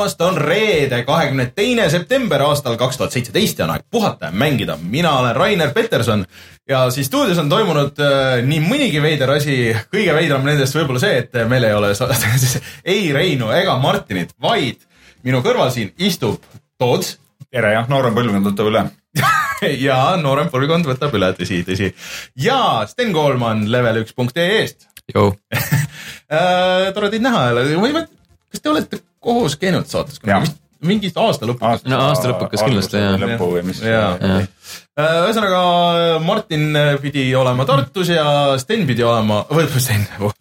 tulemast, on reede, kahekümne teine september aastal kaks tuhat seitseteist ja on aeg puhata ja mängida. mina olen Rainer Peterson ja siis stuudios on toimunud äh, nii mõnigi veider asi. kõige veidram nendest võib-olla see, et meil ei ole ei Reinu ega Martinit, vaid minu kõrval siin istub Toots. tere jah, noorem põlvkond võtab üle ja noorem põlvkond võtab üle, tõsi, tõsi. ja Sten Koolman level1.ee-st äh, tore teid näha jälle. Kas te olete koos käinud saates? mingist aasta lõpuks. no aasta lõpukas kindlasti jah. lõpu või mis. Äh, ühesõnaga Martin pidi olema Tartus ja Sten pidi olema, või Sten oh,,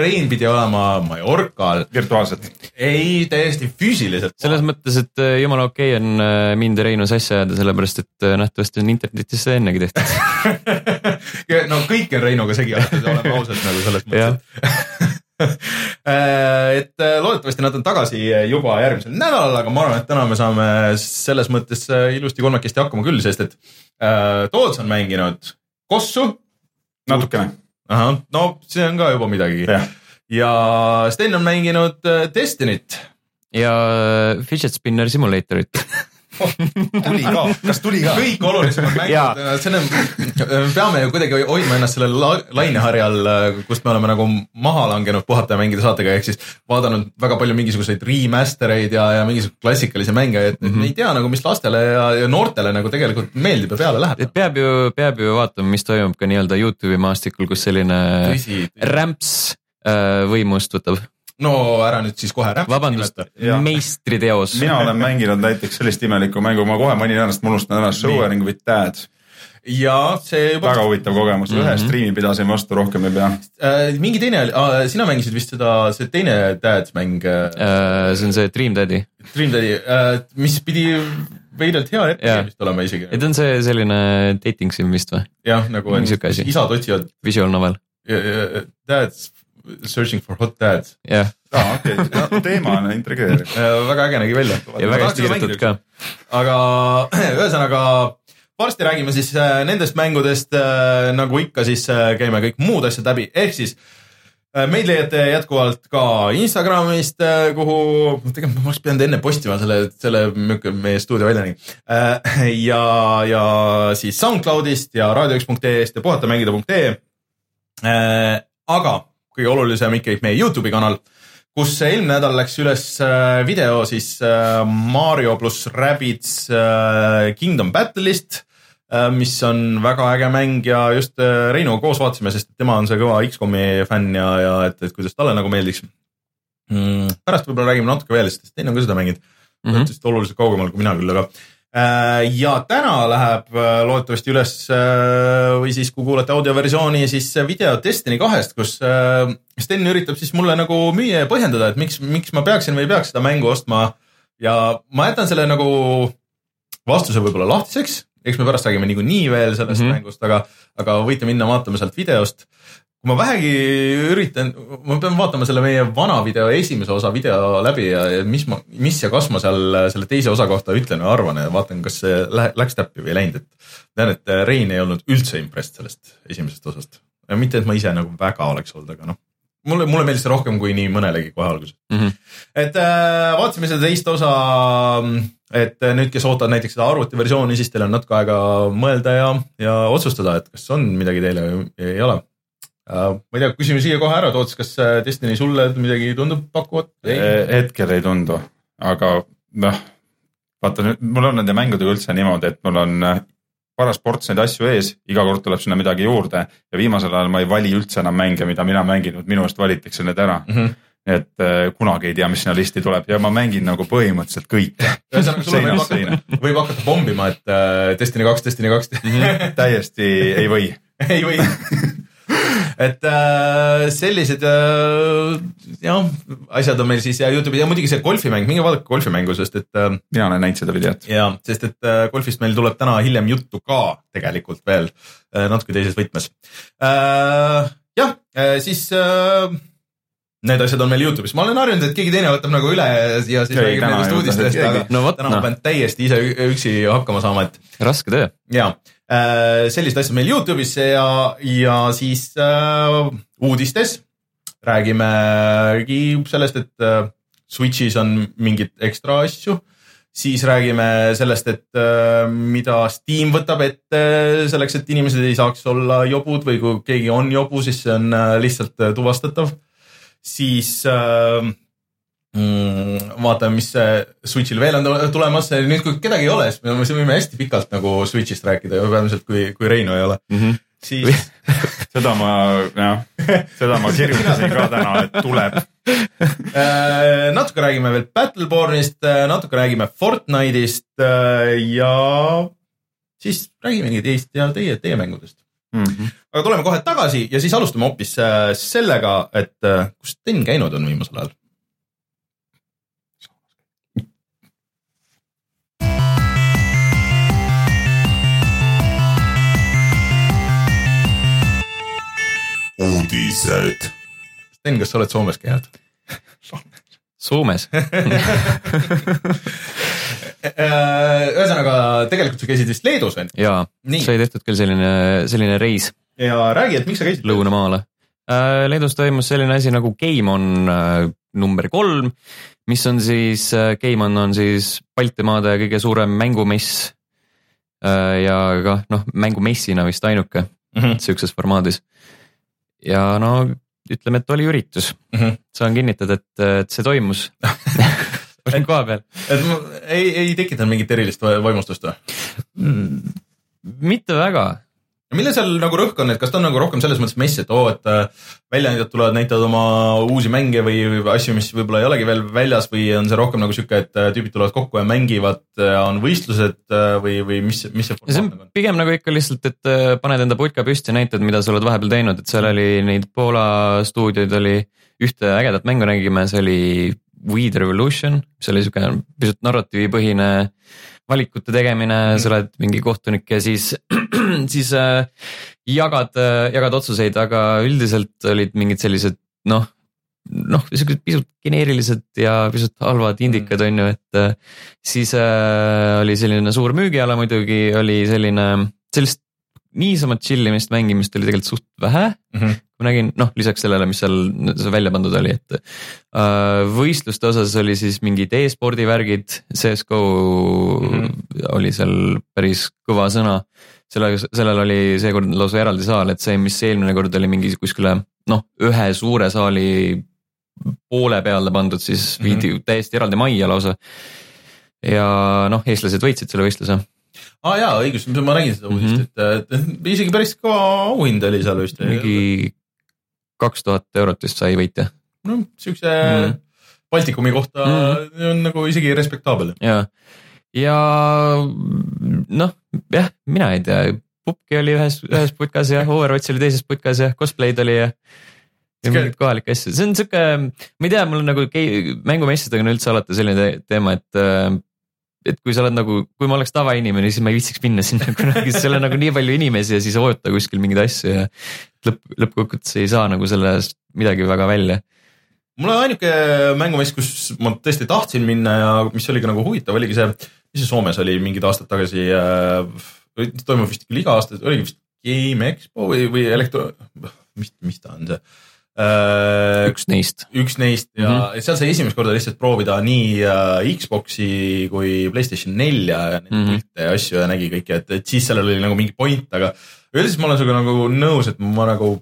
Rein pidi olema Mallorcal. virtuaalselt? ei, täiesti füüsiliselt. selles mõttes, et äh, jumala okei okay on äh, mind ja Reinu sassi ajada, sellepärast et nähtavasti on internetis seda ennegi tehtud no kõik on Reinuga segi aetud, oleme ausad nagu selles mõttes Äh, et äh, loodetavasti nad on tagasi juba järgmisel nädalal, aga ma arvan, et täna me saame selles mõttes äh, ilusti kolmekesti hakkama küll, sest et äh, Toots on mänginud Kossu. natukene. ahah, no see on ka juba midagi. ja Sten on mänginud Destiny't. ja Fidget Spinner Simulatorit tuli ka, kas tuli ka? kõik olulisemad mängud, on, me peame ju kuidagi hoidma ennast selle la, laineharjal, kust me oleme nagu maha langenud puhata ja mängida saatega, ehk siis vaadanud väga palju mingisuguseid remaster eid ja, ja mingisuguseid klassikalisi mänge, et mm -hmm. ei tea nagu, mis lastele ja, ja noortele nagu tegelikult meeldib ja peale läheb. peab ju, peab ju vaatama, mis toimub ka nii-öelda Youtube'i maastikul, kus selline tõsi, tõsi. rämps äh, võimust võtab no ära nüüd siis kohe vabandust, meistriteos. mina olen mänginud näiteks sellist imelikku mängu, ma kohe mainin ennast, ma unustan ära, Showering with Dad ja see juba. väga huvitav kogemus mm, -hmm. ühe striimi pidasin vastu, rohkem ei pea äh,. mingi teine oli ah,, sina mängisid vist seda, see teine Dad mäng äh,. see on see Dream Daddy. Dream Daddy äh,, mis pidi veidralt hea ette vist olema isegi. et on see selline dating sim vist või? jah, nagu on, isad otsivad. Visual novel. Dad's Searching for hot dads. jah. aa, okei, teema on intrigeeriv väga äge nägi välja. ja väga hästi kirjutatud ka. aga ühesõnaga varsti räägime siis äh, nendest mängudest, äh, nagu ikka, siis äh, käime kõik muud asjad läbi, ehk siis meid leiate jätkuvalt ka Instagramist, kuhu, tegelikult ma oleks pidanud enne postima selle, selle, meie stuudio välja nägi. ja, ja siis SoundCloudist ja raadio1.ee-st ja puhatamängida.ee. aga kõige olulisem ikkagi meie Youtube'i kanal, kus eelmine nädal läks üles äh, video siis äh, Mario pluss Rabbids äh, Kingdom Battle'ist, mis on väga äge mäng ja just Reinuga koos vaatasime, sest tema on see kõva X-komi fänn ja, ja et, et kuidas talle nagu meeldiks mm,. pärast võib-olla räägime natuke veel, sest teine on ka seda mänginud mm -hmm., oluliselt kaugemal kui mina küll, aga ja täna läheb äh, loodetavasti üles äh, või siis, kui kuulate audioversiooni, siis video Destiny kahest, kus Sten üritab siis mulle nagu müüa ja põhjendada, et miks, miks ma peaksin või ei peaks seda mängu ostma. ja ma jätan selle nagu vastuse võib-olla lahtiseks, eks me pärast räägime niikuinii veel sellest mm -hmm. mängust, aga, aga võite minna vaatama sealt videost kui ma vähegi üritan, ma pean vaatama selle meie vana video esimese osa video läbi ja, ja mis ma, mis ja kas ma seal selle teise osa kohta ütlen või arvan ja vaatan, kas see lähe, läks täppi või ei läinud, et. tean, et Rein ei olnud üldse impressed sellest esimesest osast. mitte, et ma ise nagu väga oleks olnud, aga noh. mulle, mulle meeldis see rohkem kui nii mõnelegi kohe alguses mm. -hmm. et äh, vaatasime seda teist osa. et nüüd, kes ootavad näiteks seda arvutiversiooni, siis teil on natuke aega mõelda ja, ja otsustada, et kas on midagi teile või ei ole Äh, ma ei tea, küsime siia kohe ära, Toots, kas äh, Destiny sulle midagi tundub pakkuvat? Äh, hetkel ei tundu, aga noh, vaata nüüd mul on nende mängudega üldse niimoodi, et mul on paras ports neid asju ees, iga kord tuleb sinna midagi juurde ja viimasel ajal ma ei vali üldse enam mänge, mida mina mängin, minu eest valitakse need ära mm. -hmm et äh, kunagi ei tea, mis sinna listi tuleb ja ma mängin nagu põhimõtteliselt kõike. võib hakata, pommima, et äh, Destiny kaks, Destiny kaks. -hmm. täiesti ei või ei või et äh, sellised äh, jah, asjad on meil siis ja Youtube'is ja muidugi see golfimäng, minge vaadake golfimängu, sest et äh,. mina olen näinud seda videot. ja, sest et äh, golfist meil tuleb täna hiljem juttu ka tegelikult veel äh, natuke teises võtmes äh,. jah, siis äh, need asjad on meil Youtube'is, ma olen harjunud, et keegi teine võtab nagu üle ja siis räägib nendest uudistest, aga no vot täna ma noh, pean täiesti ise üksi hakkama saama, et raske töö. ja äh, sellised asjad meil Youtube'is ja, ja siis äh, uudistes räägimegi sellest, et äh, Switch'is on mingeid ekstra asju, siis räägime sellest, et äh, mida Steam võtab ette selleks, et inimesed ei saaks olla jobud või kui keegi on jobu, siis see on äh, lihtsalt äh, tuvastatav. siis äh, vaatame, mis äh, Switch'il veel on tule- tulemas, nüüd kui kedagi ei ole, siis me me võime hästi pikalt nagu Switch'ist rääkida, peamiselt kui, kui Reinu ei ole, siis seda ma, jah, seda ma kirjutasin ka täna, et tuleb. Äh, natuke räägime veel Battlebornist, natuke räägime Fortnite'ist äh, ja siis räägimegi teist ja teie, teie mängudest. aga tuleme kohe tagasi ja siis alustame hoopis äh, sellega, et äh, kus Sten käinud on viimasel ajal? uudised. Sten, kas sa oled Soomes käinud? Soomes, Äh, ühesõnaga, tegelikult sa käisid vist Leedus on ju? jaa, sai tehtud küll selline, selline reis ja räägi, et miks sa käisid? lõunamaale. Leedus toimus selline asi nagu Game On äh, number kolm, mis on siis, Game On on siis Baltimaade kõige suurem mängumess. ja ka noh, mängumessina vist ainuke Mhm. sihukeses formaadis. Ja no ütleme, et oli üritus Mhm. saan kinnitada, et, et see toimus. olin koha peal. et ei, ei tekitanud mingit erilist va- vaimustust või? mitte väga, millel seal nagu rõhk on, et kas ta on nagu rohkem selles mõttes mess, et oo, et äh, väljaandjad tulevad, näitavad oma uusi mänge või või asju, mis võib-olla ei olegi veel väljas või on see rohkem nagu sihuke, et äh, tüübid tulevad kokku ja mängivad, on võistlused äh, või, või mis, mis see ja see formaat on nagu on? pigem nagu ikka lihtsalt, et äh, paned enda putka püsti ja näitad, mida sa oled vahepeal teinud, et seal oli neid Poola stuudioid oli, ühte ägedat mängu nägime, see oli Weed Revolution, mis oli sihuke pisut narratiivipõhine valikute tegemine, sa oled mingi kohtunik ja siis, siis äh, jagad, jagad otsuseid, aga üldiselt olid mingid sellised noh, noh, siuksed pisut geneerilised ja pisut halvad indikad on ju, et äh, siis äh, oli selline suur müügiala muidugi, oli selline, sellist niisama chill imist, mängimist oli tegelikult suht vähe Mhm. ma nägin, noh, lisaks sellele, mis seal välja pandud oli, et äh, võistluste osas oli siis mingid e-spordi värgid, CS GO mm. -hmm. oli seal päris kõva sõna. selle, sellel oli seekord lausa eraldi saal, et see, mis eelmine kord oli mingi kuskile noh, ühe suure saali poole peale pandud, siis viidi mm -hmm. täiesti eraldi majja lausa. ja noh, eestlased võitsid selle võistluse. Aa ah, jaa, õigus, ma nägin seda uudist Mhm. mm, -hmm. et, isegi päris kõva auhind oli seal vist. mingi kaks tuhat eurot vist sai võitja noh, siukse mm. Baltikumi kohta mm. on nagu isegi respektaabel. ja, ja noh, jah, mina ei tea, Pupki oli ühes, ühes putkas ja Overwatch oli teises putkas ja cosplay'd oli ja. ja mingeid kohalikke asju, see on sihuke, ma ei tea, mul on nagu mängumessidega on üldse alati selline te teema, et. Et kui sa oled nagu, kui ma oleks tavainimene, siis ma ei viitsiks minna sinna kunagi, sest seal on nagu nii palju inimesi ja siis oota kuskil mingeid asju ja. lõpp, lõppkokkuvõttes ei saa nagu sellest midagi väga välja. mul on ainuke mängumess, kus ma tõesti tahtsin minna ja mis oligi nagu huvitav, oligi see, mis see Soomes oli mingid aastad tagasi äh,. toimub vist küll iga aasta, oligi vist Game Expo või, või elektro, mis, mis ta on see? Üks neist, üks neist ja mm -hmm. seal sai esimest korda lihtsalt proovida nii äh, Xbox'i kui Playstation nelja ja neid mm. -hmm. pilte ja asju ja nägi kõike, et, et siis sellel oli nagu mingi point, aga üldiselt ma olen sinuga nagu nõus, et ma nagu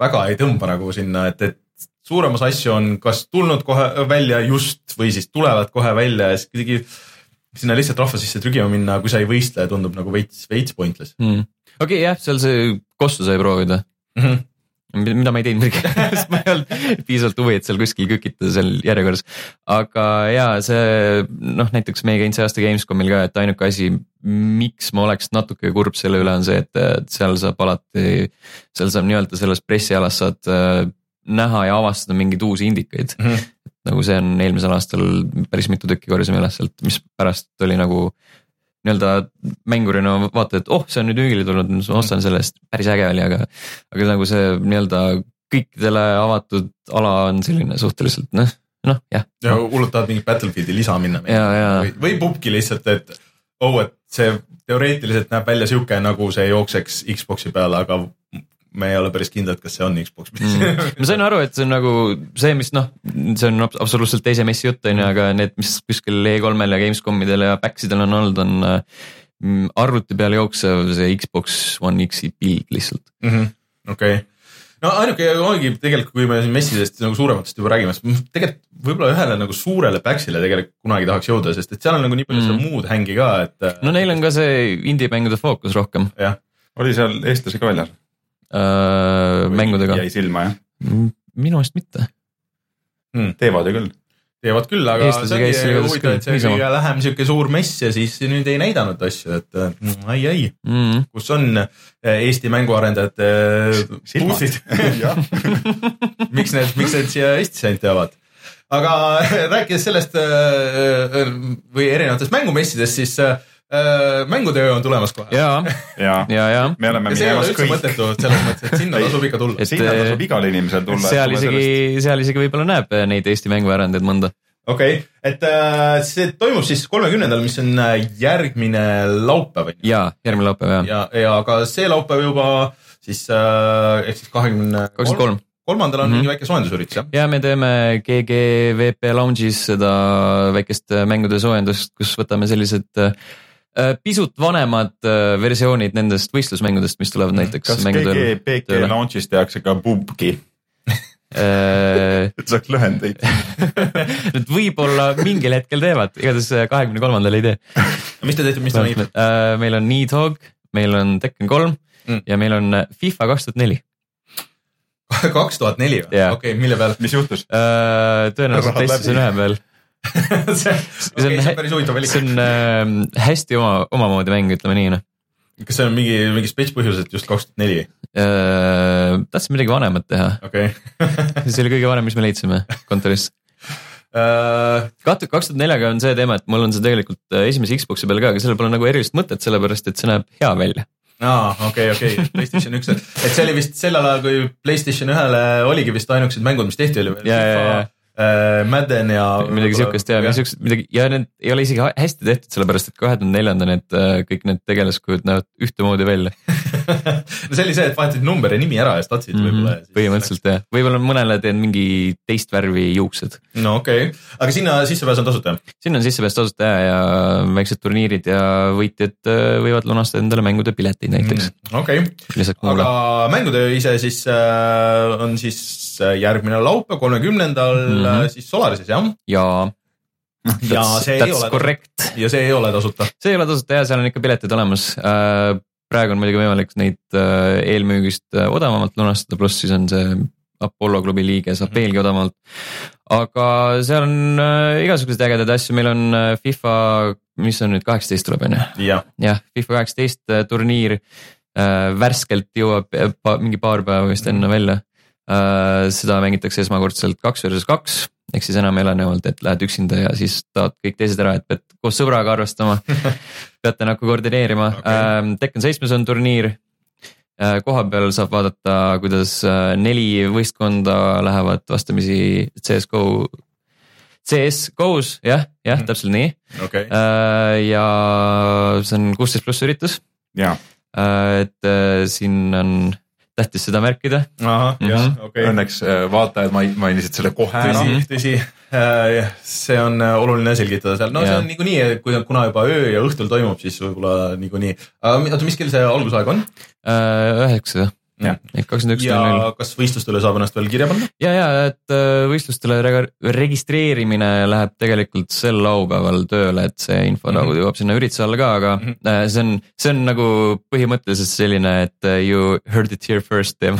väga ei tõmba nagu sinna, et, et suuremas asju on kas tulnud kohe välja just või siis tulevad kohe välja ja siis kuidagi sinna lihtsalt rahva sisse trügima minna, kui sa ei võistle, tundub nagu veits, veits pointless okei okay, jah, seal see kossu sai proovida mm. -hmm. Mida ma ei teinud sest ma ei olnud piisavalt huvi, et seal kuskil kükitada seal järjekorras. aga ja see noh, näiteks meie käinud see aasta Gamescomil ka, et ainuke asi, miks ma oleks natuke kurb selle üle on see, et seal saab alati, seal saab nii-öelda selles pressialas saad äh, näha ja avastada mingeid uusi indikaid Mm -hmm. nagu see on eelmisel aastal päris mitu tükki korjasime üles sealt, mis pärast oli nagu nii-öelda mängurina vaatad, et oh, see on nüüd müügile tulnud, ma ostan selle eest, päris äge oli, aga, aga nagu see nii-öelda kõikidele avatud ala on selline suhteliselt noh, noh jah. Ja hullult tahad mingit Battlefieldi lisa minna. või, või pubki lihtsalt, et oh, et see teoreetiliselt näeb välja sihuke, nagu see jookseks Xbox'i peal, aga me ei ole päris kindlad, kas see on Xbox mm.. ma sain aru, et see on nagu see, mis noh, see on abs- absoluutselt teise messi jutt on ju, aga need, mis kuskil E3-l ja Gamescomidel ja PAX-idel on olnud, on mm, arvuti peal jooksev see Xbox One X-i pild lihtsalt. Mhm. okei, no ainuke ongi tegelikult, kui me siin messidest nagu suurematest juba räägime, siis tegelikult võib-olla ühele nagu suurele Paxile tegelikult kunagi tahaks jõuda, sest et seal on nagu nii palju Mm. seda muud hängi ka, et. no neil on ka see indie-mängude fookus rohkem jah, oli seal eestlasi ka väljas? Äh, mängudega. jäi silma jah? minu meelest mitte. teevad ju küll. teevad küll, aga Eestlasi see igatahes huvitav, et see küll, kõige lähem sihuke suur mess ja siis nüüd ei näidanud asju, et mm, ai, ai, Mm. kus on eh, Eesti mänguarendajate buusid jah, miks need, miks need siia Eestisse ainult jäävad? aga rääkides sellest äh, või erinevatest mängumessidest, siis äh, mängutöö on tulemas kohe. ja, ja ja, ja me oleme ja minemas üldse kõik. mõttetu selles mõttes, et sinna tasub ikka tulla. Sinna tasub igal inimesel tulla. seal isegi, seal isegi võib-olla näeb neid Eesti mänguarendajaid mõnda. okei okay., et äh, see toimub siis kolmekümnendal, mis on äh, järgmine laupäev. ja järgmine laupäev ja, ja, ja ka see laupäev juba siis äh, ehk siis kahekümne kakskümmend kolm. kolmandal on Mhm. mingi väike soojendusüritus jah? ja me teeme GGVP Lounge'is seda väikest äh, mängude soojendust, kus võtame sellised äh, pisut vanemad äh, versioonid nendest võistlusmängudest, mis tulevad näiteks kas GGPG tööle. launch'is tehakse ka pubgi, Äh, et saaks lühendeid. Nad võib-olla mingil hetkel teevad, igatahes kahekümne kolmandal ei tee. mis te teete, mis te mängite? meil on Nidhogg, meil on Tekken kolm Mm. ja meil on FIFA kaks tuhat neli. kaks tuhat neli või? Okei, mille peal? mis juhtus? tõenäoliselt PlayStation ühe peal. See okei, see on päris huvitav valik see. on äh, hästi oma, omamoodi mäng, ütleme nii noh kas see on mingi, mingi spets põhjus, et just kaks tuhat neli? äh,. tahtsin midagi vanemat teha, okei. see oli kõige vanem, mis me leidsime kontoris. Äh, kaks tuhat neljaga on see teema, et mul on see tegelikult äh, esimese Xbox'i peal ka, aga sellel pole nagu erilist mõtet, sellepärast et see näeb hea välja. aa, okei, okei, Playstation üks, et see oli vist sellel ajal, kui Playstation ühele oligi vist ainukesed mängud, mis tehti, oli veel Ja, ja, ja. äh, Madden ja. midagi siukest ja siuksed midagi ja need ei ole isegi hästi tehtud, sellepärast et kahe tuhande neljanda need äh, kõik need tegelaskujud näevad ühtemoodi välja. no see oli see, et vahetasid number ja nimi ära ja statsid mm -hmm. võib-olla. Põhimõtteliselt jah, võib-olla mõnele teen mingi teist värvi juuksed. no okei okay., aga sinna sissepääs on tasuta sinna on sissepääs tasuta ja, ja väiksed turniirid ja võitjad äh, võivad lunastada endale mängude pileteid näiteks mm. okei, muule aga mängutöö ise siis äh, on siis äh, järgmine laupäev, kolmekümnendal mm Mhm. -hmm. siis Solarises jah? ja. ja see ei ole, korrekt, ja see ei ole tasuta. see ei ole tasuta ja seal on ikka piletid olemas. praegu on muidugi võimalik neid äh, eelmüügist äh, odavamalt lunastada, pluss siis on see Apollo klubi liige saab Mhm. veelgi odavamalt. aga seal on äh, igasuguseid ägedaid asju, meil on äh, FIFA, mis on nüüd kaheksateist tuleb on ju, jah, jah, FIFA kaheksateist äh, turniir äh, värskelt jõuab äh, mingi paar päeva vist enne välja äh,. Seda mängitakse esmakordselt kaks versus kaks ehk siis enam ei ole niimoodi, et lähed üksinda ja siis tahavad kõik teised ära, et pead koos sõbraga arvestama. peate nagu koordineerima okay.. Tekken seitsmes on turniir. koha peal saab vaadata, kuidas äh, neli võistkonda lähevad vastamisi CS-GO, CS-GO-s jah, jah Mhm. täpselt nii. okei, ja see on kuusteist pluss üritus, et äh, siin on tähtis seda märkida. ahah, jah Mhm., okei. õnneks äh, vaatajad mai- mainisid selle kohe ära. tõsi, tõsi, see on äh, oluline selgitada seal, no see Jaa. on niikuinii, et kui, kuna juba öö ja õhtul toimub, siis võib-olla niikuinii. oota, mis kell see algusaeg on üheksa, kakskümmend üks ja kas võistlustele saab ennast veel kirja panna? ja, ja et äh, võistlustele registreerimine läheb tegelikult sel laupäeval tööle, et see info Mhm. nagu jõuab sinna ürituse alla ka, aga Mhm. äh, see on, see on nagu põhimõtteliselt selline, et äh, you heard it here first teema.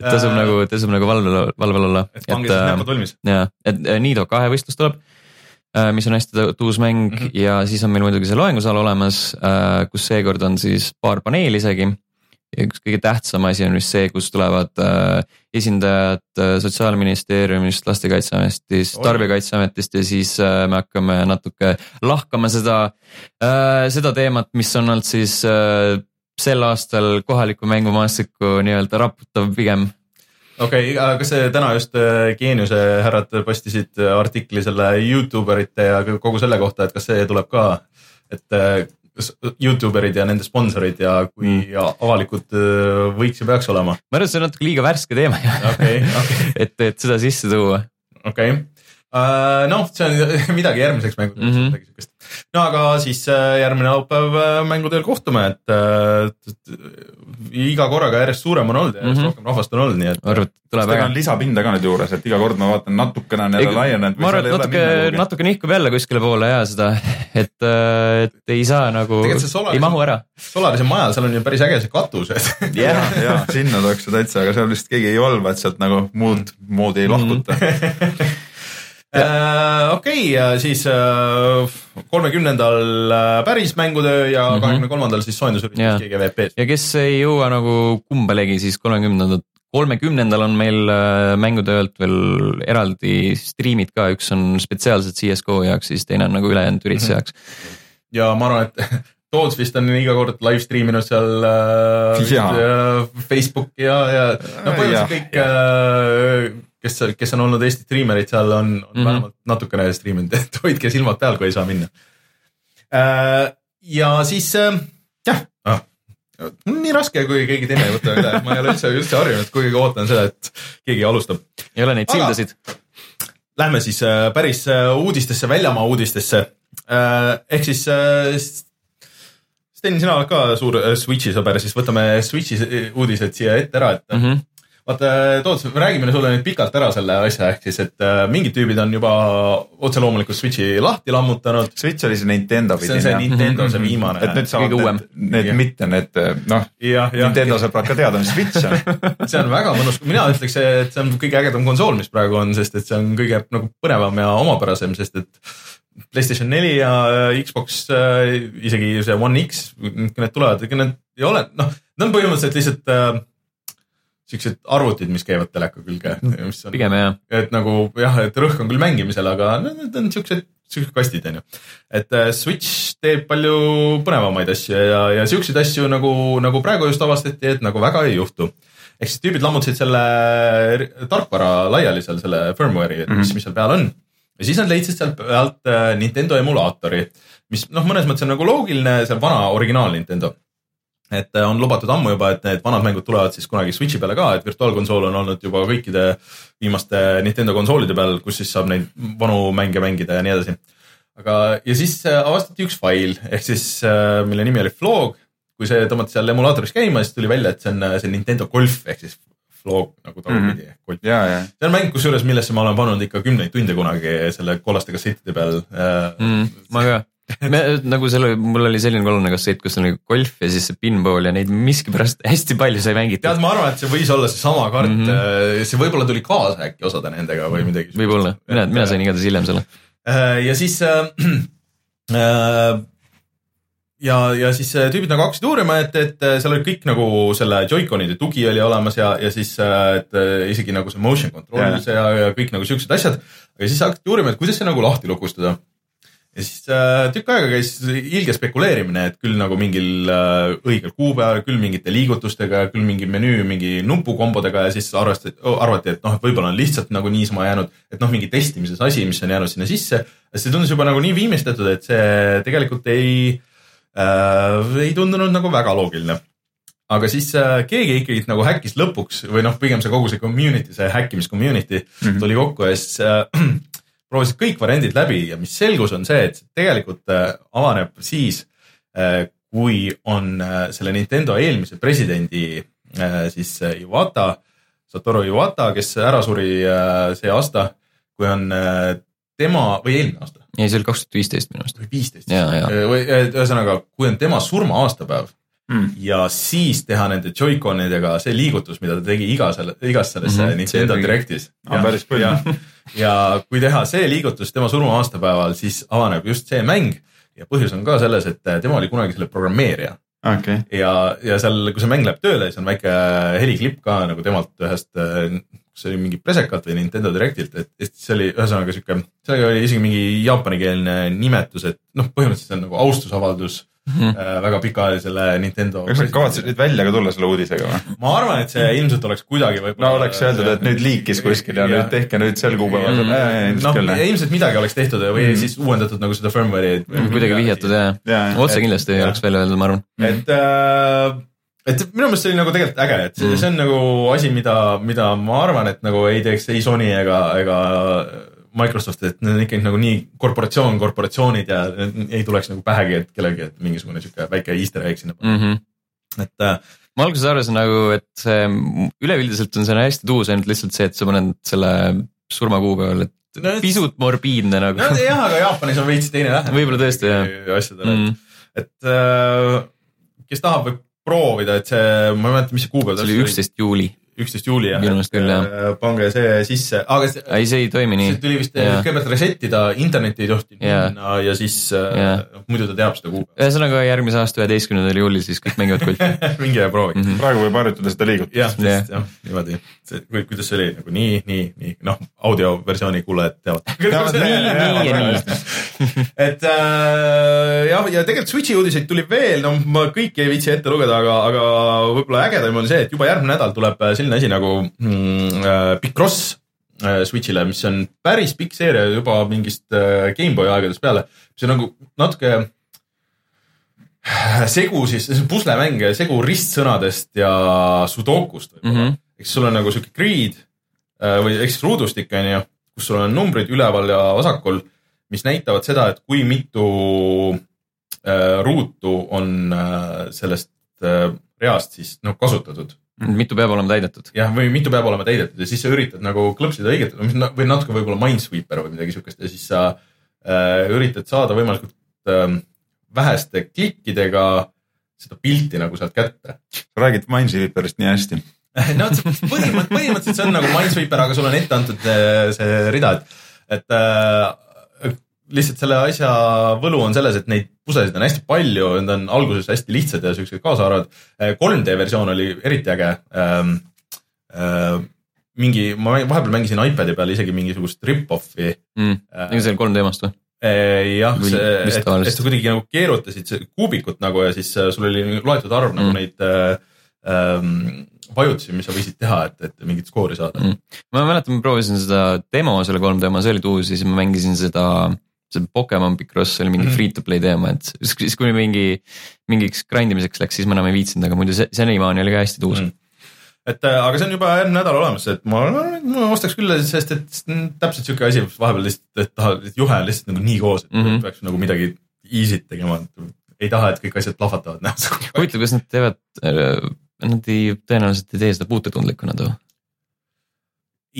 tasub nagu, tasub nagu valvel, valvel olla. et pange siis näpud valmis. ja, et Nido kahe võistlus tuleb, mis on hästi tuus mäng mm. -hmm. ja siis on meil muidugi see loengusaal olemas, kus seekord on siis paar paneeli isegi. Ja üks kõige tähtsam asi on vist see, kus tulevad äh, esindajad äh, Sotsiaalministeeriumist, Lastekaitseametist. Tarbijakaitseametist ja siis äh, me hakkame natuke lahkama seda, seda teemat, mis on olnud siis äh, sel aastal kohaliku mängumaastikku nii-öelda raputav pigem okei okay,, aga kas see täna just äh, Geeniuse härrad postisid äh, artikli selle Youtube erite ja kogu selle kohta, et kas see tuleb ka, et äh, kas Youtube erid ja nende sponsorid ja kui mm. avalikud äh, võiks ja peaks olema? ma arvan, et see on natuke liiga värske teema okei, okei, et, et seda sisse tuua. okei. noh, see on midagi järgmiseks mängudeks mm. -hmm. midagi siukest. no aga siis äh, järgmine laupäev äh, mängudel kohtume, et äh, t- iga korraga järjest suurem on olnud ja järjest mm. -hmm. rohkem rahvast on olnud, nii et et tuleb väga lisapinda ka nüüd juures, et iga kord ma vaatan natukene on jälle Ei, laienenud ma arvan, et natuke, natuke nihkub jälle kuskile poole ja seda, et, et ei saa nagu ei mahu ära. Solarise majal, seal on ju päris äge see katus, et ja, ja sinna tuleks ju täitsa, aga seal vist keegi ei valva, et sealt nagu muud moodi ei lahkuta. Äh, okei, siis kolmekümnendal päris mängutöö ja Mhm. kahekümne kolmandal siis soojendusüritus. GGVP-s. ja kes ei jõua nagu kumbalegi, siis kolmekümnendat, kolmekümnendal on meil äh, mängutöölt veel eraldi striimid ka, üks on spetsiaalselt CSGO jaoks, siis teine on nagu ülejäänud ürituse Mhm. jaoks. ja ma arvan, et Toots vist on iga kord live stream inud seal äh, äh, Facebooki ja, ja no põhimõtteliselt kõik, äh, kes, kes on olnud Eesti striimerid seal on, on mm. -hmm. vähemalt natukene striiminud, et hoidke silmad peal, kui ei saa minna. ja siis äh, jah ah,, nii raske, kui keegi teine ei võta üle, ma ei ole üldse, üldse harjunud, kuigi ootan seda, et keegi alustab. ei ole neid sildasid. Lähme siis äh, päris äh, uudistesse, väljamaa uudistesse. ehk siis äh, Sten, sina oled ka suur äh, Switch'i sõber, siis võtame Switch'i uudised siia ette ära, et Mm -hmm. vaata, Toots, räägime sulle nüüd pikalt ära selle asja, ehk siis, et äh, mingid tüübid on juba otse loomulikult Switch'i lahti lammutanud. Switch oli see Nintendo see on see pidi. Nintendo, see viimane. et nüüd saavad need, need Jah. mitte need noh, jah, jah, Nintendo sõbrad ka teada, mis Switch on. see on väga mõnus, mina ütleks, et see on kõige ägedam konsool, mis praegu on, sest et see on kõige nagu põnevam ja omapärasem, sest et Playstation neli ja äh, Xbox, isegi see One X, need tulevad, ega need ei ole, noh, need on põhimõtteliselt lihtsalt äh, siuksed arvutid, mis käivad teleka külge, on, pigem jah, et nagu jah, et rõhk on küll mängimisel, aga need on siuksed, siuksed kastid on ju. et äh, Switch teeb palju põnevamaid asju ja, ja siukseid asju nagu, nagu praegu just avastati, et nagu väga ei juhtu ehk siis tüübid lammutasid selle tarkvara laiali seal, selle firmware'i, et mis, Mhm. mis seal peal on. ja siis nad leidsid sealt pealt äh, Nintendo emulaatori, mis noh, mõnes mõttes on nagu loogiline, see vana originaal Nintendo. Et äh, on lubatud ammu juba, et need vanad mängud tulevad siis kunagi Switch'i peale ka, et virtuaalkonsool on olnud juba kõikide viimaste Nintendo konsoolide peal, kus siis saab neid vanu mänge mängida ja nii edasi. aga, ja siis äh, avastati üks fail ehk siis, mille nimi oli Flog. kui see tõmmati seal emulaatoris käima, siis tuli välja, et see on äh, see Nintendo Golf ehk siis Flog nagu tagurpidi mm -hmm. golf. ja, ja see on mäng, kusjuures, millesse ma olen pannud ikka kümneid tunde kunagi selle kollaste kassettide peal äh, mm, ma ka. Nagu selle, mul oli selline kolmne kassett, kus oli golf ja siis see pinball ja neid miskipärast hästi palju sai mängitud tead,. ma arvan, et see võis olla seesama kaart mm, Mhm. -hmm. see võib-olla tuli kaasa äkki osade nendega või midagi. võib-olla, mina, mina sain igatahes hiljem selle. Äh, ja siis äh, äh, ja, ja siis äh, tüübid nagu hakkasid uurima, et, et seal oli kõik nagu selle Joy-Conide tugi oli olemas ja, ja siis, et isegi nagu see motion control ja, ja kõik nagu siuksed asjad. aga siis hakati uurima, et kuidas see nagu lahti lukustada. Ja siis äh, tükk aega käis ilge spekuleerimine, et küll nagu mingil äh, õigel kuupäeval, küll mingite liigutustega, küll mingi menüü mingi nupukombodega ja siis arvestati, arvati, et noh, et võib-olla on lihtsalt nagu niisama jäänud, et noh, mingi testimises asi, mis on jäänud sinna sisse. see tundus juba nagu nii viimistletud, et see tegelikult ei äh,, ei tundunud nagu väga loogiline. aga siis äh, keegi ikkagi nagu häkkis lõpuks või noh, pigem see kogu see community, see häkkimis community mm -hmm. tuli kokku ja siis äh, proovisid kõik variandid läbi ja mis selgus, on see, et tegelikult äh, avaneb siis äh,, kui on äh, selle Nintendo eelmise presidendi siis Iwata, Satoru Iwata, kes ära suri see aasta, kui on tema või eelmine aasta ei, see oli kaks tuhat viisteist minu arust. või viisteist. või ühesõnaga, kui on tema surma aastapäev mm. ja siis teha nende Joy-Conidega see liigutus, mida ta tegi iga selle, igas selles mm -hmm, Nintendo Directis. Ah, päris cool. ja, ja kui teha see liigutus tema surma aastapäeval, siis avaneb just see mäng ja põhjus on ka selles, et tema oli kunagi selle programmeerija okei okay., ja, ja seal, kui see mäng läheb tööle, siis on väike heliklipp ka nagu temalt ühest, kas see oli mingi presekat või Nintendo Directilt, et et see oli ühesõnaga sihuke, seal oli isegi mingi jaapanikeelne nimetus, et noh, põhimõtteliselt see on nagu austusavaldus Mhm. väga pikaajalisele Nintendo. kas sa kavatsesid nüüd välja ka tulla selle uudisega või? ma arvan, et see ilmselt oleks kuidagi võib-olla. no oleks öeldud, et nüüd liikis kuskil ja nüüd tehke nüüd sel kuupäeval Mhm. mm.. ilmselt noh ilmselt midagi oleks tehtud või Mhm. siis uuendatud nagu seda firmware'i. kuidagi vihjatud ja, ja, otse kindlasti ei oleks välja öeldud, ma arvan. et äh,, et minu meelest see oli nagu tegelikult äge, et see, Mhm. see on nagu asi, mida, mida ma arvan, et nagu ei teeks ei Sony ega, ega Microsoft, et need on ikkagi nagu nii korporatsioon, korporatsioonid ja ei tuleks nagu pähegi, et kellelgi, et mingisugune sihuke väike easter egg sinna panna, Mm -hmm. et äh, ma alguses arvasin nagu, et see üleüldiselt on see hästi tuus, ainult lihtsalt see, et sa paned selle surmakuupäeval, et No pisut morbiidne nagu no jah, aga Jaapanis on veits teine lähenemine. Võib-olla tõesti, jah. asjadele, mm.. et äh, kes tahab, võib proovida, et see, ma ei mäleta, mis see kuupäev see oli. üksteist juuli, üksteist juuli jah. Meelest küll, jah. pange see sisse, aga see, ei see ei toimi nii see, tuli vist Jaa. kõigepealt reset ida, internetti ei tohti Jaa. minna ja siis äh, Jaa. noh, muidu ta teab seda kuupäeva. ühesõnaga järgmise aasta üheteistkümnendal juulil siis kõik mängivad kulti minge ja proovige. Mhm. praegu võib harjutada seda liigutust. jah, Jah. just jah, niimoodi, see, kuidas see oli nagu nii, nii, nii noh, audioversiooni kuulajad teavad. et äh, jah, ja tegelikult Switch'i uudiseid tuli veel, no ma kõiki ei viitsi ette lugeda, aga, aga võib-olla ägedam on see, et juba järgmine nädal tuleb äh, selline asi nagu mm, äh, Picross äh, Switch'ile, mis on päris pikk seeria juba mingist äh, GameBoy aegadest peale. see on nagu natuke segu siis, see on puslemäng, segu ristsõnadest ja sudokust võib-olla mm. -hmm.. eks sul on nagu sihuke grid või ehk siis ruudustik on ju, kus sul on numbrid üleval ja vasakul, mis näitavad seda, et kui mitu ruutu on sellest reast siis noh kasutatud mitu peab olema täidetud. jah, või mitu peab olema täidetud ja siis sa üritad nagu klõpsida õiget või natuke võib-olla Minesweeper või midagi siukest ja siis sa äh, üritad saada võimalikult äh, väheste klikkidega seda pilti nagu sealt kätte. sa räägid Minesweeperist nii hästi. no põhimõtteliselt, põhimõtteliselt see on nagu Minesweeper, aga sulle on ette antud see, see rida, et, et äh, lihtsalt selle asja võlu on selles, et neid pusesid on hästi palju, need on alguses hästi lihtsad ja siuksed kaasaarvad. 3D versioon oli eriti äge ähm,. Äh, mingi, ma vahepeal mängisin iPad'i peal isegi mingisugust rip-off'i Mm. äh, ega see oli 3D omast või? Eh, jah, see, et, et sa kuidagi nagu keerutasid kuubikut nagu ja siis äh, sul oli loetud arv mm. nagu Mm. neid äh, ähm, vajutusi, mis sa võisid teha, et, et mingit skoori saada Mm. ma mäletan, ma proovisin seda demo selle 3D oma, see oli tuus ja siis ma mängisin seda, see Pokemon Picross oli mingi Mhm. free to play teema, et siis, kui mingi, mingiks grind imiseks läks, siis ma enam ei viitsinud, aga muidu see, senimaani oli ka hästi tuus Mm. et äh, aga see on juba järgmine nädal olemas, et ma, ma ostaks küll, sest et täpselt siuke asi, vahepeal lihtsalt, et tahad, et juhe on lihtsalt nagu nii koos, et mm. -hmm. peaks nagu midagi easy't tegema, et ei taha, et kõik asjad plahvatavad näos. huvitav, kas nad teevad, nad ei, tõenäoliselt ei tee seda puutetundlikuna too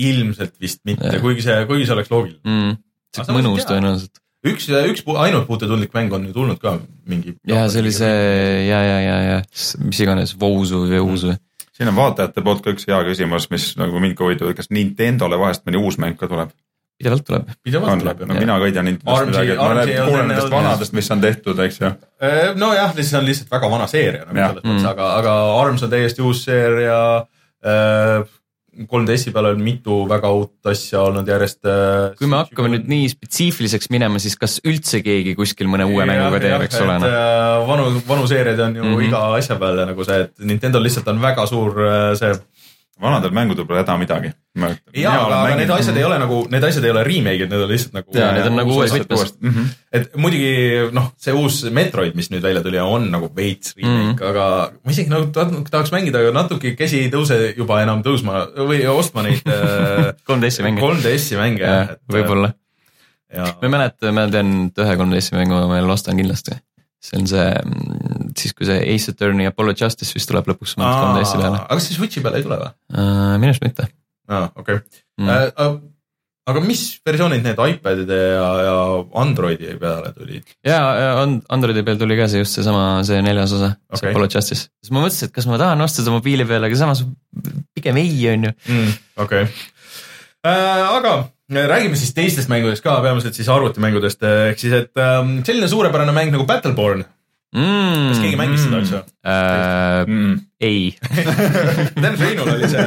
ilmselt vist mitte kuigi see, kuigi see oleks loogiline. mm.. Ei mõnus tõenäoliselt. üks, üks ainult puutetundlik mäng on ju tulnud ka mingi. ja see oli see ja, ja, ja, ja mis iganes, Vousu või Uus või. siin on vaatajate poolt ka üks hea küsimus, mis nagu mind ka huvitab, et kas Nintendole vahest mõni uus mäng ka tuleb? pidevalt tuleb. pidevalt on, tuleb no mina ka ei tea Nintendost midagi, et ma olnud kuulen nendest vanadest, mis on tehtud, eks ju. nojah, lihtsalt see on lihtsalt väga vana seeria nagu selles mõttes, Mm. aga, aga Arms on täiesti uus seeria. 3DS-i peal on mitu väga uut asja olnud järjest. äh, kui me hakkame nüüd nii spetsiifiliseks minema, siis kas üldse keegi kuskil mõne uue mänguga teeb, eks ole. noh. vanu, vanu seeriaid on ju mm. -hmm. iga asja peale nagu see, et Nintendo lihtsalt on väga suur äh, see. Vanadel mängudel pole häda midagi. ja, aga, aga need asjad ei ole nagu, need asjad ei ole remake'id, need on lihtsalt nagu. Jaa, need on nagu uues võtmes. -hmm. et muidugi noh, see uus Metroid, mis nüüd välja tuli, on nagu veits remake mm. -hmm. aga ma isegi nagu tahaks mängida, aga natuke käsi ei tõuse juba enam tõusma või ostma neid äh, 3DS-i mänge. 3DS-i mänge jah, võib-olla. ja ma ei mäleta, ma tean, et ühe 3DS-i mängu ma veel ostan kindlasti. see on see, siis kui see Ace Attorney Apollo Justice vist tuleb lõpuks ma arvan 3DS-i peale. aga kas see Switch'i peale ei tule või? minu arust mitte aa, okei. mm.. aga mis versioonid need iPadide ja, ja Androidi peale tulid? ja on Androidi peal tuli ka see just seesama, see neljas osa, see Okei. Apollo Justice. siis ma mõtlesin, et kas ma tahan osta seda mobiili peale, aga samas pigem ei, on ju. Mm, okei. aga räägime siis teistest mängudest ka, peamiselt siis arvutimängudest, ehk siis, et ähm, selline suurepärane mäng nagu Battleborn, Mm. kas keegi mängis seda üldse? äh,? Mm. ei, Dan Reinul oli see,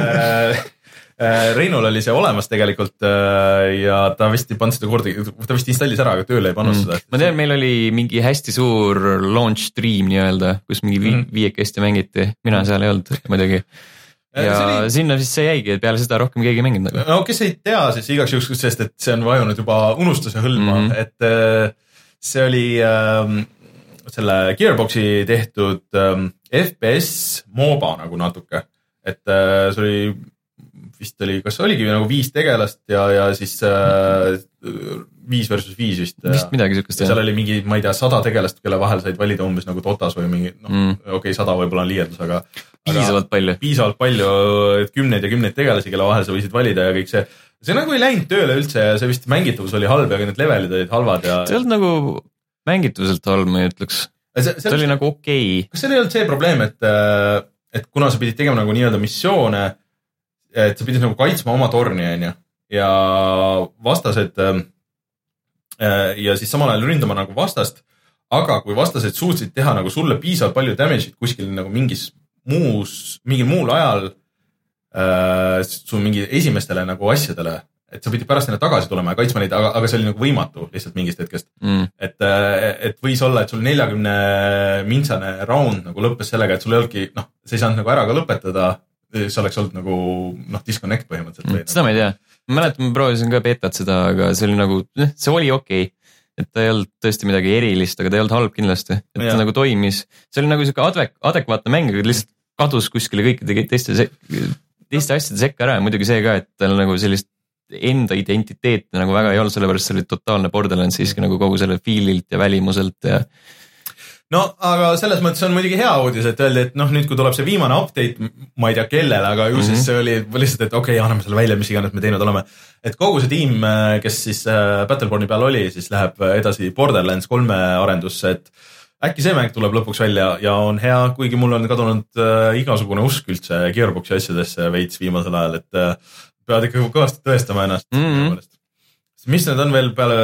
Reinul oli see olemas tegelikult äh, ja ta vist ei pannud seda kordagi, ta vist installis ära, aga tööle ei pannud seda. ma tean, meil oli mingi hästi suur launch stream nii-öelda, kus mingi vi- Mhm. viiekesti mängiti, mina seal ei olnud muidugi. ja Äh, oli- sinna siis see jäigi, et peale seda rohkem keegi ei mänginud nagu. no kes ei tea, siis igaks juhuks, sest et see on vajunud juba unustuse hõlma mm. -hmm. et äh, see oli äh, selle Gearboxi tehtud äh, FPS MOBA nagu natuke, et äh, see oli vist oli, kas oligi nagu viis tegelast ja, ja siis äh, viis versus viis vist. vist midagi siukest ja seal jah. oli mingi, ma ei tea, sada tegelast, kelle vahel said valida umbes nagu Dotas või mingi noh Mm. okei okay,, sada võib-olla on liialdus, aga. piisavalt palju. piisavalt palju, et kümneid ja kümneid tegelasi, kelle vahel sa võisid valida ja kõik see. see nagu ei läinud tööle üldse ja see vist mängitavus oli halb ja need levelid olid halvad ja. see ei olnud nagu mängituselt halb, ma ei ütleks. see, see oli nagu okei okay.. kas seal ei olnud see probleem, et, et kuna sa pidid tegema nagu nii-öelda missioone, et sa pidid nagu kaitsma oma torni, onju, ja vastased äh, ja siis samal ajal ründama nagu vastast, aga kui vastased suutsid teha nagu sulle piisavalt palju damage'it kuskil nagu mingis muus, mingil muul ajal äh, su mingi esimestele nagu asjadele, et sa pidid pärast neile tagasi tulema ja kaitsma neid, aga, aga see oli nagu võimatu lihtsalt mingist hetkest. Mm. et, et võis olla, et sul neljakümne mintsane round nagu lõppes sellega, et sul ei olnudki, noh, sa ei saanud nagu ära ka lõpetada. see oleks olnud nagu noh, disconnect põhimõtteliselt Mm. seda ma ei tea. ma mäletan, ma proovisin ka betat seda, aga see oli nagu, see oli okei okay.. et ta ei olnud tõesti midagi erilist, aga ta ei olnud halb kindlasti, et Jaa. ta nagu toimis. see oli nagu sihuke adek-, adekvaatne mäng, aga lihtsalt kadus kuskile kõikide teiste, teiste asjade sekka ära ja muidugi see ka, et tal nagu sellist enda identiteeti nagu väga ei olnud, sellepärast see oli totaalne Borderlands siiski nagu kogu selle feel'ilt ja välimuselt ja no aga selles mõttes on muidugi hea uudis, et öeldi, et noh, nüüd kui tuleb see viimane update, ma ei tea kellele, aga ju siis Mhm. see oli lihtsalt, et okei okay,, anname selle välja, mis iganes me teinud oleme. et kogu see tiim, kes siis äh, Battleborni peal oli, siis läheb edasi Borderlands kolme arendusse, et äkki see mäng tuleb lõpuks välja ja on hea, kuigi mul on kadunud äh, igasugune usk üldse Gearboxi asjadesse veits viimasel ajal, et äh, peavad ikka kõvasti tõestama ennast minu meelest. mis need on veel peale,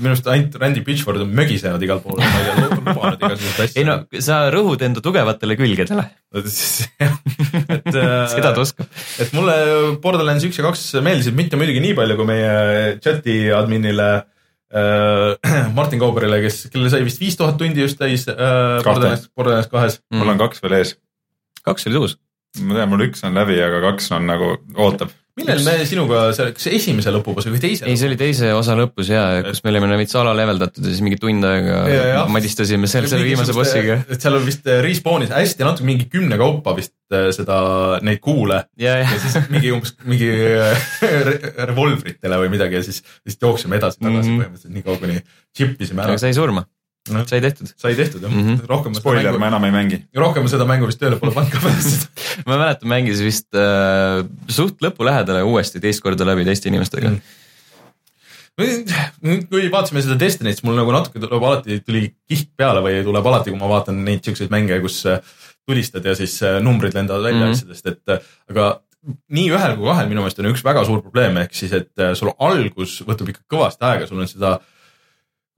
minu arust ainult Randy Pitchford on mögisevad igal pool, ma ei tea, lubanud igasuguseid asju. ei no sa rõhud enda tugevatele külgedele, et äh, seda ta oskab. et mulle Borderlands üks ja kaks meeldisid mitte muidugi nii palju kui meie chati adminile äh, Martin Kauberile, kes, kellele sai vist viis tuhat tundi just täis äh, Borderlands, Borderlands kahes. mul on kaks veel ees. kaks oli tuus. Ma tean, mul üks on läbi, aga kaks on nagu ootab. millal me sinuga, kas esimese lõpus või teise? ei, see oli teise osa lõpus ja, kus me olime veits alaleveldatud ja siis mingi tund aega madistasime seal selle viimase bossiga. et seal on vist äh, respawn'is hästi natuke mingi kümne kaupa vist äh, seda, neid kuule ja, ja ja siis mingi umbes mingi äh, re- revolvritele või midagi ja siis, siis jooksime edasi-tagasi mm. -hmm. põhimõtteliselt nii kaua, kuni chippisime ära aga. sai surma, Noh. sai tehtud. sai tehtud jah mm. -hmm., rohkem Spoiler, mängu ma enam ei mängi. rohkem ma seda mängu vist tööle pole pannud ka pärast seda. ma mäletan, mängis vist äh, suht lõpu lähedale uuesti teist korda läbi teiste inimestega Mm. nüüd, kui vaatasime seda Destiny't, siis mul nagu natuke tuleb alati, tuli kihk peale või tuleb alati, kui ma vaatan neid siukseid mänge, kus äh, tulistad ja siis äh, numbrid lendavad välja mm. -hmm. asjadest, et äh, aga nii ühel kui kahel minu meelest on üks väga suur probleem, ehk siis, et äh, sul algus võtab ikka kõvasti aega, sul on seda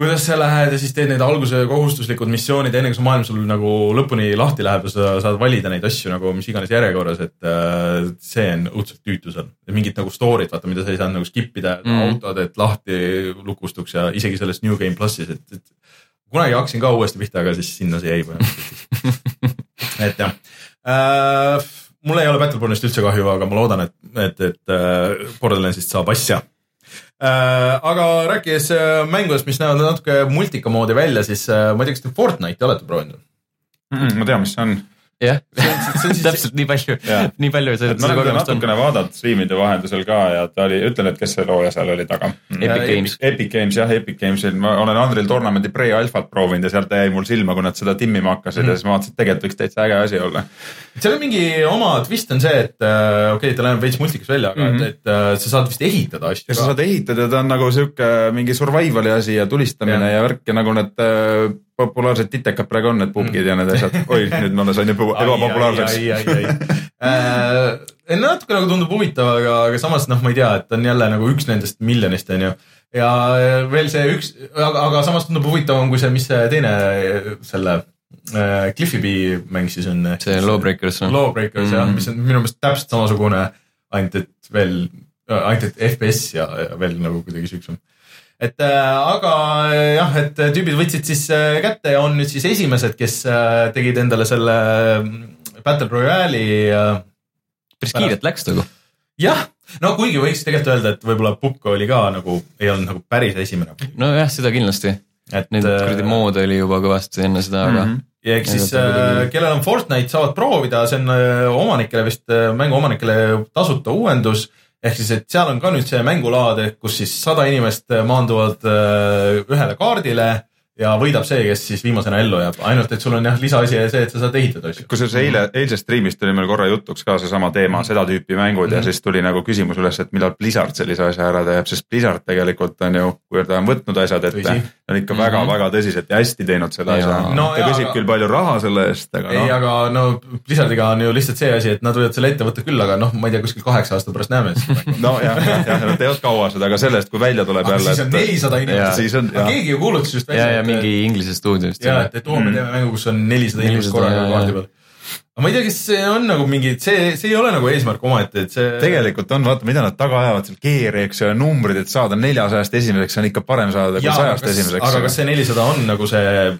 kuidas sa lähed ja siis teed neid alguse kohustuslikud missioonid, enne kui see maailm sul nagu lõpuni lahti läheb ja sa saad valida neid asju nagu mis iganes järjekorras, et äh, see on õudselt tüütu seal. mingid nagu story'd, vaata, mida sa ei saanud nagu skip ida mm., autod, et lahti lukustuks ja isegi selles New Game plussis, et, et kunagi hakkasin ka uuesti pihta, aga siis sinna see jäi põhimõtteliselt. et jah äh,, mul ei ole Battlebornist üldse kahju, aga ma loodan, et, et, et äh, Borderlandsist saab asja. Aga rääkides äh, mängudest, mis näevad natuke multika moodi välja, siis äh, ma ei tea, kas te Fortnite'i olete proovinud? ma tean, mis see on. jah, see on siis täpselt nii palju nii palju ma olen teda natukene vaadanud striimide vahendusel ka ja ta oli, ütlen, et kes see looja seal oli taga. Epic Games. Epic Games jah, Epic Gamesil ma olen Unreal Tournamenti pre-alfat proovinud ja sealt jäi mul silma, kui nad seda timmima hakkasid mm. ja siis ma vaatasin, et tegelikult võiks täitsa äge asi olla. seal on mingi oma twist on see, et äh, okei okay,, ta näeb veits multikas välja, aga mm Mhm. -hmm. et, et äh, sa saad vist ehitada asju sa saad ehitada, ta on nagu sihuke mingi survival'i asi ja tulistamine ja, ja värk ja nagu need äh, populaarsed titekad praegu on, need pubgid ja need asjad. oi, nüüd ma sain juba ebapopulaarseks. ai, ai, ai. natuke nagu tundub huvitav, aga, aga samas noh, ma ei tea, et ta on jälle nagu üks nendest miljonist, on ju. ja veel see üks, aga, aga samas tundub huvitavam kui see, mis see teine selle äh, Cliffy B mäng siis on. see Lawbreakers on. Lawbreakers mm. jah, Mhm. mis on minu meelest täpselt samasugune, ainult et veel, ainult et FPS ja, ja veel nagu kuidagi siuksem. Et äh, aga äh, jah, et tüübid võtsid siis äh, kätte ja on nüüd siis esimesed, kes äh, tegid endale selle äh, Battle Royale'i äh, päris kiirelt läks nagu. jah, no kuigi võiks tegelikult öelda, et võib-olla Pukk oli ka nagu, ei olnud nagu päris esimene. nojah, seda kindlasti. et Neid äh, kuradi moode oli juba kõvasti enne seda, aga Mhm. ja eks siis äh, kellel on Fortnite, saavad proovida, see on äh, omanikele vist, mängu omanikele tasuta uuendus. Ehk siis, et seal on ka nüüd see mängulaad, kus siis sada inimest maanduvad äh, ühele kaardile ja võidab see, kes siis viimasena ellu jääb, ainult et sul on jah, lisaasi see, et sa saad ehitada asju. kusjuures eile, eilsest striimist oli meil korra jutuks ka seesama teema, seda tüüpi mängud ja Mhm. siis tuli nagu küsimus üles, et millal Blizzard sellise asja ära teeb, sest Blizzard tegelikult on ju, kui ta on võtnud asjad ette Tõsi., on ikka väga-väga tõsiselt ja hästi teinud selle asja No ta küsib aga- küll palju raha selle eest, aga ei, noh. aga no Blizzardiga on ju lihtsalt see asi, et nad võivad selle ette võtta küll, aga noh, ma ei tea, kuskil kaheksa aasta pärast näeme siis. nojah, jah, nad teevad kaua seda, aga sellest, kui välja tuleb aga jälle, siis on nelisada inimest. aga keegi ju kuulutas just ja, välja. Ja mingi Inglise stuudio vist. ja, et, et oo, me Mm. teeme mängu, kus on nelisada inimest 400, korraga jaa, kaardi jaa. peal. aga ma ei tea, kas see on nagu mingi, see, see ei ole nagu eesmärk omaette, et see. tegelikult on, vaata, mida nad taga ajavad seal keeri, eks ju, numbrid, et saada neljasajast esimeseks on ikka parem saada kui Jaa, aga sajast kas- esimeseks. aga kas see nelisada on nagu see,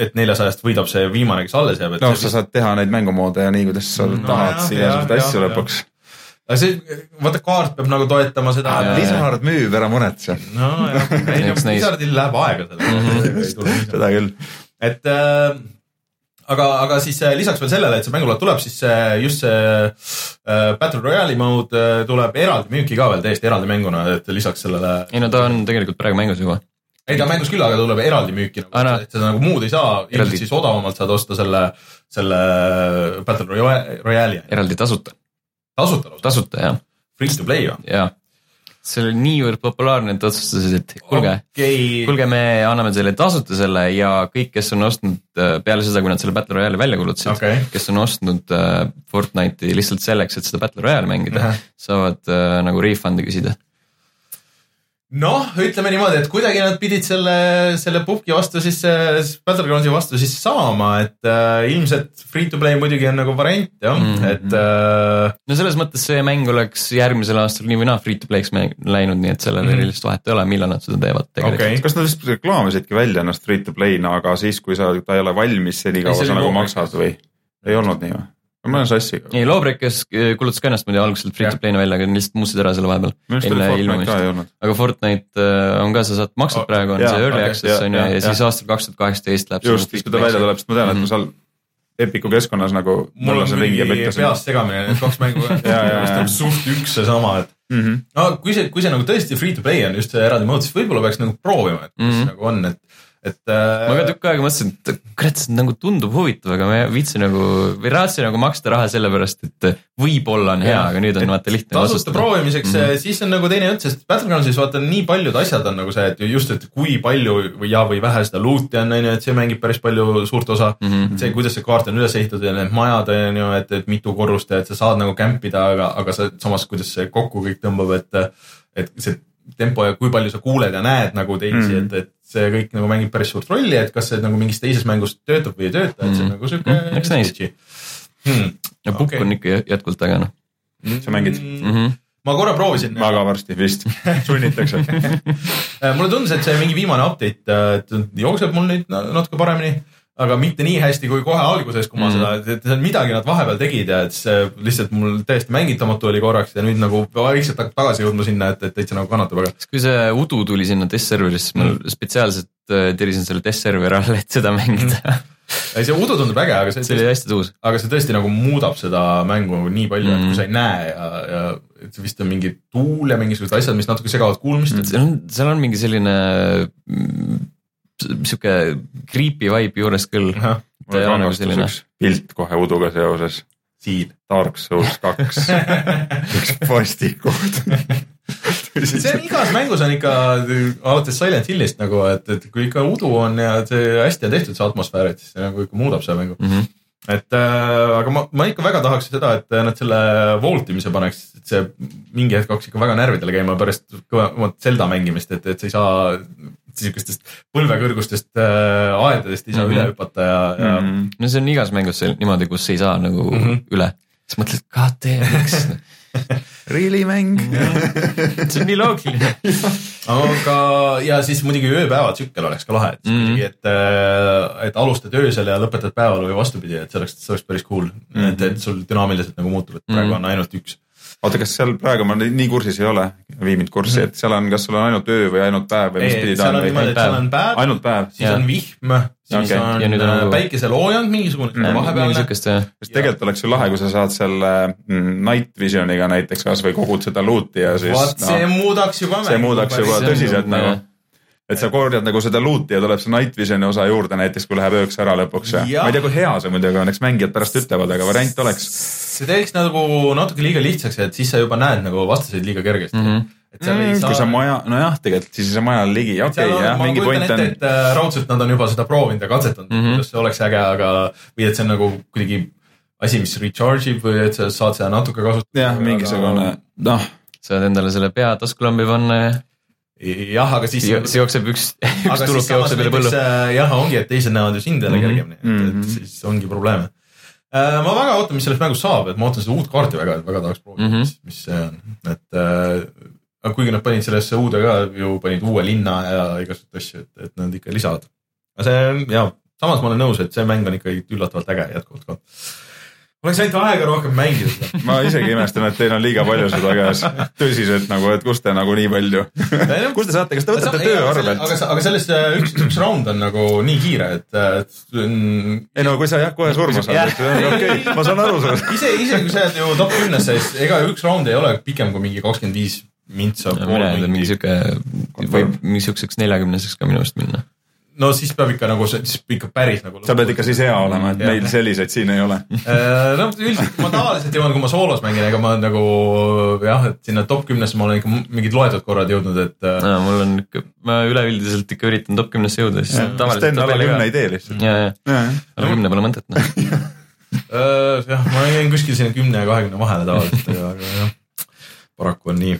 et neljasajast võidab see viimane, kes alles jääb, et noh, sa saad teha neid mängumoode ja nii, kuidas sa No tahad jah, igasuguseid asju lõpuks. Aga see, vaata kaart peab nagu toetama seda. Jaa. Blizzard müüb, ära muretse, nojah, ei no. Blizzardil läheb aega Mhm. sellele. seda küll. et äh, aga, aga siis äh, lisaks veel sellele, et see mängulaad tuleb, siis see, just see äh, Battle Royale'i mode äh, tuleb eraldi müüki ka veel täiesti eraldi mänguna, et lisaks sellele. ei no ta on tegelikult praegu mängus juba. ei ta on mängus küll, aga tuleb eraldi müüki nagu, et seda nagu muud ei saa, ilmselt siis odavamalt saad osta selle, selle Battle Royale- Royale'i. eraldi tasuta, tasuta lausa, tasuta ja, free to play või? ja see oli niivõrd populaarne, et otsustasid, et kuulge okay., okei, kuulge, me anname teile tasuta selle ja kõik, kes on ostnud äh, peale seda, kui nad selle Battle Royale'i välja kuulutasid okei, kes on ostnud äh, Fortnite'i lihtsalt selleks, et seda Battle Royale'i mängida, Ahah. saavad äh, nagu refund'i küsida. noh, ütleme niimoodi, et kuidagi nad pidid selle, selle pubgi vastu siis, Battlegroundsi vastu siis saama, et äh, ilmselt free to play muidugi on nagu variant jah mm, Mhm. -hmm. et äh, no selles mõttes see mäng oleks järgmisel aastal nii või naa free to play'ks läinud, nii et sellel Mhm. mm. erilist vahet ei ole, millal nad seda teevad tegelikult okei, kas nad vist reklaamisidki välja ennast free to play'na, aga siis, kui sa, ta ei ole valmis, senikaua sa nagu Lawbreakers. maksad või? ei olnud nii või? Ma olen sassi. ei, Lawbreakers äh, kuulutas ka ennast muidu algselt free to play'na välja, aga lihtsalt muutsid ära selle vahepeal. enne Fortnite ilmumist. aga Fortnite äh, on ka, sa saad, maksad Oh, praegu, on jaa, see early okei, access on ju jaa, ja jaa, siis aastal kaks tuhat kaheksateist läheb. just, siis kui ta välja tuleb, sest ma tean, et Mhm. ma seal Epiku keskkonnas nagu mul on ja mingi peast segamine, need kaks mängu on suht üks seesama, et Mhm. no kui see, kui see nagu tõesti free to play on just see eraldi mood, siis võib-olla peaks nagu proovima, et mis mm. -hmm. nagu on, et, et äh, ma ka tükk aega mõtlesin, et kurat, see nagu tundub huvitav, aga ma ei viitsi nagu, või raatsin nagu maksta raha sellepärast, et võib-olla on hea, aga nüüd on vaata lihtne tasuta. proovimiseks mm. -hmm. siis on nagu teine jutt, sest Battlegroundsis vaata nii paljud asjad on nagu see, et just, et kui palju või ja, või vähe seda loot'i on, on ju, et see mängib päris palju suurt osa mm. -hmm. see, kuidas see kaart on üles ehitatud ja need majad on ju, et, et mitu korrust ja et sa saad nagu camp ida, aga, aga sa samas, kuidas see kokku kõik tõmbab, et, et see tempo ja kui palju sa kuuled ja näed nagu teisi mm. -hmm. et, et see kõik nagu mängib päris suurt rolli, et kas see nagu mingis teises mängus töötab või ei tööta, et see on Mhm. nagu sihuke Mhm, eks näis. hmm. ja pukk Okei. on ikka jätkuvalt äge noh Sa mängid? mm. -hmm. ma korra proovisin. ka varsti vist, sunnitakse. Mulle tundus, et see mingi viimane update, et jookseb mul nüüd na- natuke paremini, aga mitte nii hästi kui kohe alguses, kui ma mm. Mhm. seda, et midagi nad vahepeal tegid ja et see lihtsalt mul täiesti mängitamatu oli korraks ja nüüd nagu vaikselt hakkab tagasi jõudma sinna, et, et täitsa nagu kannatab, aga kui see udu tuli sinna test serverisse, siis ma Mm. spetsiaalselt äh, tirisin selle test serveri all, et seda mängida. ei, see udu tundub äge, aga see see, oli hästi tuus. aga see tõesti nagu muudab seda mängu nii palju mm., et Mm. kui sa ei näe ja, ja et vist on mingi tuul ja mingisugused asjad, mis natuke segavad kuulmist mm.. seal on, seal on mingi selline mm, sihuke creepy vibe juures küll. ei ole nagu üks pilt kohe uduga seoses. siin. Dark Souls kaks, üks vastikud. see on igas mängus on ikka alates Silent Hillist nagu, et, et kui ikka udu on ja see hästi on tehtud, see atmosfäär, et siis see nagu ikka muudab seda mängu. Mm -hmm. et äh, aga ma, ma ikka väga tahaks seda, et nad selle vault imise paneks, et see mingi hetk hakkaks ikka väga närvidele käima pärast kõvemat Zelda mängimist, et, et sa ei saa sihukestest põlvekõrgustest äh, aedadest ei saa mm Mhm. -hmm. üle hüpata ja, ja mm Mhm. no see on igas mängus sel- niimoodi, kus ei saa nagu mm Mhm. -hmm. üle. siis mõtled, god damn, miks. Really mäng? see on nii loogiline. aga, ja siis muidugi ööpäevatsükkel oleks ka lahe, et Mhm. muidugi, et, et alustad öösel ja lõpetad päeval või vastupidi, et see oleks, see oleks päris cool mm, -hmm. et, et sul dünaamiliselt nagu muutub, et praegu Mhm. on ainult üks. oota, kas seal praegu ma nii kursis ei ole, vii mind kurssi, et seal on, kas sul on ainult öö või ainult päev või mis pidi ta seal on seal on päev, ainult päev? siis Jah. on vihm, siis Okei. on, Ja nüüd on on nagu- päikeseloojang mingisugune mm, mingi vahepealne. sest tegelikult oleks ju lahe, kui sa saad selle mm, night vision'iga näiteks kasvõi kogud seda loot'i ja siis vaat see no, muudaks juba see muudaks juba tõsiselt nagu, et sa korjad nagu seda loot'i ja tuleb see night vision'i osa juurde näiteks, kui läheb ööks ära lõpuks ja Jah. ma ei tea, kui hea see muidugi on, eks mängijad pärast ütlevad, aga variant oleks. see teeks nagu natuke liiga lihtsaks, et siis sa juba näed nagu vastaseid liiga kergesti mm. -hmm. et seal ei saa kui sa maja, nojah, tegelikult siis ei saa majale ligi, okei okay, on, jah, mingi point on et äh, raudselt nad on juba seda proovinud ja katsetanud mm. -hmm. kuidas see oleks äge, aga või et see on nagu kuidagi asi, mis recharge ib või et sa saad seda natuke kasutada. jah, mingisugune noh, saad endale selle pea taskulambi panna ja jah, aga siis. siis jookseb üks, üks tuluk jookseb üle põllu. äh, jah, ongi, et teised näevad ju sind jälle Mhm. kergemini, et, Mhm. et siis ongi probleeme. ma väga ootan, mis sellest mängust saab, et ma ootan seda uut kaarti väga, väga tahaks proovida mm, Mhm. -hmm. mis, mis see on, et äh, aga kuigi nad panid sellesse uude ka ju panid uue linna ja igasuguseid asju, et, et nad ikka lisavad. aga see on ja samas ma olen nõus, et see mäng on ikkagi üllatavalt äge jätkuvalt ka. Oleks ainult aega rohkem mängida seda. ma isegi imestan, et teil on liiga palju seda käes. tõsiselt nagu, et kust te nagu nii palju, kust te saate, kas te võtate töö arvelt? aga, aga sellest äh, üks, üks round on nagu nii kiire, et, et mm, ei no kui sa jah, kohe surma saad, et okei okay,, ma saan aru sellest. ise, isegi kui sa jääd ju top kümnesse, siis ega üks round ei ole pikem kui mingi kakskümmend viis mintsa. mingi sihuke, võib mingi siukseks neljakümneseks ka minu arust minna. No siis peab ikka nagu, siis ikka päris nagu. sa pead ikka siis hea olema, et Jah. meil selliseid siin ei ole. no üldiselt ma tavaliselt jõuan, kui ma soolos mängin, ega ma nagu jah, et sinna top kümnesse ma olen ikka mingid loetud korrad jõudnud, et äh, no mul on ikka, ma üleüldiselt ikka üritan top kümnesse jõuda, siis tavaliselt enne alla kümne ei tee lihtsalt. ja, ja, alla kümne pole mõtet noh. äh, jah, ma jäin kuskil sinna kümne ja kahekümne vahele tavaliselt, aga aga jah, paraku on nii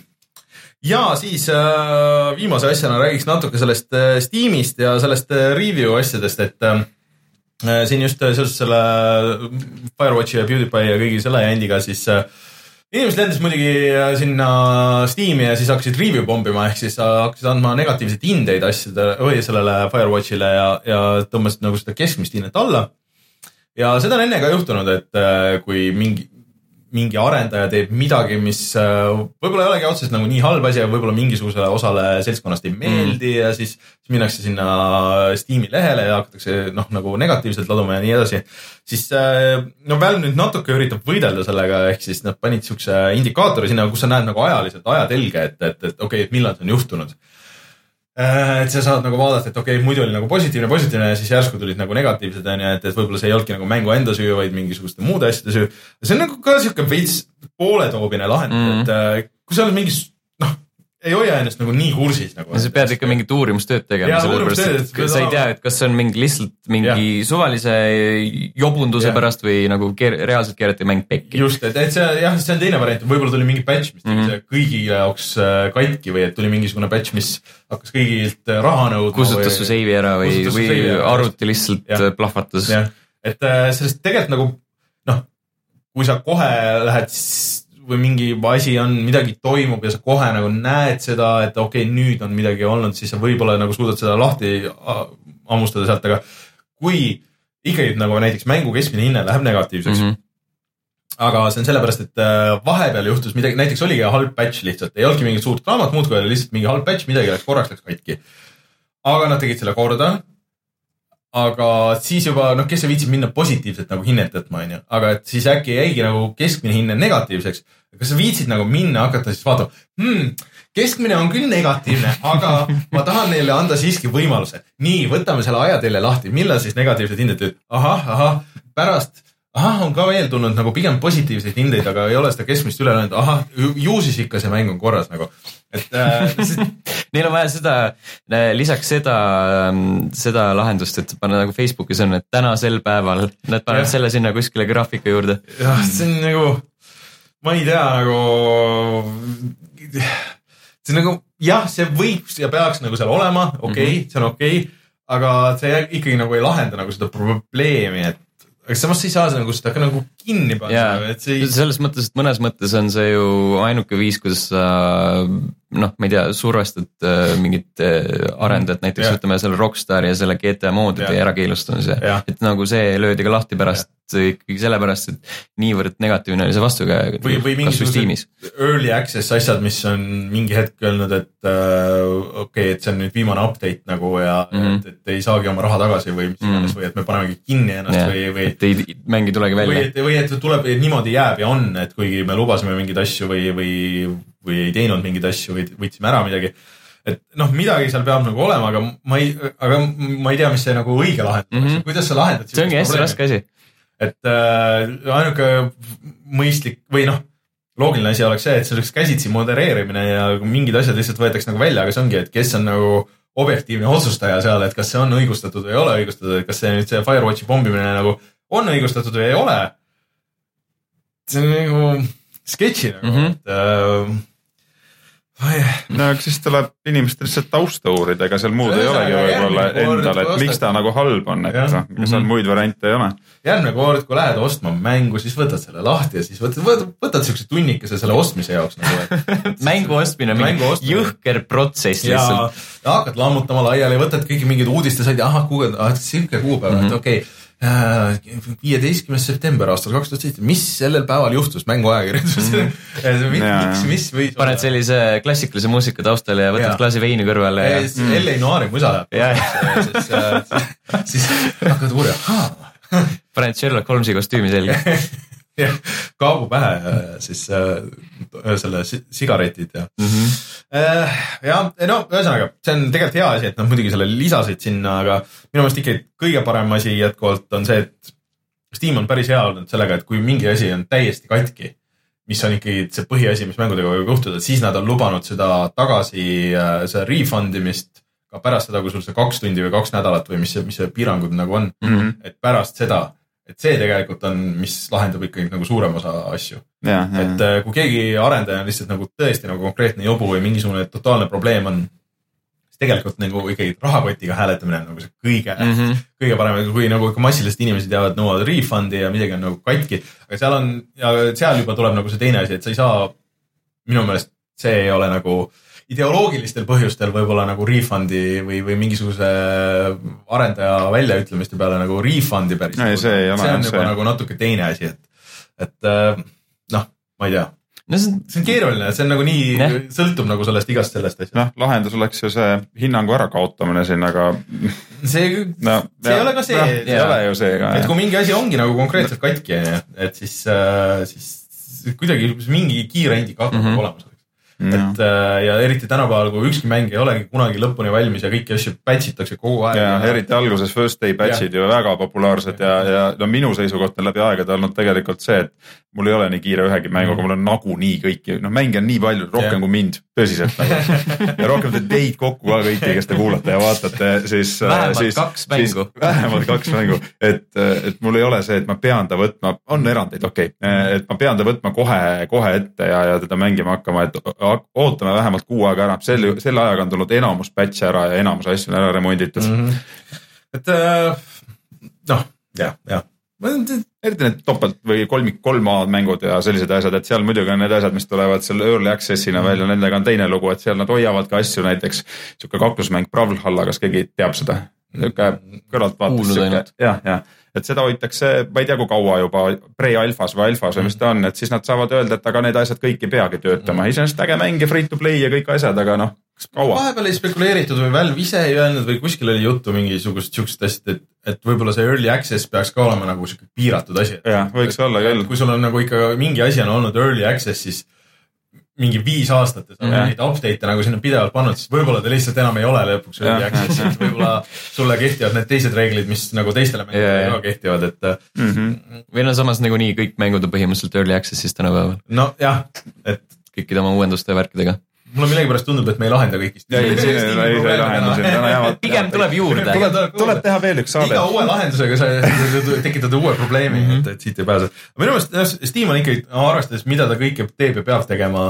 ja siis äh, viimase asjana räägiks natuke sellest äh, Steamist ja sellest äh, review asjadest, et äh, siin just äh, seoses selle Firewatchi ja PewDiePie ja kõigi selle jändiga siis äh, inimesed lendasid muidugi äh, sinna Steam'i ja siis hakkasid review pommima, ehk siis äh, hakkasid andma negatiivseid hindeid asjadele või sellele Firewatchile ja, ja tõmbasid nagu seda keskmist hinnet alla. ja seda on enne ka juhtunud, et äh, kui mingi, mingi arendaja teeb midagi, mis äh, võib-olla ei olegi otseselt nagu nii halb asi, aga võib-olla mingisugusele osale seltskonnast ei meeldi mm. ja siis, siis minnakse sinna Steam'i lehele ja hakatakse noh, nagu negatiivselt laduma ja nii edasi. siis äh, no Valve nüüd natuke üritab võidelda sellega, ehk siis nad panid siukse indikaatori sinna, kus sa näed nagu ajaliselt ajatelge, et, et, et okei okay,, et millal see on juhtunud et sa saad nagu vaadata, et okei okay,, muidu oli nagu positiivne, positiivne ja siis järsku tulid nagu negatiivsed onju, et, et võib-olla see ei olnudki nagu mängu enda süü, vaid mingisuguste muude asjade süü. see on nagu ka siuke veits pooletoobine lahendus mm. -hmm. et äh, kui sa oled mingis, ei hoia ennast nagu nii kursis nagu. sa pead ikka mingit uurimustööd tegema sellepärast et sa ei tea, et kas see on mingi lihtsalt mingi suvalise jobunduse Jah. pärast või nagu keer, reaalselt keerati mäng pekki. just, et, et see jah, see on teine variant, võib-olla tuli mingi patch, mis tegi mm -hmm. kõigi jaoks äh, katki või et tuli mingisugune patch, mis hakkas kõigilt äh, raha nõudma. kustutas su seivi ära või, või arvuti lihtsalt äh, plahvatas. et sellest tegelikult nagu noh, kui sa kohe lähed või mingi asi on, midagi toimub ja sa kohe nagu näed seda, et okei okay,, nüüd on midagi olnud, siis sa võib-olla nagu suudad seda lahti hammustada sealt, aga kui ikkagi nagu näiteks mängu keskmine hinne läheb negatiivseks mm. -hmm. aga see on sellepärast, et äh, vahepeal juhtus midagi, näiteks oligi halb patch lihtsalt, ei olnudki mingit suurt draamat, muudkui oli lihtsalt mingi halb patch, midagi läks korraks läks katki. aga nad tegid selle korda aga siis juba noh, kes ei viitsib minna positiivset nagu hinnet võtma, onju, aga et siis äkki jäigi nagu keskmine hinne negatiivseks. kas sa viitsid nagu minna, hakata siis vaatama hmm,, keskmine on küll negatiivne, aga ma tahan neile anda siiski võimaluse. nii, võtame selle ajatelje lahti, millal siis negatiivsed hinded ahah, ahah, pärast, ahah, on ka veel tulnud nagu pigem positiivseid hindeid, aga ei ole seda keskmist üle löönud, ahah, ju siis ikka see mäng on korras nagu, et äh, Neil on vaja seda, lisaks seda, seda lahendust, et panna nagu Facebookis on, et tänasel päeval, nad panevad selle sinna kuskile graafika juurde. jah, see on nagu, ma ei tea nagu, see on nagu jah, see võiks ja peaks nagu seal olema, okei okay,, see on okei okay,, aga see ikkagi nagu ei lahenda nagu seda probleemi, et aga samas sa ei saa nagu seda ka nagu kinni panna jaa, et see ei, selles mõttes, et mõnes mõttes on see ju ainuke viis, kuidas sa noh, ma ei tea, survestad äh, mingit äh, arendajat, näiteks Jah. ütleme selle Rockstari ja selle GTA moodide Jah. ärakeelustamise Jah., et nagu see löödi ka lahti pärast ikkagi sellepärast, et niivõrd negatiivne oli see vastukäe või, või mingisugused early access asjad, mis on mingi hetk öelnud, et äh, okei okay,, et see on nüüd viimane update nagu ja mm. -hmm. et, et ei saagi oma raha tagasi või mis iganes mm. -hmm. või et me panemegi kinni ennast Jah, või, või et ei, mäng ei tulegi või välja. et, või et tuleb, niimoodi jääb ja on, et kuigi me lubasime mingeid asju või, või, või ei teinud mingeid asju või võtsime ära midagi. et noh, midagi seal peab nagu olema, aga ma ei, aga ma ei tea, mis see nagu õige lahendus mm. -hmm. kuidas sa lahendad. see ongi hästi raske asi. et äh, ainuke mõistlik või noh, loogiline asi oleks see, et see oleks käsitsi modereerimine ja mingid asjad lihtsalt võetakse nagu välja, aga see ongi, et kes on nagu objektiivne otsustaja seal, et kas see on õigustatud või ei ole õigustatud, et kas see nüüd see Firewatchi pommimine nagu on õigustatud või ei ole. See on nagu sketši nagu mm. -hmm. et äh,. no eks siis tuleb inimestel lihtsalt tausta uurida, ega seal muud ei olegi võib-olla järgmine kord endal, et miks ta nagu halb on, et noh, ega seal Mhm. muid variante ei ole. järgmine kord, kui lähed ostma mängu, siis võtad selle lahti ja siis võtad, võtad, võtad siukse tunnikese selle ostmise jaoks nagu, et mängu ostmine on mingi ostmine. jõhker protsess ja, lihtsalt. ja hakkad lammutama laiali, võtad kõiki mingeid uudistesaid, ahah, kuupäev, sihuke kuupäev et Mhm. okei okay,. Viieteistkümnes september aastal kaks tuhat seitse, mis sellel päeval juhtus mänguajakirjanduses mm? -hmm. Miks, mis võis paned klassikalise klassikalise muusika taustale ja võtad Jaa. klaasi veini kõrvale ja siis L.A. Noiri musa läheb siis, siis hakkad uurima, paned Sherlock Holmesi kostüümi selga. jah, kaabu pähe siis äh, selle si- sigaretid ja Äh, jah, no ühesõnaga, see on tegelikult hea asi, et nad muidugi selle lisasid sinna, aga minu meelest ikkagi kõige parem asi jätkuvalt on see, et Steam on päris hea olnud sellega, et kui mingi asi on täiesti katki, mis on ikkagi see põhiasi, mis mängudega võib juhtuda, siis nad on lubanud seda tagasi, seda refund imist ka pärast seda, kui sul see kaks tundi või kaks nädalat või mis see, mis see piirangud nagu on, Mhm. et pärast seda, et see tegelikult on, mis lahendab ikkagi nagu suurem osa asju. et äh, kui keegi arendaja on lihtsalt nagu tõesti nagu konkreetne jobu või mingisugune totaalne probleem on, siis tegelikult nagu ikkagi rahakotiga hääletamine on nagu see kõige mm, -hmm. kõige parem, kui nagu ikka massiliselt inimesed jäävad, nõuavad refund'i ja midagi on nagu katki. aga seal on ja seal juba tuleb nagu see teine asi, et sa ei saa, minu meelest see ei ole nagu ideoloogilistel põhjustel võib-olla nagu refund'i või, või mingisuguse arendaja väljaütlemiste peale nagu refund'i päris. Ei, see ei see on see. juba nagu natuke teine asi, et, et äh, noh, ma ei tea, no see on, see on keeruline, see on nagu nii Jah., sõltub nagu sellest igast sellest asjast. noh, lahendus oleks ju see hinnangu ärakaotamine siin, aga see, no See ei ole ka see, ei jaa. ole ju see ka et. kui mingi asi ongi nagu konkreetselt katki, onju, et siis, siis kuidagi mingi kiire indikaator peab Mhm. olemas olema. Et äh, ja eriti tänapäeval, kui ükski mäng ei olegi kunagi lõpuni valmis ja kõiki asju patch itakse kogu aeg. ja eriti alguses first day batch'id ju väga populaarsed ja, ja no minu seisukoht on läbi aegade olnud tegelikult see, et mul ei ole nii kiire ühegi mänguga, mul on nagunii kõiki, noh mänge on nii palju, rohkem Jah. kui mind, tõsiselt nagu. ja rohkem te teid kokku ka kõiki, kes te kuulate ja vaatate, siis. Vähemalt kaks mängu. vähemalt kaks mängu, et, et mul ei ole see, et ma pean ta võtma, on erandeid, okei okay., et ma pean ta võtma kohe, kohe ette ja, ja teda mängima hakkama, et ootame vähemalt kuu aega ära, selle, selle ajaga on tulnud enamus patch'e ära ja enamus asju on ära remonditud mm. Mhm. et äh, noh, jah, jah. Eriti need topelt või kolmik, kolm A mängud ja sellised asjad, et seal muidugi on need asjad, mis tulevad seal early access'ina välja, nendega on teine lugu, et seal nad hoiavad ka asju, näiteks sihuke kaklusmäng Brawlhalla, kas keegi teab seda? sihuke kõrvaltvaates sihuke jah, jah, et seda hoitakse, ma ei tea, kui kaua juba pre-alfas või alfas või mis ta on, et siis nad saavad öelda, et aga need asjad kõik ei peagi töötama, iseenesest äge mäng ja free to play ja kõik asjad, aga noh, kaua. vahepeal ei spekuleeritud või Valve ise ei öelnud või kuskil oli juttu mingisugust siuksest asjast, et, et võib-olla see early access peaks ka olema nagu sihuke piiratud asi. jah, võiks olla küll. kui sul on nagu ikka mingi asi on olnud early access, siis mingi viis aastat ja sa oled Jah. neid update'e nagu sinna pidevalt pannud, siis võib-olla ta lihtsalt enam ei ole lõpuks early Jah. access, et võib-olla sulle kehtivad need teised reeglid, mis nagu teistele mängudele Jaa, ka kehtivad, et Mm -hmm. või no samas nagunii kõik mängud on põhimõtteliselt early access'is tänapäeval, nojah, et kõikide oma uuenduste ja värkidega. Mulle millegipärast tundub, et me ei lahenda kõiki. ei, siin ei ole, ei ei lahenda siin, täna jäävad. pigem tuleb juurde. tuleb, tuleb teha veel üks saade iga. uue lahendusega sa tekitad uue probleemi mm. -hmm. et, et siit ei pääse. minu meelest jah, Steam on ikkagi, arvestades, mida ta kõike teeb ja peab tegema,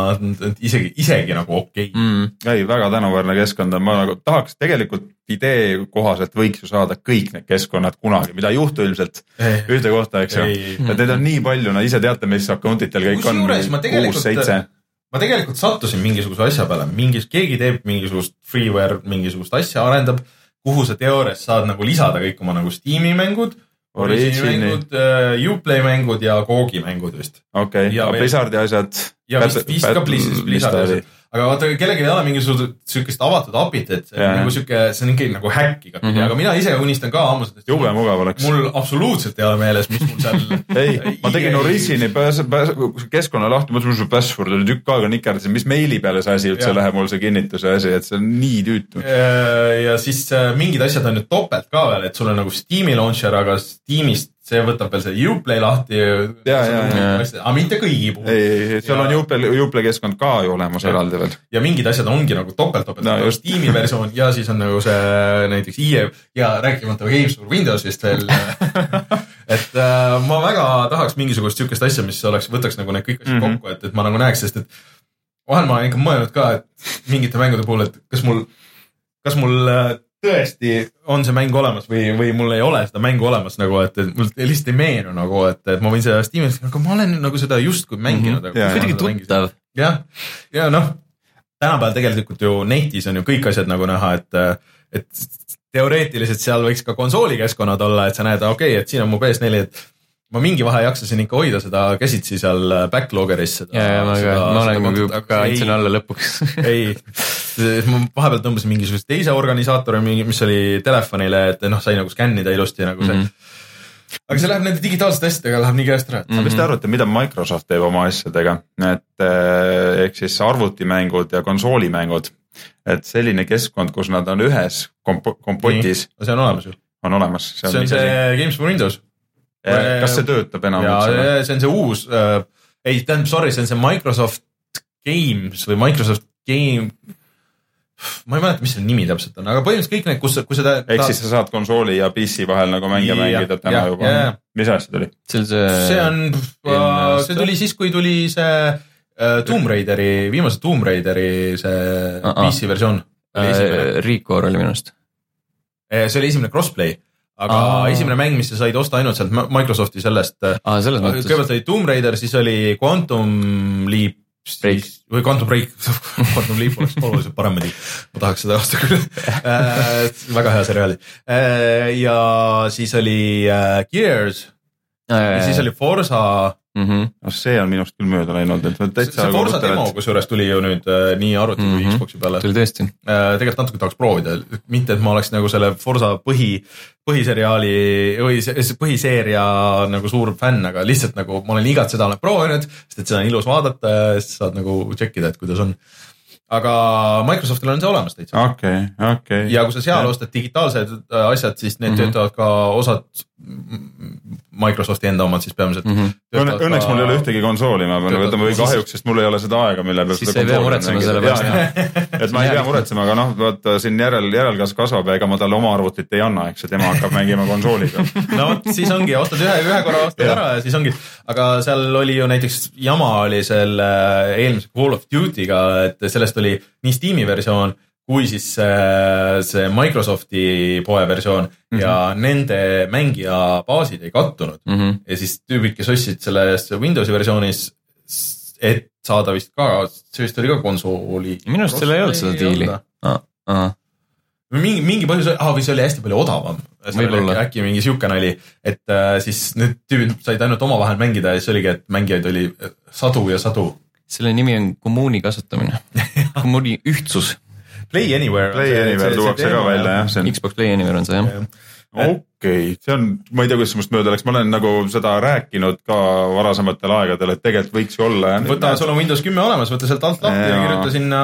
isegi, isegi nagu okei okay.. mm.. ei, väga tänuväärne keskkond on, ma nagu tahaks tegelikult idee kohaselt võiks ju saada kõik need keskkonnad kunagi, mida ei juhtu ilmselt ühte kohta, eks ju. Ei. et neid on nii palju, no ise teate, mis account itel kõik on Kusjuures ma, tegelikult-. Ma tegelikult sattusin mingisuguse asja peale, mingis, keegi teeb mingisugust freeware, mingisugust asja arendab, kuhu sa teoorias saad nagu lisada kõik oma nagu Steam'i mängud, Origini mängud uh,, Uplay mängud ja Googi mängud vist. okei, ja veel- Blizzardi asjad. ja vist, vist ka Blizzard, Blizzardi asjad. Aga vaata, kellelgi ei ole mingisugust siukest avatud API-t, et see on nagu siuke, see on ikkagi nagu häkk igatpidi mm. -hmm. aga mina ise unistan ka ammu sellest. jube mugav oleks. mul absoluutselt ei ole meeles, mis mul seal. ei, ma tegin Origini pääs-, pääs-, keskkonna lahti, mõtlesin, see password oli tükk aega nikerdasin, mis meili peale see asi üldse Jah. läheb, mul see kinnituse asi, et see on nii tüütu. ja siis äh, mingid asjad on nüüd topelt ka veel, et sul on nagu Steam'i launcher, aga Steam'ist see võtab veel see Uplay lahti. aga mitte kõigi puhul. ei, seal Ja- on Juple, Juple keskkond ka ju olemas eraldi veel. ja mingid asjad ongi nagu topelt, topelt No just. Steam'i versioon ja siis on nagu see näiteks IE ja rääkimata Games for Windowsist veel. et äh, ma väga tahaks mingisugust sihukest asja, mis oleks, võtaks nagu need kõik asjad mm. -hmm. kokku, et, et ma nagu näeks, sest et vahel ma olen ikka mõelnud ka, et mingite mängude puhul, et kas mul, kas mul äh, tõesti on see mäng olemas või, või mul ei ole seda mängu olemas nagu, et, et mul lihtsalt ei meenu nagu, et, et ma võin seda Steamis, aga ma olen nagu seda justkui mänginud mm. Jaa. kuidagi tuttav. jah, ja noh, tänapäeval tegelikult ju netis on ju kõik asjad nagu näha, et, et teoreetiliselt seal võiks ka konsoolikeskkonnad olla, et sa näed, okei okay,, et siin on mu PS4, et ma mingi vahe jaksasin ikka hoida seda käsitsi seal backloggeris seda. ja, ja ma ka, ma olen ka, ka andsin alla lõpuks. ei, ma vahepeal tõmbasin mingisuguse teise organisaatori, mis oli telefonile, et noh, sai nagu skännida ilusti nagu see mm. -hmm. aga see läheb nende digitaalsete asjadega läheb nii käest ära, et aga mis te arvate, mida Microsoft teeb oma asjadega, et eh, ehk siis arvutimängud ja konsoolimängud, et selline keskkond, kus nad on ühes komp-, kompotis, see on olemas ju. on olemas. see on see Games for Windows. Kas see töötab enam ja üldse? see on see uus äh,, ei tähendab, sorry, see on see Microsoft Games või Microsoft Game. ma ei mäleta, mis selle nimi täpselt on, aga põhimõtteliselt kõik need, kus, kui seda. ehk siis sa saad konsooli ja PC vahel nagu mänge Ja- mängida täna ja- juba mis asja tuli? see on see. see on, see tuli siis, kui tuli see äh, Tomb Raideri, viimase Tomb Raideri see Ah, ah. PC versioon. see Recore oli minu arust. oli esimene crossplay, aga Aa. esimene mäng, mis sa said osta ainult sealt Microsofti sellest äh, kõigepealt oli Tomb Raider, siis oli Quantum Leap. Break. või Quantum Break, Quantum Leap oleks oluliselt parem muidugi, ma tahaks seda osta küll äh,. väga hea seriaal äh,. ja siis oli Gears ja siis oli Forsa. Mhm. no see on minust küll mööda läinud, et täitsa see Forsa demo kusjuures tuli ju nüüd äh, nii arvuti kui Mhm. Xbox'i peale. tuli tõesti. tegelikult natuke tahaks proovida, mitte et ma oleks nagu selle Forsa põhi, põhiseriaali või se- se- põhiseeria nagu suur fänn, aga lihtsalt nagu ma olen igat seda olen proovinud, sest et seda on ilus vaadata ja siis saad nagu check ida, et kuidas on. aga Microsoftil on see olemas täitsa. okei, okei. ja kui sa seal ostad digitaalsed äh, asjad, siis need mm. -hmm. töötavad ka osad mm, Microsofti enda omad siis peamiselt mm. Õnne, õnneks mul ei ole ühtegi konsooli, ma pean võtama või kahjuks, sest mul ei ole seda aega, mille peal Siis sa ei pea muretsema selle pärast. et ma ei pea muretsema, aga noh, vaata siin järel, järelkasv kasvab ja ega ma talle oma arvutit ei anna, eks ju, tema hakkab mängima konsooliga. no vot, siis ongi, ostad ühe, ühe korra ostad ära ja siis ongi, aga seal oli ju näiteks jama oli selle eelmise Call of Duty'ga, et sellest oli nii Steam'i versioon kui siis see, see Microsofti poe versioon mm. -hmm. ja nende mängija baasid ei kattunud Mhm. ja siis tüübid, kes ostsid selles Windowsi versioonis, et saada vist ka, see vist oli ka konsooli. minu arust seal ei olnud seda diili. mingi, mingi põhjus, ah või see oli hästi palju odavam. Äkki mingi sihuke nali, et äh, siis need tüübid said ainult omavahel mängida ja siis oligi, et mängijaid oli sadu ja sadu. selle nimi on kommuuni kasutamine, kommuuni ühtsus. Play Anywhere. Play Anywhere tuuakse ka välja jah, see on Xbox Play Anywhere on see jah. okei, see on, ma ei tea, kuidas minust mööda läks, ma olen nagu seda rääkinud ka varasematel aegadel, et tegelikult võiks ju olla. võta, sul on Windows kümme olemas, võta sealt alt lahti ja kirjuta sinna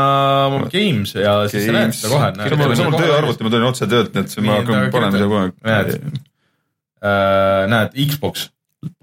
Games ja siis sa näed seda kohe. see on mul, see on mul tööarvuti, ma tulin otse töölt, nii et siis ma hakkan panema siia kohe. Näed. Äh, näed, Xbox.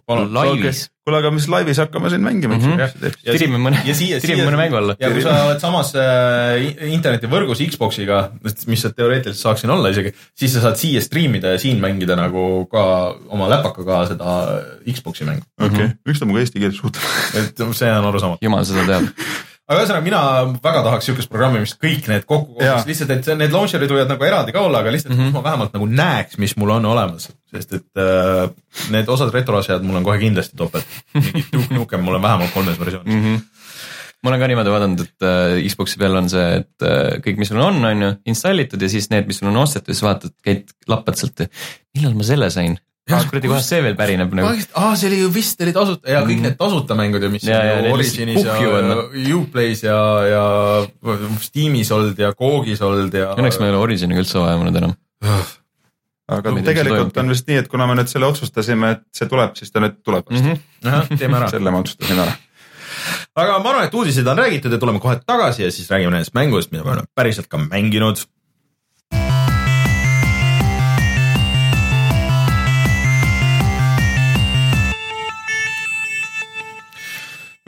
palun. laivis. kuule, aga mis laivis hakkame siin mängima mm, -hmm. Ja tirime mõne, tirime mõne mängu alla. ja kui sa oled samas äh, internetivõrgus Xbox'iga, mis sa teoreetiliselt saaks siin olla isegi, siis sa saad siia striimida ja siin mängida nagu ka oma läpakaga seda Xbox'i mängu. okei okay., miks ta minuga eesti keeles suhtleb? et see on arusaamatu. jumal seda teab. aga ühesõnaga, mina väga tahaks siukest programmi, mis kõik need kokku koguks, lihtsalt, et need launcher'id võivad nagu eraldi ka olla, aga lihtsalt mm. -hmm. ma vähemalt nagu näeks, mis mul on olemas, sest et äh, need osad retroasjad mul on kohe kindlasti topelt. mingi Duke Nukem mul on vähemalt kolmes versioonis mm. -hmm. ma olen ka niimoodi vaadanud, et äh, Xbox'i peal on see, et äh, kõik, mis sul on, on ju, installitud ja siis need, mis sul on ostetud, siis vaatad, käid lappad sealt. millal ma selle sain? Kuradi kus- kohast see veel pärineb nagu. -hmm. aa, see oli ju vist oli tasuta ja kõik Mhm. need tasuta mängud ja mis Ja, ja ju Originis ja noh. Uplay's ja, ja Steamis olnud ja Googis olnud ja. Õnneks meil ei ole Originiga üldse mõned enam. aga Ma mis tegelikult on vist nii, et kuna me nüüd selle otsustasime, et see tuleb, siis ta nüüd tuleb vast mm. ahah, teeme ära -hmm. selle ma otsustasin ära. aga ma arvan, et uudiseid on räägitud ja tuleme kohe tagasi ja siis räägime nendest mängudest, mida me oleme päriselt ka mänginud.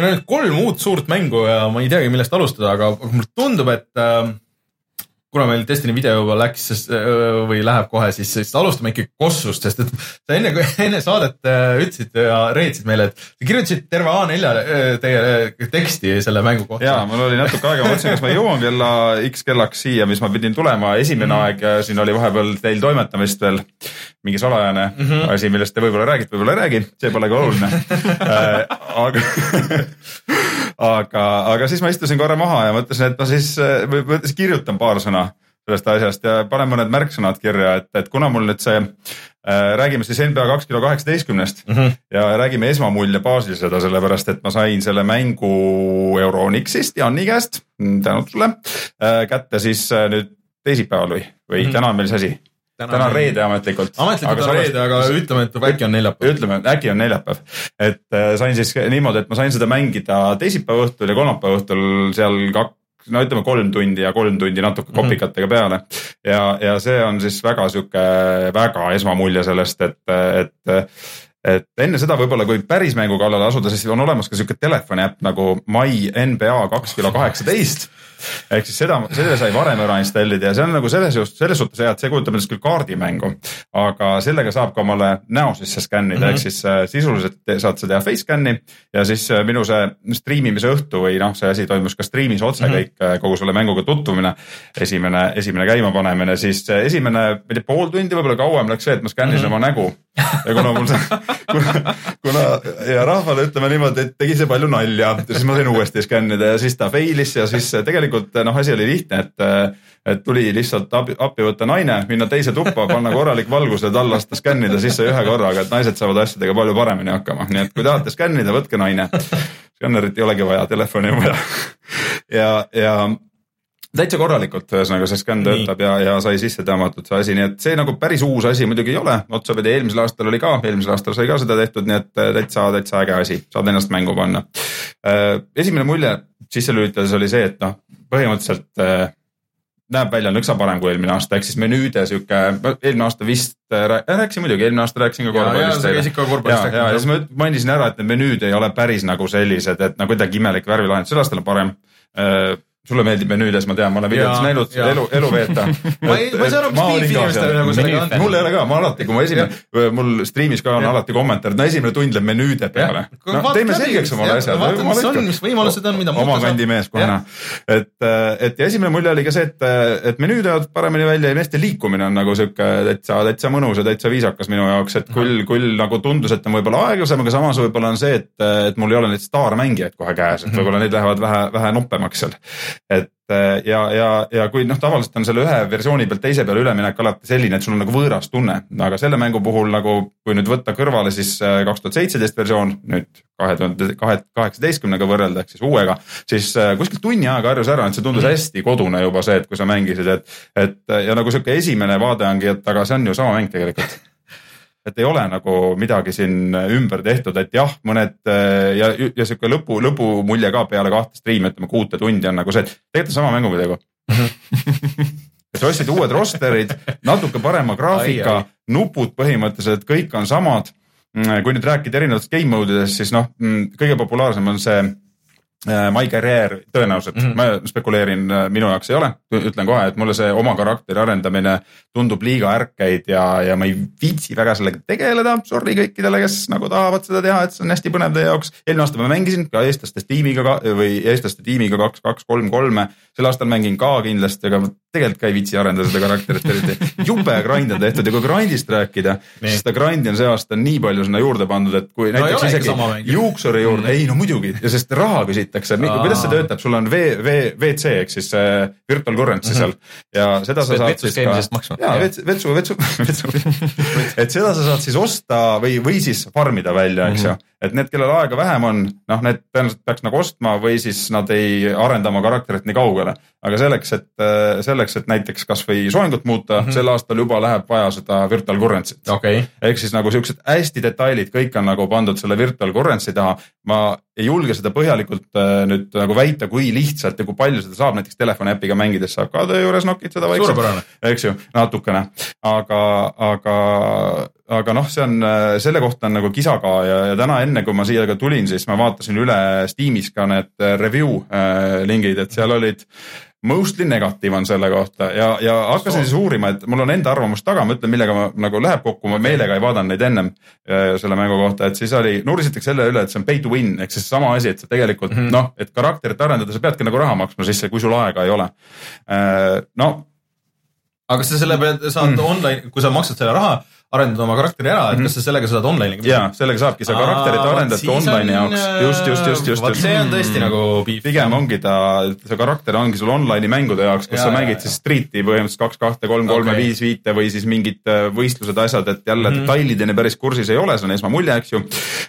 Meil on nüüd kolm uut suurt mängu ja ma ei teagi, millest alustada, aga mulle tundub, et äh, kuna meil Destiny video juba läks või läheb kohe, siis, siis alustame ikkagi Kossust, sest et sa enne, enne saadet äh, ütlesid ja reetsid meile, et sa kirjutasid terve A4 äh, teie äh, teksti selle mängu kohta. ja mul oli natuke aega, ma mõtlesin, kas ma jõuan kella X kellaks siia, mis ma pidin tulema, esimene mm. aeg ja siin oli vahepeal teil toimetamist veel mingi salajane mm -hmm. asi, millest te võib-olla räägite, võib-olla ei räägi, see polegi oluline Äh, aga aga, aga siis ma istusin korra maha ja mõtlesin, et ma siis, ma siis kirjutan paar sõna sellest asjast ja panen mõned märksõnad kirja, et, et kuna mul nüüd see äh, räägime siis NBA kaks kilo kaheksateistkümnest mm -hmm. ja räägime esmamulje baasil seda, sellepärast et ma sain selle mängu Euronixist Jani käest, tänud sulle äh,, kätte siis äh, nüüd teisipäeval või, või mm -hmm. täna on meil see asi, täna on reede ametlikult. ametlikult on reede, aga ütleme, et äkki on neljapäev. ütleme, äkki on neljapäev, et äh, sain siis niimoodi, et ma sain seda mängida teisipäeva õhtul ja kolmapäeva õhtul seal kaks no ütleme kolm tundi ja kolm tundi natuke kopikatega peale ja, ja see on siis väga sihuke väga esmamulje sellest, et, et et enne seda võib-olla, kui päris mängu kallale asuda, siis on olemas ka sihuke telefoni äpp nagu My NBA kaks kilo kaheksateist. Ehk siis seda, selle sai varem ära installida ja see on nagu selles just, selles suhtes hea, et see kujutab endast küll kaardimängu. aga sellega saab ka omale näo sisse skännida mm, -hmm. ehk siis äh, sisuliselt saad sa teha face scan'i ja siis äh, minu see striimimise õhtu või noh, see asi toimus ka striimis otse mm -hmm. kõik äh, kogu selle mänguga tutvumine. esimene, esimene käimapanemine, siis esimene, ma ei tea, pool tundi võib-olla kauem läks see, et ma skännisin mm -hmm. oma nägu ja kuna mul see, kuna, kuna ja rahvale ütleme niimoodi, et tegi see palju nalja ja siis ma sain uuesti skännida ja siis ta fail'is ja siis tegelikult noh, asi oli lihtne, et, et tuli lihtsalt appi, appi võtta naine, minna teise tuppa, panna korralik valgus ja tal lasta skännida sisse ühe korraga, et naised saavad asjadega palju paremini hakkama, nii et kui tahate skännida, võtke naine. skännerit ei olegi vaja, telefoni on vaja. ja, ja täitsa korralikult, ühesõnaga see Nii. töötab ja, ja sai sisse tõmmatud see asi, nii et see nagu päris uus asi muidugi ei ole, otsapidi eelmisel aastal oli ka, eelmisel aastal sai ka seda tehtud, nii et äh, täitsa, täitsa äge asi, saad ennast mängu panna. esimene mulje sisse lülitades oli see, et noh, põhimõtteliselt äh, näeb välja nõksa parem kui eelmine aasta, ehk siis menüüde sihuke, eelmine aasta vist äh, rää- äh, rääkisin muidugi, eelmine aasta rääkisin ka ja, ja korvpallist ka ja, korvpallist ja, ja siis ma mainisin ära, et need menüüd ei ole päris nagu sellised, et nagu kuidagi imelik värvilahendus, sel aastal on parem. Sulle meeldib menüüdes, ma tean, ma olen videotes näinud jaa. elu, elu veeta. ma ei, ma ei saa aru, miks Beefi inimestele nagu sellega on. mul ei ole ka, ma alati, kui ma esimene, mul striimis ka on Jah. alati kommentaar, no esimene tund läheb menüüde peale. no teeme selgeks omale asjad. vaata, mis on, mis võimalused on, mida oma kandi mees kohe näha. et, et ja esimene mulje oli ka see, et, et menüüd näevad paremini välja ja meeste liikumine on nagu sihuke täitsa, täitsa mõnus ja täitsa viisakas minu jaoks, et küll, küll nagu tundus, et on võib-olla aeglasem, aga samas võib-olla on see, et, et mul ei ole neid staarmängijaid kohe käes, et võib-olla neid lähevad vähe, vähe noppemaks seal. Et ja, ja, ja kui noh, tavaliselt on selle ühe versiooni pealt teise peale üleminek alati selline, et sul on nagu võõras tunne, aga selle mängu puhul nagu, kui nüüd võtta kõrvale siis äh, kaks tuhat seitseteist versioon, nüüd kahe tuhande kahe, kaheksateistkümnega võrrelda ehk siis uuega, siis äh, kuskil tunni aega harjus ära, et see tundus hästi kodune juba see, et kui sa mängisid, et, et ja nagu sihuke esimene vaade ongi, et aga see on ju sama mäng tegelikult et ei ole nagu midagi siin ümber tehtud, et jah, mõned äh, ja, ja sihuke lõpu, lõpumulje ka peale kahte striimi, ütleme kuute tundi on nagu see, et tegelikult on sama mänguga tegu. sa ostsid uued rosterid, natuke parema graafika nupud põhimõtteliselt kõik on samad. Kui nüüd rääkida erinevatest game mode idest, siis noh, kõige populaarsem on see My Career tõenäoliselt mm, -hmm. ma spekuleerin, minu jaoks ei ole, ütlen kohe, et mulle see oma karakteri arendamine tundub liiga ärkeid ja, ja ma ei viitsi väga sellega tegeleda. Sorry kõikidele, kes nagu tahavad seda teha, et see on hästi põnev teie jaoks. eelmine aasta ma mängisin ka eestlaste tiimiga või eestlaste tiimiga kaks, kaks, kolm, kolme. sel aastal mängin ka kindlasti, aga tegelikult ka ei viitsi arendada seda karakterit eriti. jube grind on tehtud ja kui grind'ist rääkida, siis seda grind'i on see aasta nii palju sinna juurde pandud, et kui no näiteks isegi juuksuri juurde mm., ei no muidugi ja sest raha küsitakse, kuidas see töötab, sul on V, V, WC ehk siis äh, virtual currency seal. Ja seda sa saad siis ka. ja vetsu, vetsu, vetsu, vetsu, et seda sa saad siis osta või, või siis farm ida välja, eks ju. Mm -hmm et need, kellel aega vähem on, noh, need tõenäoliselt peaks nagu ostma või siis nad ei arenda oma karakterit nii kaugele. aga selleks, et, selleks, et näiteks kasvõi soengut muuta mm, -hmm. sel aastal juba läheb vaja seda virtual currency't okay.. ehk siis nagu siuksed hästi detailid, kõik on nagu pandud selle virtual currency taha. ma ei julge seda põhjalikult äh, nüüd nagu väita, kui lihtsalt ja kui palju seda saab, näiteks telefoni äpiga mängides saab ka töö juures nokitseda vaikselt. eks ju, natukene, aga, aga aga noh, see on, äh, selle kohta on nagu kisa ka ja, ja täna enne, kui ma siia ka tulin, siis ma vaatasin üle Steamis ka need äh, review äh, lingid, et seal olid mostly negatiiv on selle kohta ja, ja hakkasin siis uurima, et mul on enda arvamus taga, ma ütlen, millega ma nagu läheb kokku, ma meelega ei vaadanud neid ennem selle mängu kohta, et siis oli, nursitakse selle üle, et see on pay to win ehk siis sama asi, et sa tegelikult mm -hmm. noh, et karakterit arendada, sa peadki nagu raha maksma sisse, kui sul aega ei ole no. aga sa selle pealt saad mm. online, kui sa maksad selle raha arendada oma karakteri ära, et mm -hmm. kas sa sellega saad online'iga jaa, sellega saabki, sa karakterit arendad ka online'i jaoks, just, just, just, just. vot see on tõesti mm. nagu piif. pigem ongi ta, see karakter ongi sul online'i mängude jaoks, kus ja, sa mängid ja, siis street'i põhimõtteliselt kaks, kahte, kolm, kolme viis, viite või siis mingid äh, võistlused, asjad, et jälle mm -hmm. detailideni päris kursis ei ole, see on esmamulje, eks ju.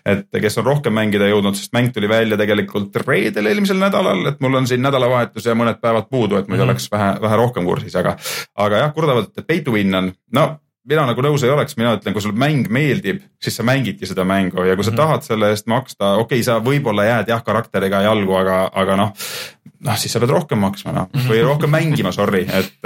et kes on rohkem mängida jõudnud, sest mäng tuli välja tegelikult reedel eelmisel nädalal, et mul on siin nädalavahetus ja mõned päevad puudu, et muidu mm -hmm. oleks vähe, vähe rohkem kursis, aga, aga jah, kurdavad, et pay to win on, no mina nagu nõus ei oleks, mina ütlen, kui sulle mäng meeldib, siis sa mängidki seda mängu ja kui sa mm -hmm. tahad selle eest maksta, okei okay,, sa võib-olla jääd jah karakteriga jalgu, aga, aga noh. noh, siis sa pead rohkem maksma noh või rohkem mängima, sorry, et,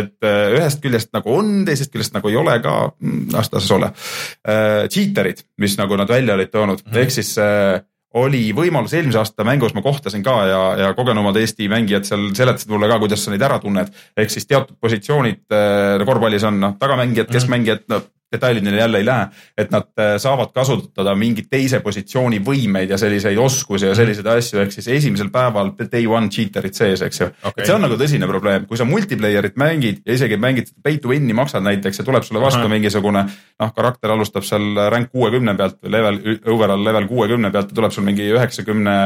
et ühest küljest nagu on, teisest küljest nagu ei ole ka, las ta siis ole uh,. Cheater'id, mis nagu nad välja olid toonud mm -hmm. ehk siis uh, oli võimalus eelmise aasta mängus ma kohtasin ka ja, ja kogenumad Eesti mängijad seal seletasid mulle ka, kuidas sa neid ära tunned. ehk siis teatud positsioonid äh, korvpallis on noh, tagamängijad, keskmängijad, no detailideni jälle ei lähe, et nad äh, saavad kasutada mingi teise positsiooni võimeid ja selliseid oskusi ja selliseid mhm. asju, ehk siis esimesel päeval day one cheater'id sees, eks ju okay.. et see on nagu tõsine probleem, kui sa multiplayer'it mängid ja isegi mängid pay to win'i maksad näiteks ja tuleb sulle vastu Aha. mingisugune noh, karakter alustab seal rank kuuekümne pealt või level, overall level kuuekümne pealt ja tuleb sul mingi üheksakümne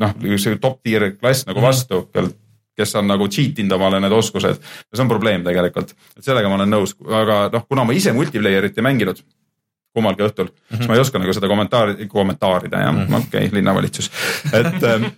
noh, top tier klass nagu mhm. vastu kes on nagu cheat inud omale need oskused. see on probleem tegelikult, et sellega ma olen nõus, aga noh, kuna ma ise multiplayer'it ei mänginud kummalgi õhtul mm, -hmm. siis ma ei oska nagu seda kommentaari, kommentaarida jah mm -hmm., okei okay,, linnavalitsus, et ähm,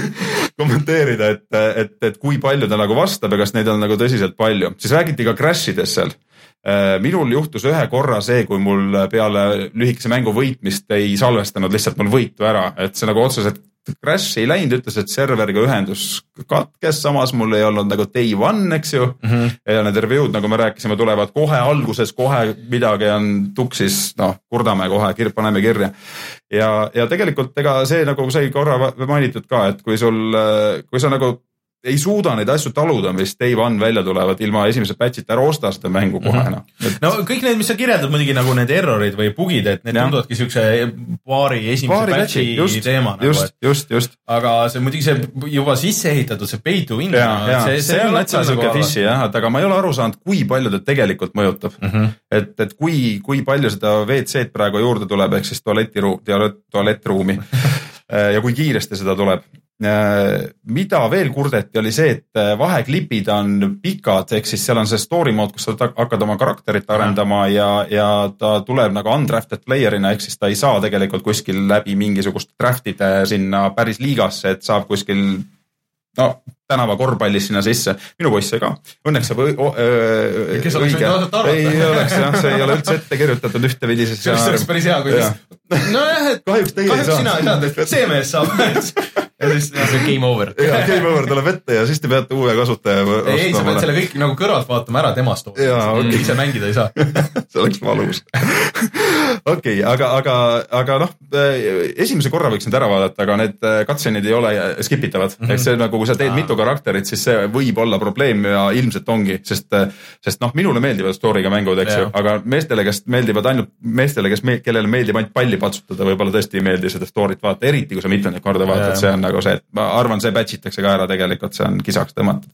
kommenteerida, et, et, et kui palju ta nagu vastab ja kas neid on nagu tõsiselt palju, siis räägiti ka crash idest seal äh, minul juhtus ühe korra see, kui mul peale lühikese mängu võitmist ei salvestanud lihtsalt mul võitu ära, et see nagu otseselt Crash ei läinud, ütles, et serveriga ühendus katkes, samas mul ei olnud nagu day one, eks ju mm. -hmm. ja need review'd, nagu me rääkisime, tulevad kohe alguses, kohe midagi on tuksis, noh, kurdame kohe, paneme kirja. ja, ja tegelikult ega see nagu sai korra mainitud ka, et kui sul, kui sa nagu ei suuda neid asju taluda, mis day one välja tulevad ilma esimese batch'ita, ära osta seda mängu kohe mm -hmm. noh et.... no kõik need, mis sa kirjeldad muidugi nagu need error'id või bug'id, et need tunduvadki siukse paari esimese batch'i just, teema nagu. just, just, just. aga see muidugi see juba sisse ehitatud, see pay to win. see, see, see on täitsa siuke nagu fish'i jah, et aga ma ei ole aru saanud, kui palju ta tegelikult mõjutab mm. -hmm. et, et kui, kui palju seda WC-d praegu juurde tuleb, ehk siis tualetiruum, tualettruumi ja kui kiiresti seda tuleb mida veel kurdeti, oli see, et äh, vaheklipid on pikad, ehk siis seal on see story mode, kus sa hakkad oma karakterit arendama ja, ja ta tuleb nagu undrafted player'ina, ehk siis ta ei saa tegelikult kuskil läbi mingisugust draft'ide sinna päris liigasse, et saab kuskil no tänava korvpallis sinna sisse. minu poiss sai ka, õnneks saab öö, Kes oleks võinud ausalt arvata. ei oleks jah, see ei ole üldse ette kirjutatud ühtepidi, sest see oleks päris hea, kui Jah. nojah, et kahjuks teie ei kahjuks sina ei saanud. see mees saab. ja siis, see on game over. ja game over tuleb ette ja siis te peate uue kasutaja ei, ei, sa pead selle kõik nagu kõrvalt vaatama ära tema story Jaa, okei. ise mängida ei saa. see oleks valus. okei, aga, aga, aga noh, esimese korra võiks need ära vaadata, aga need äh, cutscene'id ei ole skip itavad mm. -hmm. eks see nagu, kui sa teed Aa. Mitu karakterit, siis see võib olla probleem ja ilmselt ongi, sest, sest noh, minule meeldivad story'ga mängud, eks ju aga meestele, kes meeldivad ainult, meestele, kes, kellele meeldib ainult palli patsutada, võib-olla tõesti ei meeldi seda story't vaadata, eriti kui sa mitmendat korda vaatad see on nagu see, et ma arvan, see batch itakse ka ära tegelikult, see on kisaks tõmmatud.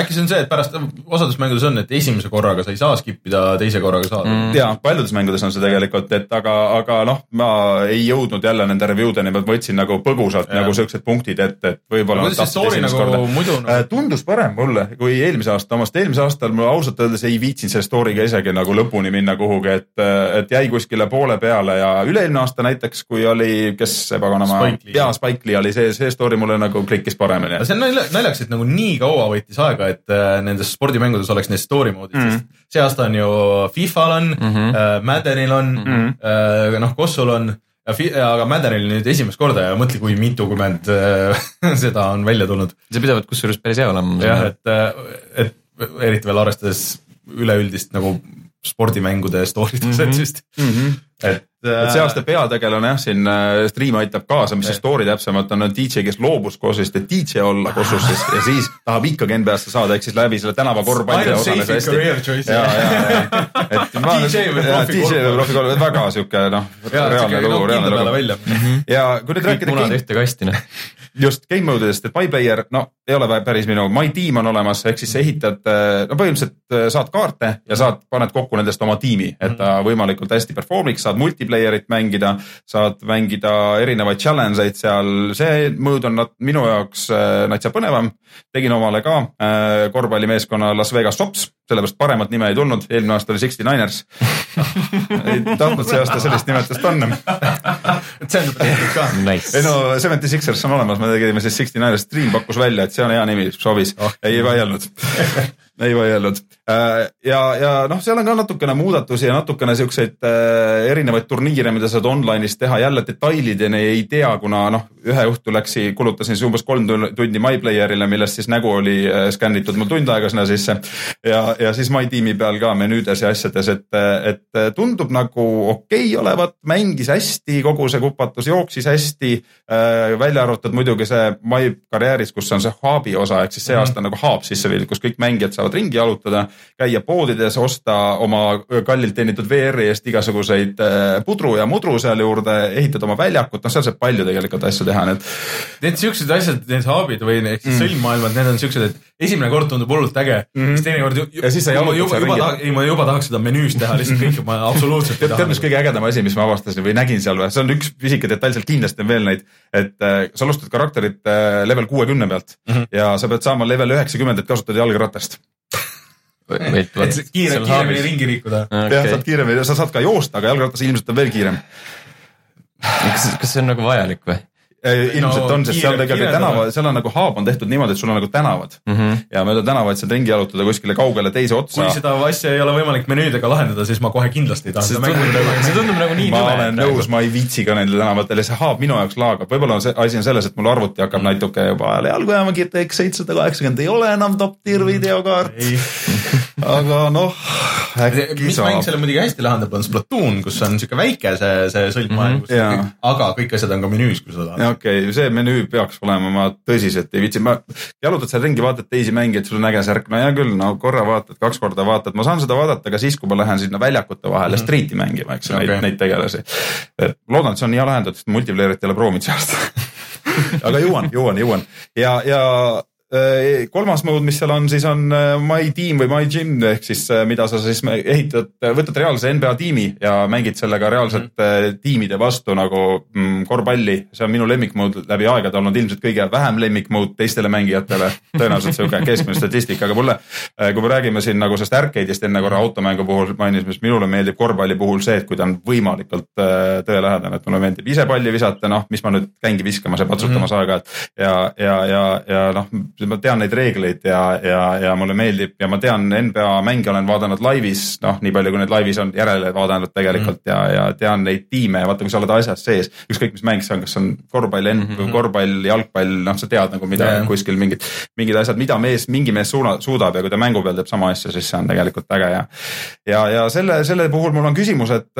äkki see on see, et pärast osades mängudes on, et esimese korraga sa ei saa skip ida, teise korraga saad mm.. ja paljudes mängudes on see tegelikult, et aga, aga noh, ma ei jõudnud jälle nende review deni, ma võtsin nagu põgusalt Jah. nagu siuksed punktid ette, et võib-olla. kuidas see story nagu muidu nagu... tundus parem mulle kui eelmise aasta omast, eelmise aastal ma ausalt öeldes ei viitsinud selle story'ga isegi nagu lõpuni minna kuhugi, et, et jäi kuskile poole peale ja üle-eelmine aasta näiteks, kui oli, kes see paganama jaa, Spike Lee oli see, see story mulle nagu klikkis paremini see on nalja- naljakas, et nagu nii kaua võttis aega, et äh, nendes spordimängudes oleks need story mode'id mm. -hmm. sest see aasta on ju Fifal on mm. -hmm. Maddenil on mm. -hmm. noh, Kossul on, aga Maddenil nüüd esimest korda ja mõtle, kui mitukümmend äh, seda on välja tulnud. see pidavat kusjuures päris hea olema. jah, et, et eriti veel arvestades üleüldist nagu spordimängude story tasetist mm, Mm -hmm. et. et see aasta peategelane jah, siin äh, Stream aitab kaasa, mis see story täpsemalt on, on DJ, kes loobus Kossist, et DJ olla siis ja siis tahab ikkagi NBA-sse saada, ehk siis läbi selle tänava korvpalli Ainult osales hästi. ja, ja, ja, et ma DJ või profi DJ või profi korvpall, väga sihuke noh, reaalne lugu, reaalne peale lugu. välja. ja kui nüüd kõik rääkida munad ühte kasti, noh. just game mode idest, et My Player, no ei ole päris minu, My Team on olemas, ehk siis ehitad, no põhimõtteliselt äh, saad kaarte ja saad, paned kokku nendest oma tiimi, et ta võimalikult hästi perform'iks, saad multiplayer'it mängida, saad mängida erinevaid challenge eid seal, see mõõd on nat- minu jaoks äh, natsa põnevam. tegin omale ka äh, korvpallimeeskonna Las Vegas Sops, sellepärast paremat nime ei tulnud, eelmine aasta oli Sixty Niners. ei tahtnud see aasta sellist nimetust panna et see on tehtud ka. Nice ei. no Seventy Sixers on olemas, me tegime siis Sixty Niners, Stream pakkus välja, et see on hea nimi, sobis oh., ei vaielnud ei vaielnud. ja, ja noh, seal on ka natukene muudatusi ja natukene siukseid äh, erinevaid turniire, mida saad online'is teha, jälle detailideni ei tea, kuna noh, ühe õhtu läks, kulutasin siis umbes kolm tun- tundi MyPlayer'ile, millest siis nägu oli äh, skännitud mul tund aega sinna sisse. ja, ja siis MyTeam'i peal ka menüüdes ja asjades, et, et tundub nagu okei okay olevat, mängis hästi, kogu see kupatus jooksis hästi äh,. välja arvatud muidugi see My karjääris, kus on see hub'i osa, ehk siis see aasta on nagu hub sisse viidud, kus kõik mängijad saavad ringi jalutada, käia poodides, osta oma kallilt teenitud VR-i eest igasuguseid äh, pudru ja mudru seal juurde, ehitada oma väljakut, noh, seal saab palju tegelikult asju teha, nii et Need siuksed asjad, need hub'id või ehk siis sõlmmaailmad, need on siuksed, et esimene kord tundub hullult äge mm, -hmm. siis teine kord ju, ju, Ja siis sa jalutad juba, seal ringi. juba, ei, ma juba tahaks seda menüüs teha, lihtsalt kõike ma absoluutselt ei tead, taha mis. kõige ägedam asi, mis ma avastasin või nägin seal või, see on üks pisike detail, seal kindlasti on veel neid, et äh, sa alustad karakterit äh, level kuuekümne pealt mm -hmm. ja sa pead saama level üheksakümmend, et kasutada jalgratast. Et see kiire, kiiremini ringi liikuda. jah, saad kiiremini, sa saad ka joosta, aga jalgratas ilmselt on veel kiirem. kas, kas see on nagu vajalik või? Ilmselt no on, sest seal kiire- tegelikult kiire tänava seal on nagu hub on tehtud niimoodi, et sul on nagu tänavad. Mm? -hmm. ja mööda tänavaid saad ringi jalutada kuskile kaugele teise otsa. Kui. seda asja ei ole võimalik menüüdega lahendada, siis ma kohe kindlasti ei taha see seda mängu see tundub nagu nii ma nõme olen nõus, ma ei viitsi ka nendel tänavatel ja see hub minu jaoks laagab, võib-olla on see asi on selles, et mul arvuti hakkab natuke juba ajale jalgu jääma, GTX seitsesada kaheksakümmend. Ei ole enam top tier videokaart, ei, aga noh, äkki mis mäng saab. selle muidugi hästi lahendab, on Splatoon, kus on siuke väike see, see sõlmmaailm mm, Mhm, jaa. -hmm. aga kõik asjad on ka menüüs, kui sa tahad. okei okay,, see menüü peaks olema, ma tõsiselt ei viitsi, ma jalutad seal ringi, vaatad teisi mängijaid, sul on äge särk, no hea küll, no korra vaatad, kaks korda vaatad, ma saan seda vaadata ka siis, kui ma lähen sinna väljakute vahele mm -hmm. street'i mängima, eks ju okay., neid, neid tegelasi. loodan, et see on hea lahendatud, sest multiplayer'it ei ole proovinud see aasta. aga jõuan, jõuan, jõuan ja, ja kolmas mode, mis seal on, siis on äh, My Team või My Gym ehk siis äh, mida sa siis me- ehitad, võtad reaalse NBA tiimi ja mängid sellega reaalselt mm. tiimide vastu nagu mm, korvpalli. see on minu lemmikmood läbi aegade olnud ilmselt kõige vähem lemmikmood teistele mängijatele. tõenäoliselt sihuke keskmine statistika, aga mulle, kui me räägime siin nagu sellest arcade'ist enne korra automängu puhul mainisime, siis minule meeldib korvpalli puhul see, et kui ta on võimalikult äh, tõelähedane, et mulle meeldib ise palli visata, noh, mis ma nüüd käingi viskamas ja patsutamas mm -hmm. aeg-ajalt. ja, ja, ja, ja noh, ma tean neid reegleid ja, ja, ja mulle meeldib ja ma tean NBA mänge olen vaadanud laivis, noh, nii palju kui neid laivis on järele vaadanud tegelikult mm. ja, ja tean neid tiime ja vaata, kui sa oled asjas sees, ükskõik mis mäng see on, kas on korvpall mm, -hmm. korvpall, jalgpall, noh, sa tead nagu mida yeah. kuskil mingid, mingid asjad, mida mees, mingi mees suuna, suudab ja kui ta mängu peal teeb sama asja, siis see on tegelikult äge ja. ja, ja selle, selle puhul mul on küsimus, et,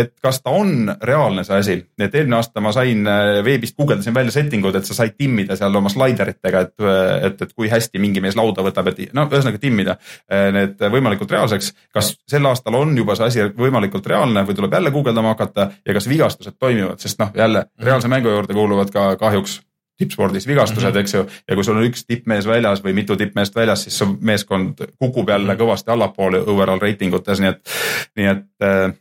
et kas ta on reaalne see asi, et eelmine aasta ma sain veebist guugeldasin välja setting ud, et sa said timmida seal oma slaideritega, et, et, et kui hästi mingi mees lauda võtab, et no ühesõnaga timmida eh, need võimalikult reaalseks. kas sel aastal on juba see asi võimalikult reaalne või tuleb jälle guugeldama hakata ja kas vigastused toimivad, sest noh, jälle reaalse mängu juurde kuuluvad ka kahjuks tippspordis vigastused mm, -hmm. eks ju, ja kui sul on üks tippmees väljas või mitu tippmeest väljas, siis su meeskond kukub jälle mhm. kõvasti allapoole overall reitingutes, nii et, nii et, eh,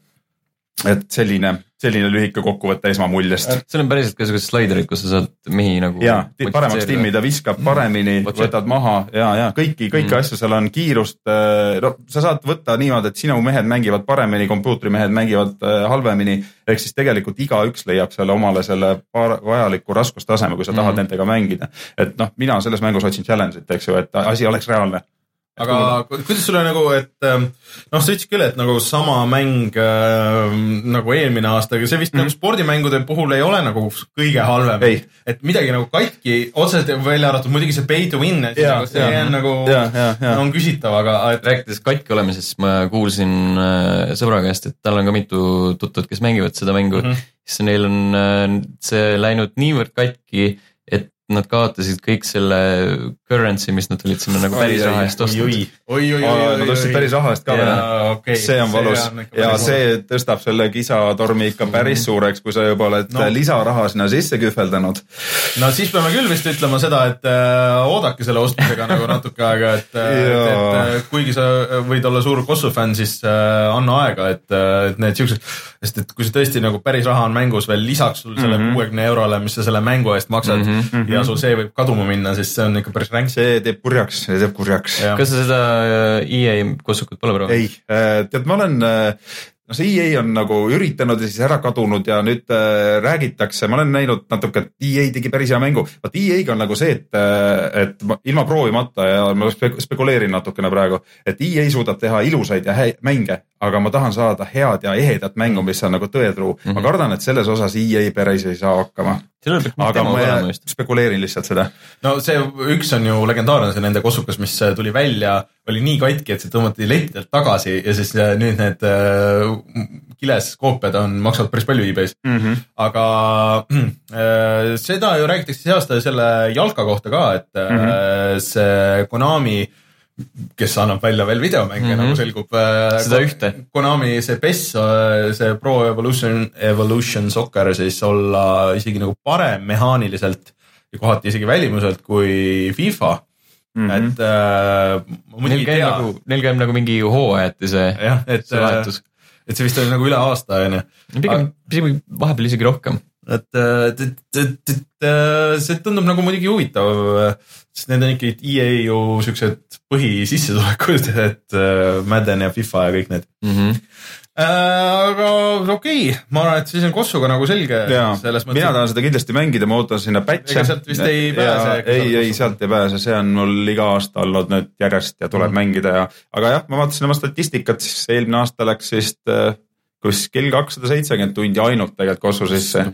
et selline selline lühike kokkuvõte esmamuljest. seal on päriselt ka siuksed slaiderid, kus sa saad mehi nagu. ja, paremaks timmida, viskab paremini mm, võtad maha ja, ja kõiki, kõiki mm. asju, seal on kiirust. Äh, no sa saad võtta niimoodi, et sinu mehed mängivad paremini, kompuutrimehed mängivad äh, halvemini. ehk siis tegelikult igaüks leiab selle omale selle vajaliku raskustaseme, kui sa tahad mm. nendega mängida. et noh, mina selles mängus otsin challenge'it, eks ju, et asi oleks reaalne aga kuidas sulle nagu, et ähm, noh, sa ütlesid küll, et nagu sama mäng äh, nagu eelmine aasta, aga see vist mm -hmm. nagu spordimängude puhul ei ole nagu kõige halvem. et midagi nagu katki, otseselt välja arvatud muidugi see pay to win, see ja, on nagu, on küsitav, aga et.... rääkides katki olemisest, ma kuulsin äh, sõbra käest, et tal on ka mitu tuttavat, kes mängivad seda mängu mm, -hmm. siis neil on äh, see läinud niivõrd katki, et nad kaotasid kõik selle currency, mis nad olid sinna nagu päris raha eest ostnud. oi, oi, oi, oi. Nad ostsid päris raha eest ka veel. Okay, see on valus see on ja see tõstab selle kisatormi ikka päris mm -hmm. suureks, kui sa juba oled no. lisaraha sinna sisse kühveldanud. no siis peame küll vist ütlema seda, et äh, oodake selle ostmisega nagu natuke aega, et, äh, et, et äh, kuigi sa võid olla suur Kossu fänn, siis äh, anna aega, et, äh, et need siuksed, sest et kui see tõesti nagu päris raha on mängus veel lisaks sul selle mhm. kuuekümne mm -hmm. eurole, mis sa selle mängu eest maksad mm -hmm. ja sul see võib kaduma minna, siis see on ikka päris ränk. see teeb kurjaks, see teeb kurjaks. kas sa seda äh, EA kossukut pole proovinud? ei, äh, tead, ma olen äh, no see EA on nagu üritanud ja siis ära kadunud ja nüüd räägitakse, ma olen näinud natuke, et EA tegi päris hea mängu. vaat EA-ga on nagu see, et, et ma, ilma proovimata ja ma spekuleerin natukene praegu, et EA suudab teha ilusaid ja häid mänge, aga ma tahan saada head ja ehedat mängu, mis on nagu tõetruu mm. -hmm. ma mhm. kardan, et selles osas EA päris ei saa hakkama. Aga ma spekuleerin lihtsalt seda. no see üks on ju legendaarne, see nende kossukas, mis tuli välja, oli nii katki, et see tõmmati lettidelt tagasi ja siis äh, nüüd need äh, kiles koopiad on, maksavad päris palju e-base mm. -hmm. aga äh, seda ju räägitakse see aasta selle jalka kohta ka, et mm -hmm. see Konami äh, kes annab välja veel videomänge mm, -hmm. nagu selgub. Äh, seda ühte. Konami see PES, äh, see Pro Evolution, Evolution Soccer siis olla isegi nagu parem mehaaniliselt ja kohati isegi välimuselt kui FIFA mm. -hmm. et äh, neil käib tea... nagu, neil käib nagu mingi hooajati see, see vahetus. et see vist oli nagu üle aasta onju. pigem, pigem vahepeal isegi rohkem et, et, et, et, et see tundub nagu muidugi huvitav, sest need on ikkagi EA ju siuksed põhisissetulekud, et Madden ja FIFA ja kõik need mm. -hmm. aga okei okay., ma arvan, et siis on Kossuga nagu selge. mina tahan seda kindlasti mängida, ma ootan sinna patch'e. sealt vist ei pääse. ei, ei sealt ei pääse, see on mul iga aasta olnud nüüd järjest ja tuleb mm -hmm. mängida ja, aga jah, ma vaatasin oma statistikat, siis eelmine aasta läks vist äh, kuskil kakssada seitsekümmend tundi ainult tegelikult Kossu sisse.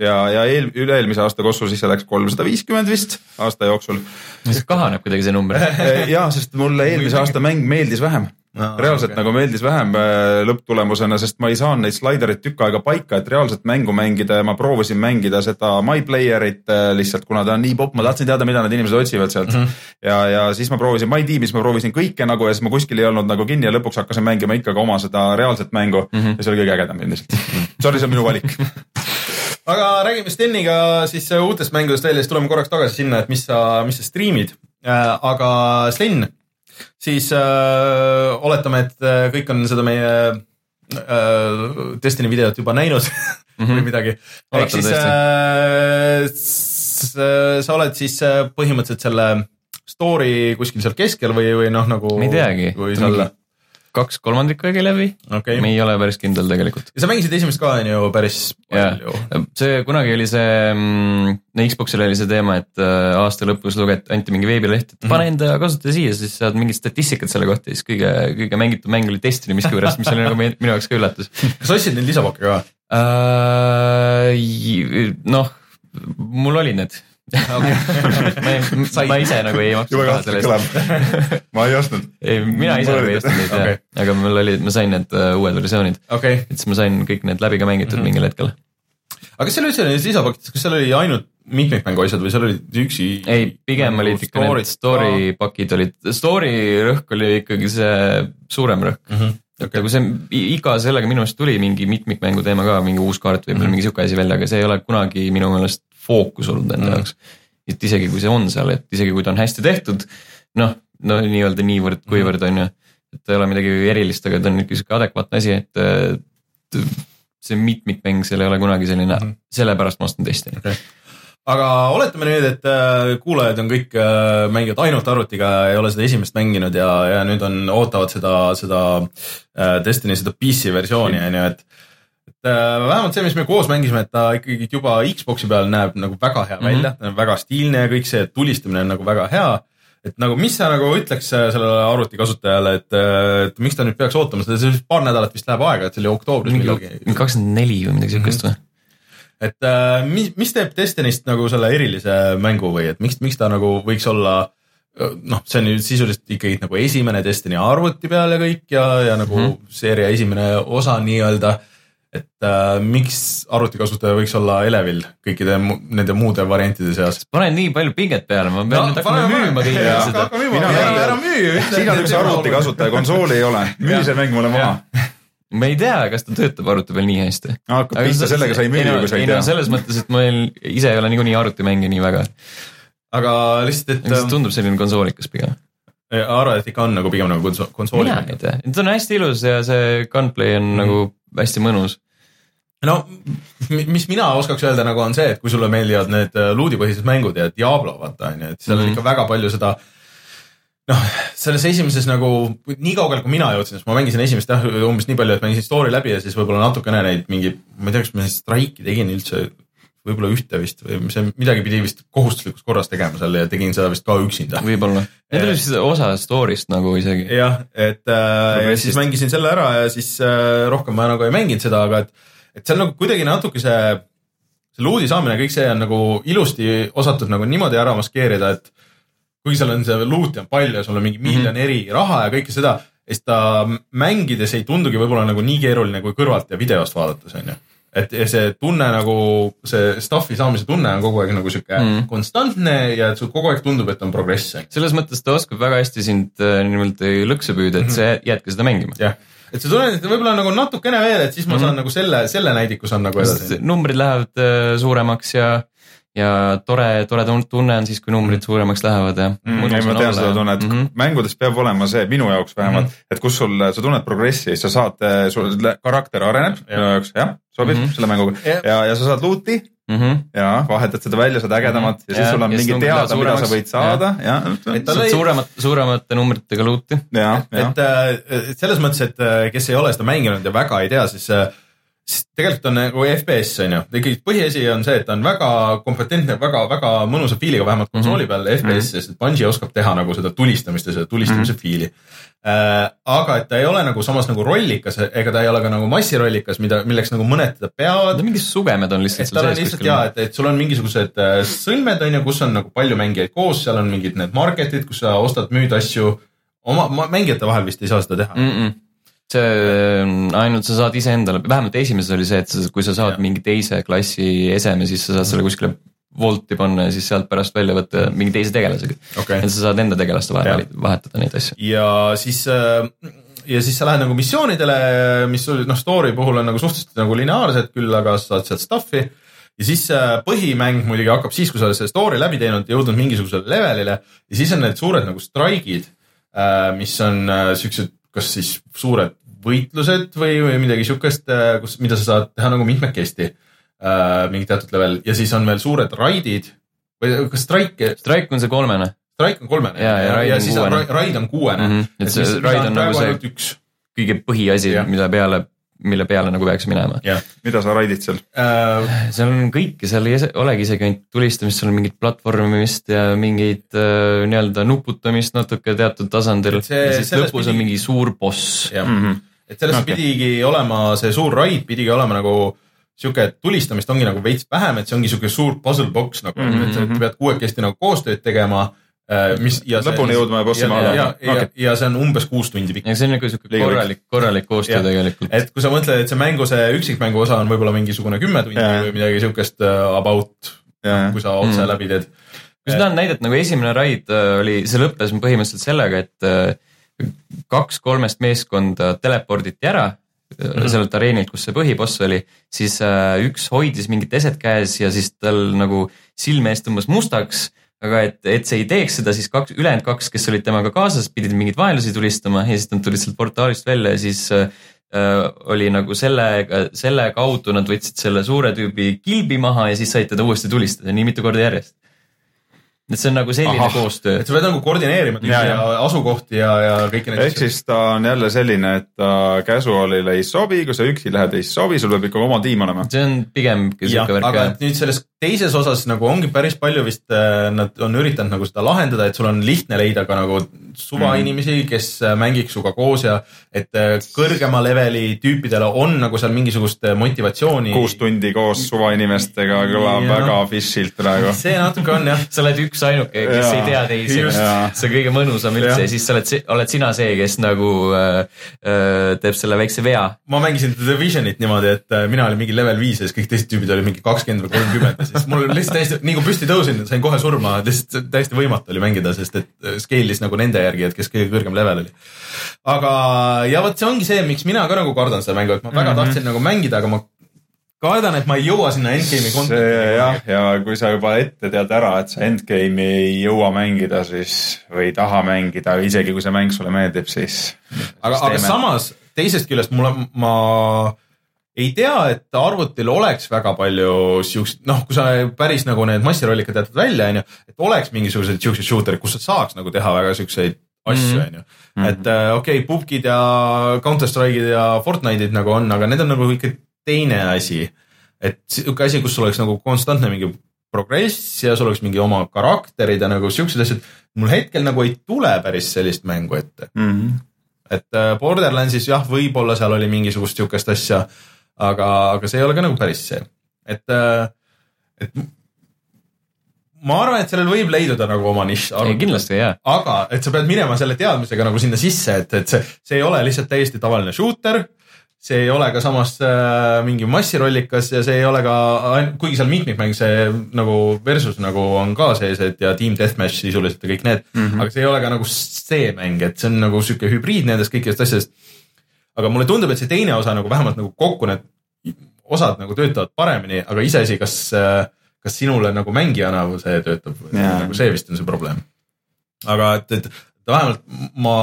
ja, ja eel, üle-eelmise aasta Kossu sisse läks kolmsada viiskümmend vist aasta jooksul. kahaneb kuidagi see number ja, sest mulle eelmise aasta mäng meeldis vähem no,. reaalselt okay. nagu meeldis vähem äh, lõpptulemusena, sest ma ei saanud neid slaidereid tükk aega paika, et reaalselt mängu mängida ja ma proovisin mängida seda My Player'it äh, lihtsalt, kuna ta on nii popp, ma tahtsin teada, mida need inimesed otsivad sealt mm. -hmm. ja, ja siis ma proovisin My Team'is, ma proovisin kõike nagu ja siis ma kuskil ei olnud nagu kinni ja lõpuks hakkasin mängima ikkagi oma seda reaalset mängu mm -hmm. ja see oli kõige ägedam ilmselt. Sorry, see on minu valik aga räägime Steniga siis uutest mängudest välja, siis tuleme korraks tagasi sinna, et mis sa, mis sa striimid. Äh, aga Sten siis äh, oletame, et äh, kõik on seda meie äh, Destiny videot juba näinud mm -hmm. või midagi. ehk siis äh, sa oled siis äh, põhimõtteliselt selle story kuskil seal keskel või, või noh, nagu. ma ei teagi. või seal kaks kolmandikku äkki läbi, okei me ei ole päris kindel tegelikult. ja sa mängisid esimest ka on ju päris palju. see kunagi oli see mm,, Xbox'il oli see teema, et äh, aasta lõpus lugeti, anti mingi veebileht, et pane enda kasutaja siia, siis saad mingit statistikat selle kohta ja siis kõige, kõige mängitud mäng oli Destiny miskipärast, mis oli nagu mi- minu jaoks ka üllatus kas ostsid neid lisapakke ka? uh,. noh, mul olid need. ma, ei- ma ise nagu ei maksnud raha selle eest. ma ei ostnud. ei, mina ise nagu ei olid. ostnud neid Okei. jah, aga mul oli, ma sain need uh, uued versioonid, okei, et siis ma sain kõik need läbi ka mängitud mm -hmm. mingil hetkel. aga kas seal üldse nendes lisapakkides, kas seal oli ainult mitmikmängu asjad või seal olid üksi? ei, pigem olid ikka need story pakid olid, story rõhk oli ikkagi see suurem rõhk. Mhm. et nagu see iga sellega minu arust tuli mingi mitmikmängu teema ka, mingi uus kaart võib-olla mm -hmm. mingi sihuke asi välja, aga see ei ole kunagi minu meelest fookus olnud enda Mhm. jaoks. et isegi kui see on seal, et isegi kui ta on hästi tehtud, noh, no nii-öelda niivõrd-kuivõrd on ju, et ei ole midagi erilist, aga ta on ikka sihuke adekvaatne asi, et see mitmikmäng seal ei ole kunagi selline mm, Mhm. sellepärast ma ostan Destiny. aga oletame nüüd, et äh, kuulajad on kõik äh, mängivad ainult arvutiga, ei ole seda esimest mänginud ja, ja nüüd on, ootavad seda, seda äh, Destiny seda PC versiooni on ju, et vähemalt see, mis me koos mängisime, et ta ikkagi juba Xbox'i peal näeb nagu väga hea mm -hmm. välja, ta on väga stiilne ja kõik see tulistamine on nagu väga hea et nagu, mis sa nagu ütleks äh, sellele arvuti kasutajale, et, et miks ta nüüd peaks ootama seda, see paar nädalat vist läheb aega, et see oli oktoobris millalgi. kakskümmend neli või midagi siukest või? et äh, mis, mis teeb Destinyst nagu selle erilise mängu või et miks, miks ta nagu võiks olla noh, see on ju sisuliselt ikkagi nagu esimene Destiny arvuti peal ja kõik ja, ja nagu mm. -hmm. seeria esimene osa nii-öelda. Et äh, miks arvutikasutaja võiks olla elevil kõikide mu, nende muude variantide seas? panen nii palju pinget peale, ma pean nüüd hakkama müüma kõigile seda. ära müü. siin on üks arvuti. kasutaja, konsooli ei ole, müü see mäng mulle maha. ma ei tea, kas ta töötab arvuti peal nii hästi. hakkab pihta sellega, sa ei müü, kui sa ei no tea. selles mõttes, et ma ei- ise ei ole niikuinii arvutimänge nii väga, aga lihtsalt, et lihtsalt tundub selline konsoolikas pigem. äh, arvad, et ikka on nagu pigem nagu konso- konsooli mina ei tea, ta on hästi ilus ja see gunplay on mm. nagu hästi mõnus. No mi- mis mina oskaks öelda nagu on see, et kui sulle meeldivad need äh, luudipõhised mängud ja Diablo vaata on ju, et seal mm -hmm. on Mhm. ikka väga palju seda noh, selles esimeses nagu nii kaugele, kui mina jõudsin, sest ma mängisin esimest jah umbes nii palju, et mängisin story läbi ja siis võib-olla natukene neid mingi, ma ei tea, kas ma siis Strike'i tegin üldse, võib-olla ühte vist või see midagi pidi vist kohustuslikus korras tegema seal ja tegin seda vist ka üksinda. võib-olla. Need olid vist osa story'st nagu isegi. jah, et äh, ja siis mängisin selle ära ja siis äh, rohkem ma nagu ei mänginud seda, aga et, et seal nagu kuidagi natuke see, see luudi saamine, kõik see on nagu ilusti osatud nagu niimoodi ära maskeerida, et kuigi seal on see luuti on palju ja sul on mingi miljon eri raha ja kõike seda, siis ta mängides ei tundugi võib-olla nagu nii keeruline kui kõrvalt ja videost vaadates on ju. et ja see tunne nagu, see stuff'i saamise tunne on kogu aeg nagu sihuke Mhm. mm. konstantne ja et sul kogu aeg tundub, et on progress selles mõttes ta oskab väga hästi sind äh, niimoodi lõksu püüda, et sa jäädki seda mängima. jah, et see tunned, et võib-olla nagu natukene veel, et siis ma Mhm. saan nagu selle, selle näidiku saan nagu edasi. numbrid lähevad äh, suuremaks ja, ja tore, tore tun- tunne on siis, kui numbrid suuremaks lähevad ja. Mm, ei, ma tean seda tunnet mm, Mhm. -hmm. mängudes peab olema see minu jaoks vähemalt mm, -hmm. et kus sul, sa tunned progressi, sa saad, sul le- karakter areneb Jah. minu jaoks, jah, sobib mm Mhm. -hmm. selle mänguga Jah. ja, ja sa saad loot'i ja vahetad seda välja, saad ägedamat ja siis Ja, sul on ja mingi teada, mida sa võid saada. Ja, Et ta saad suuremat, suuremate numbritega luuti. ja, ja et, et selles mõttes, et äh, kes ei ole seda mänginud ja väga ei tea, siis, siis tegelikult on nagu FPS on ju, ikkagi põhiasi on see, et ta on väga kompetentne, väga, väga mõnusa feel'iga, vähemalt konsooli peal FPS, sest et Bungi oskab teha nagu seda tulistamist ja seda tulistamise mm -hmm. feel'i äh,. aga et ta ei ole nagu samas nagu rollikas, ega ta ei ole ka nagu massirollikas, mida, milleks nagu mõned teda peavad mingid sugemed on lihtsalt tal on lihtsalt ja, et, et sul on mingisugused äh, sõlmed on ju, kus on nagu palju mängijaid koos, seal on mingid need market'id, kus sa ostad, müüd asju. oma ma, mängijate vahel vist ei saa seda teha mm.. mm. See on ainult sa saad iseendale, vähemalt esimeses oli see, et sa, kui sa saad ja. mingi teise klassi eseme, siis sa saad selle kuskile Wolti panna ja siis sealt pärast välja võtta mingi teise tegelasega. okei et sa saad enda tegelaste vahel vahetada neid asju. ja siis äh, ja siis sa lähed nagu missioonidele, mis noh, story puhul on nagu suhteliselt nagu lineaarsed küll, aga sa saad sealt stuff'i. ja siis äh, põhimäng muidugi hakkab siis, kui sa oled selle story läbi teinud, jõudnud mingisugusele levelile ja siis on need suured nagu strike'id, mis on äh, siuksed, kas siis suured võitlused või, või midagi siukest, kus, mida sa saad teha nagu mitmekesti äh, mingi teatud level ja siis on veel suured raidid või kas strike, Strike on see kolmene strike on kolmene Ja, ja ja on siis on raid on kuuene mm. -hmm. et see raid on nagu see, üks. kõige põhiasi mida peale, mille peale nagu peaks minema. mida sa raidid seal? Äh, seal on kõike, seal ei olegi isegi ainult tulistamist, seal on mingit platvormimist ja mingit äh, nii-öelda nuputamist natuke teatud tasandil. Ja siis selles lõpus pidi- on mingi suur boss. jah, Mhm. et sellest Okei. okay. pidigi olema see suur raid pidigi olema nagu sihuke, et tulistamist ongi nagu veits vähem, et see ongi sihuke suur puzzle box nagu mm, -hmm. et sa pead kuuekesti nagu koostööd tegema. Mis ja Lõpuni jõudma ja bossi ja, maha ja, ja, Okei. ja see on umbes kuus tundi pikk. ja see on nagu sihuke korralik, korralik koostöö tegelikult. et kui sa mõtled, et see mängu, see üksikmängu osa on võib-olla mingisugune kümme tundi Jaa. või midagi siukest uh, about, kui sa otse Mm. läbi teed. kui seda on näidata nagu esimene raid äh, oli, see lõppes põhimõtteliselt sellega, et äh, kaks kolmest meeskonda teleporditi ära mm. -hmm. sellelt areenilt, kus see põhiboss oli, siis äh, üks hoidis mingit eset käes ja siis tal nagu silme ees tõmbas mustaks. Aga et, et see ei teeks seda, siis kaks, ülejäänud kaks, kes olid temaga kaasas, pidid mingeid vaenlasi tulistama ja siis nad tulid sealt portaalist välja ja siis äh, oli nagu sellega, selle kaudu nad võtsid selle suure tüübi kilbi maha ja siis said teda uuesti tulistada nii mitu korda järjest. et see on nagu selline Ahah. Aha. koostöö et. sa pead nagu koordineerima Ja, ja, ja. ja asukohti ja, ja kõiki neid ehk siis ta on jälle selline, et ta casual'ile ei sobi, kui sa üksi lähed, ei sobi, sul peab ikka oma tiim olema. see on pigem sihuke, värk aga nüüd selles teises osas nagu ongi päris palju vist, nad on üritanud nagu seda lahendada, et sul on lihtne leida ka nagu suvainimesi, kes äh, mängiks sinuga koos ja et äh, kõrgema leveli tüüpidel on nagu seal mingisugust äh, motivatsiooni. kuus tundi koos suvainimestega kõlab Jah. väga fish'ilt praegu. see natuke on jah, sa oled üks ainuke, kes Jaa, ei tea teisi see on kõige mõnusam üldse ja siis sa oled, oled sina see, kes nagu äh, äh, teeb selle väikse vea. ma mängisin The Divisionit niimoodi, et äh, mina olin mingi level viis ja siis kõik teised tüübid olid mingi kakskümmend või kolmkümmend siis mul lihtsalt täiesti, nii kui püsti tõusin, sain kohe surma, lihtsalt täiesti võimatu oli mängida, sest et äh, scale'is nagu nende järgi, et kes kõige kõrgem level oli. aga, ja vot see ongi see, miks mina ka nagu kardan seda mängu, et ma väga mm. -hmm. tahtsin nagu mängida, aga ma kardan, et ma ei jõua sinna endgame'i content'i. jah, ja kui sa juba ette tead ära, et sa endgame'i ei jõua mängida, siis või ei taha mängida, isegi kui see mäng sulle meeldib, siis. aga, aga samas teisest küljest mulle, ma ei tea, et arvutil oleks väga palju siukseid, noh, kui sa päris nagu need massirollikad jätad välja, onju, et oleks mingisugused siuksed shooter'id, kus sa saaks nagu teha väga siukseid asju, Mhm. onju. et äh, okei okay,, pubgid ja Counter Strike'id ja Fortnite'id nagu on, aga need on nagu ikka teine asi. et siuke asi, kus sul oleks nagu konstantne mingi progress ja sul oleks mingi oma karakterid ja nagu siuksed asjad. mul hetkel nagu ei tule päris sellist mängu ette Mhm. et äh, Borderlandsis jah, võib-olla seal oli mingisugust sihukest asja, aga, aga see ei ole ka nagu päris see, et, et ma arvan, et sellel võib leiduda nagu oma nišš. ei, kindlasti jaa. aga et sa pead minema selle teadmisega nagu sinna sisse, et, et see, see ei ole lihtsalt täiesti tavaline shooter. see ei ole ka samas äh, mingi massirollikas ja see ei ole ka, kuigi seal mitmikmäng, see nagu versus nagu on ka sees, et ja Team Deathmatch sisuliselt ja kõik need mm, -hmm. aga see ei ole ka nagu see mäng, et see on nagu sihuke hübriid nendest kõikidest asjadest. Aga mulle tundub, et see teine osa nagu vähemalt nagu kokku need osad nagu töötavad paremini, aga iseasi, kas, kas sinule nagu mängijana see töötab või Jaa. nagu see vist on see probleem. aga et, et vähemalt ma,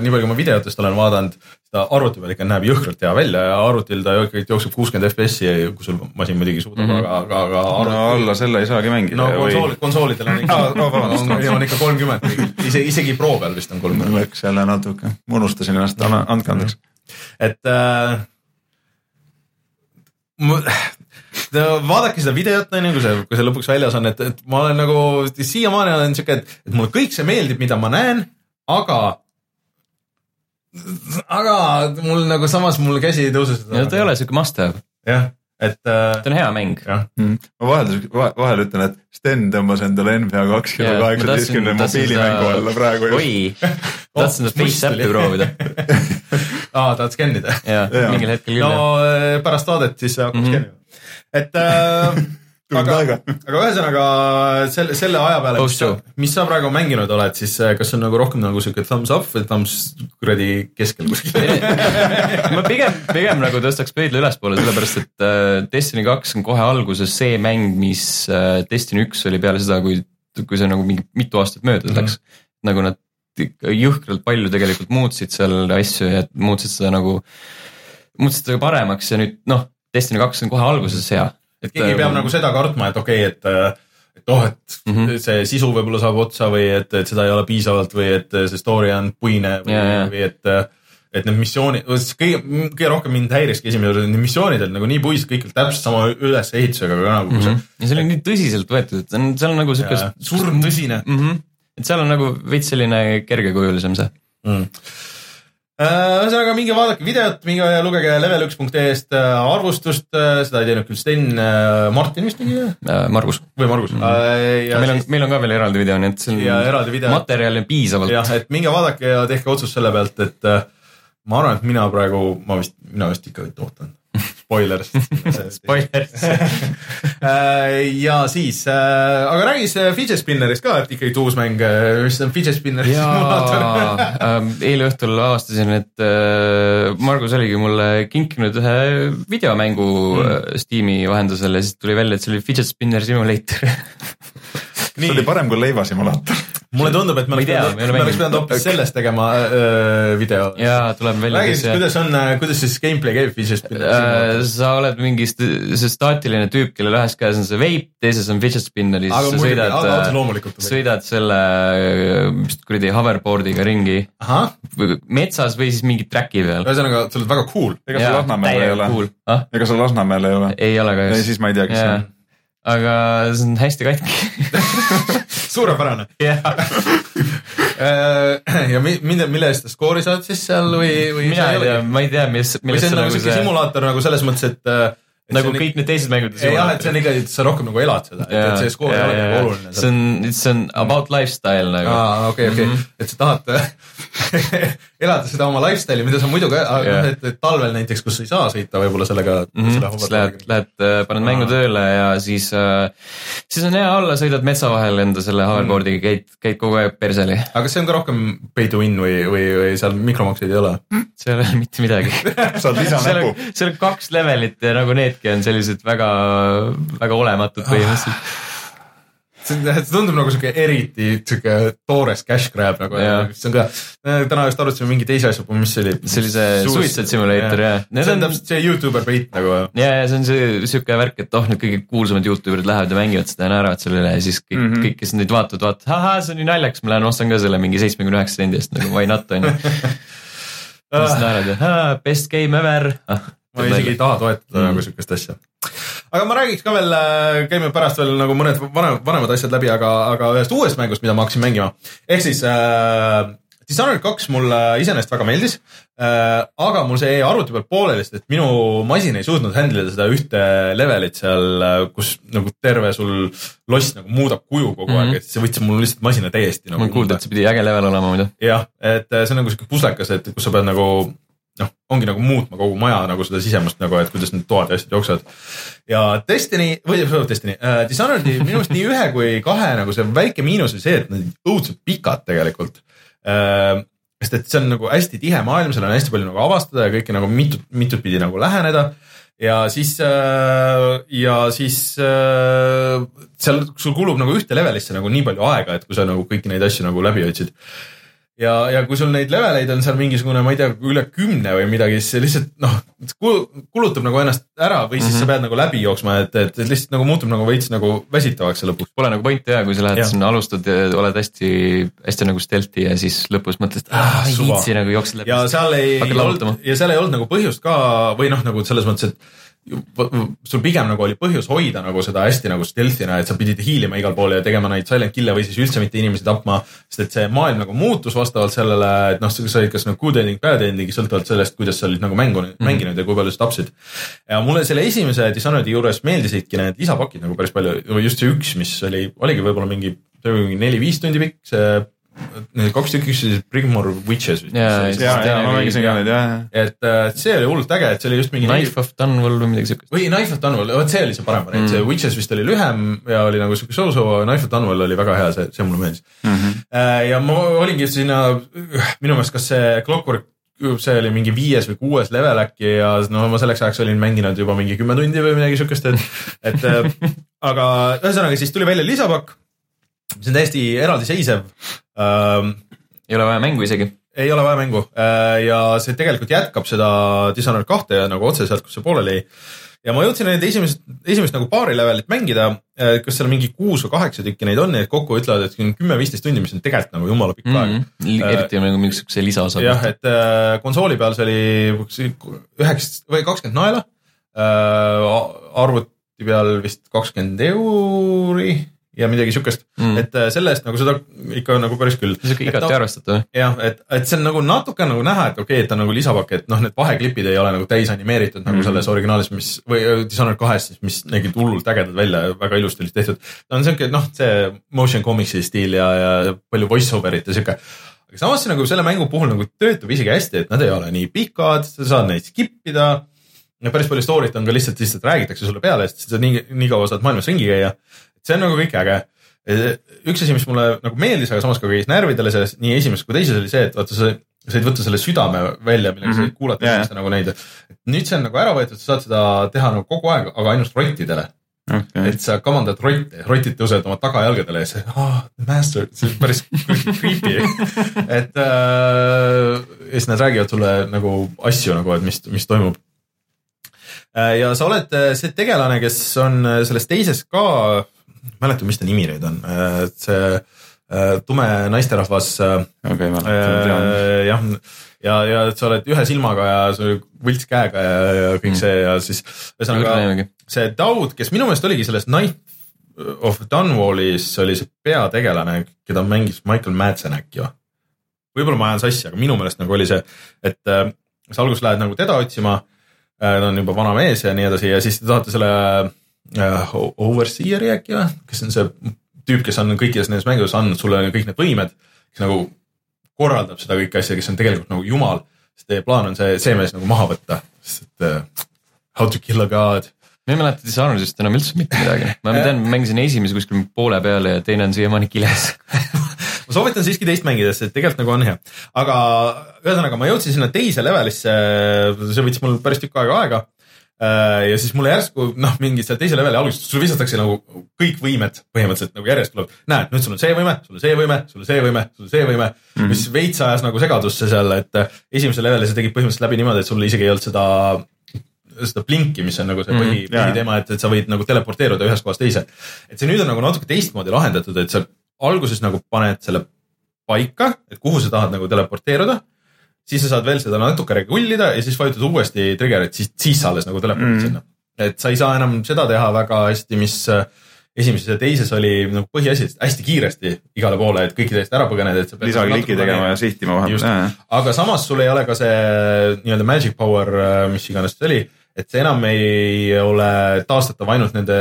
nii palju kui ma videotest olen vaadanud, seda arvuti peal ikka näeb jõhkralt hea välja ja arvutil ta ikkagi jookseb kuuskümmend FPS-i, kui sul masin muidugi suudab mm. -hmm. aga, aga, aga no alla selle ei saagi mängida. no konsool, konsoolidel on ikka no on, on ikka kolmkümmend, isegi, isegi Pro peal vist on kolmkümmend. läks jälle natuke, ma unustasin ennast, andke andeks. Et äh, vaadake seda videot, on ju, kui see, kui see lõpuks väljas on, et, et ma olen nagu siiamaani olen siuke, et, et mulle kõik see meeldib, mida ma näen, aga. aga mul nagu samas mul käsi ei tõuse seda. ta ei ole sihuke must have, jah, et äh, ta on hea mäng. jah, ma vahel, vahel ütlen, et Sten tõmbas endale NBA kakskümmend kaheksateistkümne mobiilimängu alla praegu just. oi, tahtsin seda face app'i proovida aa tahad skännida? ja Jaa. mingil hetkel küll no jah. äh, pärast saadet siis hakkab Mhm. skännima. et äh, aga aga ühesõnaga selle, selle aja peale, mis, Post sa- mis sa praegu mänginud oled, siis äh, kas on nagu rohkem nagu siuke thumbs up või thumbs kuradi keskel kuskil? ma pigem, pigem nagu tõstaks pöidla ülespoole, sellepärast et äh, Destiny kaks on kohe alguses see mäng, mis äh, Destiny üks oli peale seda, kui, kui see nagu mingi mitu aastat mööda Mhm. läks. nagu nad jõhkralt palju tegelikult muutsid seal asju ja muutsid seda nagu, muutsid seda paremaks ja nüüd noh, Destiny kaks on kohe alguses hea. Keegi peab nagu seda kartma, et okei okay,, et äh, et oh, et mm. -hmm. see sisu võib-olla saab otsa või et, et seda ei ole piisavalt või et see story on puine või, Jaa, jaa. või et, et need missioonid, kõige, kõige rohkem mind häiriski esimene kord, et need missioonid olid nagu nii puised, kõik olid täpselt sama ülesehitusega ka nagu mm. -hmm. ja see oli nii tõsiselt võetud, et see on, seal on nagu siukest. surm tõsine mm. -hmm. et seal on nagu veits selline kergekujulisem see. mm.. ühesõnaga, minge vaadake videot, minge lugege level1.ee-st arvustust, seda ei teinud küll Sten, Martin vist tegi või? Äh, Margus. või Margus mm. -hmm. meil on, meil on ka veel eraldi video, nii et see ja on materjali on piisavalt. jah, et minge vaadake ja tehke otsus selle pealt, et äh, ma arvan, et mina praegu, ma vist, mina vist ikka ootan. Spoiler. Spoiler. ja siis, aga räägi siis fidget spinnerist ka, et ikkagi uus mäng, mis on fidget spinner simulaator. jaa, eile õhtul avastasin, et äh, Margus oligi mulle kinkinud ühe videomängu mm. Steam'i vahendusel ja siis tuli välja, et see oli Fidget Spinner Simulator. See oli parem kui leivasimulaator. mulle tundub, et me oleks pidanud, me oleks pidanud hoopis sellest tegema äh, video. jaa, tuleb välja, räägi siis, kuidas on, kuidas siis gameplay käib fidget spinner äh, sa oled mingi st see staatiline tüüp, kellel ühes käes on see veip, teises on fidget spinner ja aga siis sa sõidad, loomulikult. sõidad selle, mis kuradi hoverboard'iga ringi metsas või siis mingi track'i peal. ühesõnaga, sa oled väga cool. ega sul Lasnamäel ei ole? cool.. ah, ega sul Lasnamäel ei ole? ei ole ei, kahjuks. siis ma ei tea, kes see on., aga see on hästi katki. suurepärane. jah, ja mi- mille, mille eest sa skoori saad siis seal või, või? mina ei tea, ma ei tea, mis, millest see nagu nagu see, simulaator nagu selles mõttes, et. nagu kõik need teised mängud. jah, et see on ikka, et sa rohkem nagu elad seda, et, et see skoor ei ole nagu oluline. see on, see on about lifestyle nagu. aa, okei, okei, Mhm. et sa tahad elada seda oma lifestyle'i, mida sa muidu ka, Jah. et, et talvel näiteks, kus ei saa sõita võib-olla sellega mm. Mhm, siis lähed, lähed, paned mängu tööle ja siis, siis on hea olla, sõidad metsa vahel enda selle hoverboard'iga, käid, käid kogu aeg perseli. aga kas see on ka rohkem pay to win või, või, või seal mikromakseid ei ole? seal ei ole mitte midagi. saad lisanäpu on, seal on kaks levelit ja nagu needki on sellised väga, väga olematud põhimõtteliselt. See tundub nagu siuke eriti siuke toores cash grab nagu see on ka, täna just arutasime mingi teise asja, mis see oli? see oli see Suicide Simulator jah. Need see on täpselt see Youtuber bait nagu. ja, ja see on see sihuke värk, et oh, need kõige kuulsamad Youtuberid lähevad ja mängivad seda ja naeravad selle üle ja siis kõik mm, Mhm. -hmm. kõik, kes neid vaatavad, vaatavad, ahah, see on nii naljakas, ma lähen ostan ka selle mingi seitsmekümne üheksa sendi eest nagu why not on ju. siis naeravad ja best game ever ah,. ma isegi ei taha toetada nagu siukest asja. Aga ma räägiks ka veel, käime pärast veel nagu mõned vanem, vanemad asjad läbi, aga, aga ühest uuest mängust, mida ma hakkasin mängima. ehk siis äh, Dishonored kaks mulle iseenesest väga meeldis äh,. aga mul see jäi arvuti peal pooleli, sest et minu masin ei suutnud handle ida seda ühte levelit seal, kus nagu terve sul loss nagu muudab kuju kogu mm -hmm. Mhm. aeg, et see võttis mul lihtsalt masina täiesti nagu olen kuulnud, et see pidi äge level olema muidu. jah, et äh, see on nagu sihuke puslekas, et kus sa pead nagu noh, ongi nagu muutma kogu maja nagu seda sisemust nagu, et kuidas need toad ja asjad jooksevad. ja Destiny või Destiny äh,, Dishonored'i minu arust nii ühe kui kahe nagu see väike miinus oli see, et nad olid õudselt pikad tegelikult äh,. sest et see on nagu hästi tihe maailm, seal on hästi palju nagu avastada ja kõike nagu mitut, mitut pidi nagu läheneda ja siis äh,, ja siis äh, seal sul kulub nagu ühte levelisse nagu nii palju aega, et kui sa nagu kõiki neid asju nagu läbi otsid ja, ja kui sul neid leveleid on seal mingisugune, ma ei tea, üle kümne või midagi, siis see lihtsalt noh, kulutab nagu ennast ära või siis mm -hmm. sa pead nagu läbi jooksma, et, et lihtsalt nagu muutub nagu veits nagu väsitavaks see lõpuks. Pole nagu pointi ja kui sa lähed Jah. sinna, alustad ja oled hästi, hästi nagu stealthy ja siis lõpus mõtled, et ah, viitsi nagu jooksed läbi. ja seal ei olnud ja seal ei olnud nagu põhjust ka või noh, nagu selles mõttes, et sul pigem nagu oli põhjus hoida nagu seda hästi nagu stealth'ina, et sa pidid hiilima igal pool ja tegema neid silent kill'e või siis üldse mitte inimesi tapma. sest et see maailm nagu muutus vastavalt sellele, et noh, sa olid kas nagu good ending, bad ending sõltuvalt sellest, kuidas sa olid nagu mängu mm, -hmm. mänginud ja kui palju sa tapsid. ja mulle selle esimese Dishonored'i juures meeldisidki need lisapakid nagu päris palju, just see üks, mis oli, oligi võib-olla mingi, see oli mingi neli-viis tundi pikk, see need kaks tükki, üks oli Brigmore Witches. Jaa, ja, ja ma mängisin ka neid jah, et äh, see oli hullult äge, et see oli just mingi Knife of Dunwall või midagi siukest. või Knife of Dunwall, vot see oli see parem variant mm., see Witches vist oli lühem ja oli nagu siuke so-so, Knife of Dunwall oli väga hea, see, see mulle meeldis mm. -hmm. ja ma olingi sinna, minu meelest, kas see Clockwork, see oli mingi viies või kuues level äkki ja no ma selleks ajaks olin mänginud juba mingi kümme tundi või midagi siukest, et, et äh, aga ühesõnaga siis tuli välja lisapakk, mis on täiesti eraldiseisev ähm, ei ole vaja mängu isegi. ei ole vaja mängu äh, ja see tegelikult jätkab seda Dishonored kahte nagu otse sealt, kus see pooleli jäi. ja ma jõudsin neid esimesed, esimest nagu paari levelit mängida, kas seal mingi kuus või kaheksa tükki neid on, et kokku ütlevad, et kümme-viisteist tundi, mis on tegelikult nagu jumala pikk mm aeg -hmm. eriti nagu mingisuguse lisaosa. jah, et äh, konsooli peal see oli üheksa või kakskümmend naela äh,. arvuti peal vist kakskümmend euri ja midagi siukest mm., et äh, selle eest nagu seda ikka nagu päris küll. sihuke igati no, arvestatav. jah, et, et see on nagu natuke nagu näha, et okei okay,, et ta on nagu lisapakk, et noh, need vaheklipid ei ole nagu täis animeeritud mm. nagu mhm. selles originaalis, mis või äh, Dishonored kahes siis, mis nägid hullult ägedad välja ja väga ilusti olid tehtud. ta on siuke noh, see motion comicsi stiil ja, ja palju voice over'it ja siuke aga samas see nagu selle mängu puhul nagu töötab isegi hästi, et nad ei ole nii pikad, sa saad neid skip ida. ja päris palju story't on ka lihtsalt, lihtsalt räägitakse sulle peale, sest sa nii, nii kaua saad maailmas ringi käia see on nagu kõik äge. üks asi, mis mulle nagu meeldis, aga samas ka käis närvidele selles nii esimeses kui teises oli see, et vaata sa said võtta selle südame välja, millega mm -hmm. sa said kuulata yeah. nagu neid. nüüd see on nagu ära võetud, sa saad seda teha nagu kogu aeg, aga ainult rottidele okay.. et sa kavandad rotte, rotid tõusevad oma tagajalgadele ja see oh,, master, see on päris creepy et äh, ja siis nad räägivad sulle nagu asju nagu, et mis, mis toimub. Äh, ja sa oled äh, see tegelane, kes on äh, selles teises ka ma ei mäleta, mis ta nimi nüüd on, see äh, tume naisterahvas okay,. Äh, jah, ja, ja et sa oled ühe silmaga ja sul võlts käega ja, ja kõik mm. see ja siis ühesõnaga see Daud, kes minu meelest oligi selles Night of Dunwallis oli see peategelane, keda mängis Michael Madsen äkki või? võib-olla ma ajan sassi, aga minu meelest nagu oli see, et äh, sa alguses lähed nagu teda otsima äh,, ta on juba vana mees ja nii edasi ja siis te saate selle uh, Overseer'i äkki või, kes on see tüüp, kes on kõikides nendes mängudes andnud sulle kõik need võimed, kes nagu korraldab seda kõike asja, kes on tegelikult nagu jumal. sest teie plaan on see, see mees nagu maha võtta, sest et uh, how to kill a god. ma ei mäleta Dishonored'ist enam üldse mitte midagi, ma tean, mängisin esimese kuskil poole peale ja teine on siiamaani kiles ma soovitan siiski teist mängida, sest tegelikult nagu on hea. aga ühesõnaga, ma jõudsin sinna teise levelisse, see võttis mul päris tükk aega aega Äh, ja siis mulle järsku noh, mingi seal teise leveli alguses sulle visatakse nagu kõik võimed põhimõtteliselt nagu järjest tuleb. näed, nüüd sul on see võime, sul on see võime, sul on see võime, sul on see võime mm, -hmm. mis veits ajas nagu segadusse seal, et äh, esimesel levelil sa tegid põhimõtteliselt läbi niimoodi, et sul isegi ei olnud seda seda blinki, mis on nagu see põhi mm, -hmm. põhiteema, et, et sa võid nagu teleporteeruda ühest kohast teise. et see nüüd on nagu natuke teistmoodi lahendatud, et sa alguses nagu paned selle paika, et kuhu sa tahad nagu teleporteeruda siis sa saad veel seda natuke regullida ja siis vajutad uuesti trigger'it, siis, siis sa alles nagu telepordid mm. sinna. et sa ei saa enam seda teha väga hästi, mis äh, esimeses ja teises oli nagu põhiasi, hästi kiiresti igale poole, et kõikide eest ära põgeneda, et sa lisakliki tegema ja sihtima vahepeal. aga samas sul ei ole ka see nii-öelda magic power, äh, mis iganes see oli, et see enam ei ole taastatav ainult nende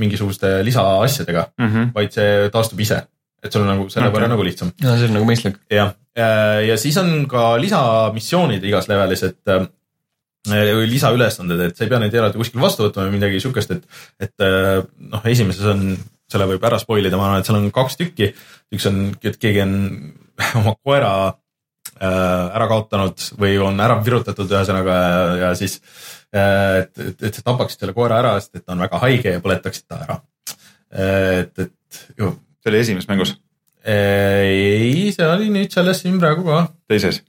mingisuguste lisaasjadega mm, -hmm. vaid see taastub ise et sul on nagu selle võrra okay. nagu lihtsam. no see on nagu mõistlik. jah, ja siis on ka lisamissioonid igas levelis, et äh, või lisaülesanded, et sa ei pea neid eraldi kuskil vastu võtma või midagi siukest, et, et äh, noh, esimeses on, selle võib ära spoil ida, ma arvan, et seal on kaks tükki. üks on, et keegi on oma koera ära kaotanud või on ära virutatud ühesõnaga ja, siis, et, et, et sa tapaksid selle koera ära, sest et ta on väga haige ja põletaksid ta ära. et, et see oli esimeses mängus? Ei, see oli nüüd selles siin praegu ka. teises?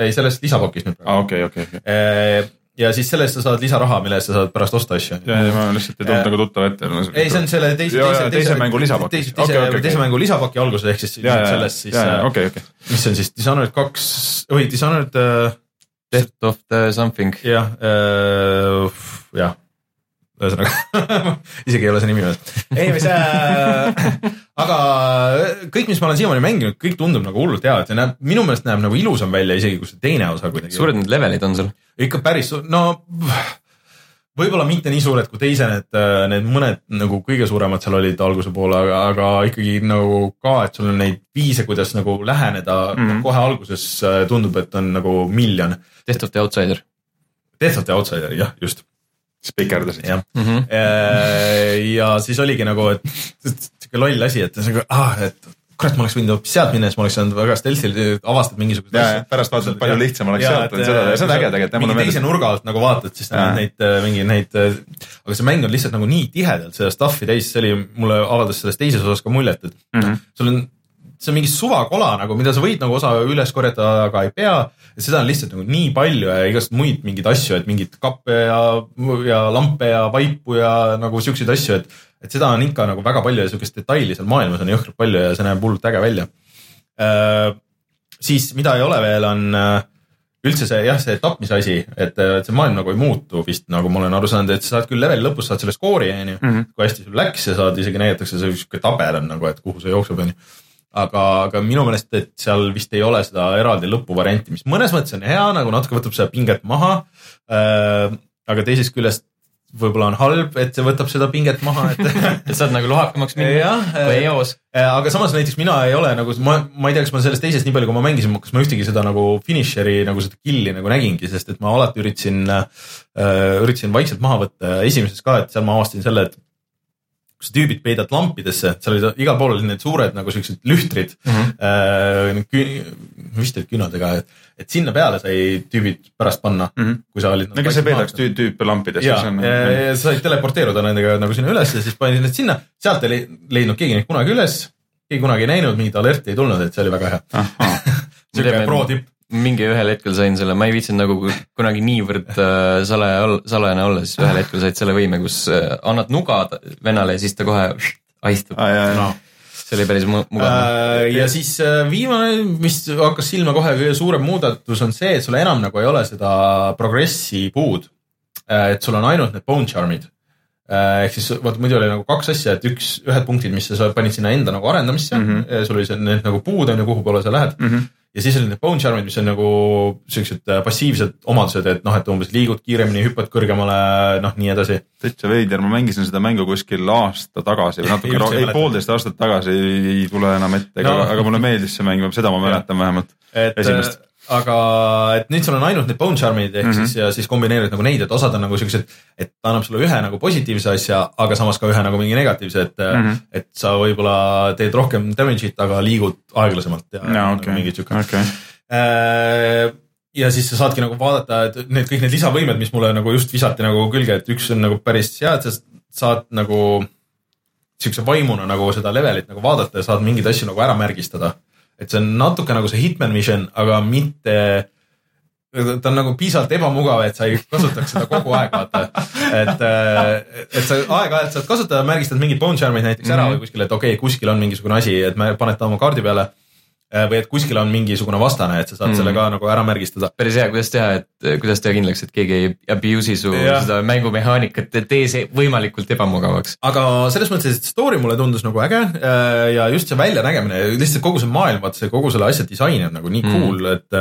ei, selles lisapakis nüüd praegu. aa, okei, okei, okei. ja siis selle eest sa saad lisaraha, mille eest sa saad pärast osta asju. ja, ja ma lihtsalt ei tulnud nagu tuttav ette. ei, see on selle teise, teise, teise, mängu lisapaki. teise, teise, okay, okay, teise mängu lisapaki alguses ehk siis selles siis. okei, okei. mis on siis Dishonored kaks, või Dishonored uh,. Death of the something. jah jah ühesõnaga isegi ei ole see nimi veel. ei, mis äh, aga kõik, mis ma olen siiamaani mänginud, kõik tundub nagu hullult hea, et see näeb, minu meelest näeb nagu ilusam välja isegi kui see teine osa kuidagi. suured need levelid on sul? ikka päris, no võib-olla mitte nii suured kui teise, need, need mõned nagu kõige suuremad seal olid alguse poole, aga, aga ikkagi nagu ka, et sul on neid viise, kuidas nagu läheneda mm, -hmm. kohe alguses äh, tundub, et on nagu miljon. Death of the Outsider. Death of the Outsider, jah, just spikerdasid. jah mm, -hmm. ja siis oligi nagu, et sihuke loll asi, et nagu ah, et kurat, ma oleks võinud hoopis sealt minna, siis ma oleks saanud väga stealth'il avastad mingisugust asja. pärast vaatad, palju lihtsam oleks ja, sealt seda ja see on äge tegelikult. mingi teise nurga alt nagu vaatad, siis näed neid äh, mingi neid, äh, aga see mäng on lihtsalt nagu nii tihedalt seda stuff'i täis, see oli, mulle avaldas selles teises osas ka muljet, et mm -hmm. sul on see on mingi suvakola nagu, mida sa võid nagu osa üles korjata, aga ei pea. seda on lihtsalt nagu nii palju ja igast muid mingeid asju, et mingeid kappe ja, ja lampe ja vaipu ja nagu siukseid asju, et, et seda on ikka nagu väga palju ja siukest detaili seal maailmas on jõhkralt palju ja see näeb hullult äge välja. siis, mida ei ole veel, on äh, üldse see jah, see tapmise asi, et, et see maailm nagu ei muutu vist nagu ma olen aru saanud, et sa saad küll leveli lõpus saad selle skoori onju mm, -hmm. kui hästi sul läks ja saad isegi näidatakse see siuke tabel on nagu, et kuhu see jookseb onju. aga, aga minu meelest, et seal vist ei ole seda eraldi lõpuvarianti, mis mõnes mõttes on hea, nagu natuke võtab seda pinget maha äh,. aga teisest küljest võib-olla on halb, et see võtab seda pinget maha, et et saad nagu lohakamaks minna jah, kui eos. aga samas näiteks mina ei ole nagu, ma, ma ei tea, kas ma sellest teisest nii palju, kui ma mängisin, kas ma ühtegi seda nagu finisher'i nagu seda kill'i nagu nägingi, sest et ma alati üritasin äh,, üritasin vaikselt maha võtta esimeses ka, et seal ma avastasin selle, et kui sa tüübid peidad lampidesse, seal olid igal pool olid need suured nagu siuksed lühtrid mm, -hmm. äh, vist olid künadega, et, et sinna peale sai tüübid pärast panna mm. -hmm. kui sa olid. no kes see peedaks tüü- tüüpe lampidest. ja, ja sa said teleporteeruda nendega nagu sinna üles ja siis panin need sinna, sealt ei lei- leidnud keegi neid kunagi üles. keegi kunagi ei näinud, mingit alerti ei tulnud, et see oli väga hea. siuke pro tipp. Mingi ühel hetkel sain selle, ma ei viitsinud nagu kunagi niivõrd äh, salaja, salajane olla, siis ühel hetkel said selle võime, kus äh, annad nuga vennale ja siis ta kohe haistub. No. see oli päris mu- mugav. Äh, ja siis viimane, mis hakkas silma kohe, kõige suurem muudatus on see, et sul enam nagu ei ole seda progressi puud. et sul on ainult need bone charm'id. Ehk siis vaata muidu oli nagu kaks asja, et üks, ühed punktid, mis sa panid sinna enda nagu arendamisse mm. -hmm. sul oli see need nagu puud on ju, kuhu poole sa lähed mm. -hmm. ja siis olid need bone charm'id, mis on nagu siuksed äh, passiivsed omadused, et noh, et umbes liigud kiiremini, hüppad kõrgemale, noh nii edasi. täitsa veider, ma mängisin seda mängu kuskil aasta tagasi või natuke Ei, ei ei poolteist aastat tagasi, ei tule enam ette, aga No. no., aga mulle meeldis see mäng, seda ma mäletan vähemalt. et Esimest. Äh, aga, et nüüd sul on ainult need bone charm'id ehk mm -hmm. siis ja siis kombineerid nagu neid, et osad on nagu siuksed, et ta annab sulle ühe nagu positiivse asja, aga samas ka ühe nagu mingi negatiivse, et mm, Mhm. -hmm. et sa võib-olla teed rohkem damage'it, aga liigud aeglasemalt ja, jaa, nagu okei, mingid siuke okei. ja siis sa saadki nagu vaadata, et need kõik need lisavõimed, mis mulle nagu just visati nagu külge, et üks on nagu päris hea, et sa saad nagu siukse vaimuna nagu seda levelit nagu vaadata ja saad mingeid asju nagu ära märgistada. Et see on natuke nagu see Hitman Mission, aga mitte, ta on nagu piisavalt ebamugav, et sa ei kasutaks seda kogu aeg, vaata. et, et sa aeg-ajalt saad kasutada, märgistad mingid bone charm'id näiteks ära mm -hmm. või kuskil, et okei okay,, kuskil on mingisugune asi, et paned ta oma kaardi peale või et kuskil on mingisugune vastane, et sa saad mm. selle ka nagu ära märgistada. päris hea, kuidas teha, et kuidas teha kindlaks, et keegi ei abuse'i su Jah. seda mängumehaanikat, tee see võimalikult ebamugavaks. aga selles mõttes, et story mulle tundus nagu äge äh, ja just see väljanägemine, lihtsalt kogu see maailm, vaata see kogu selle asja disain on nagu nii Mm. cool et,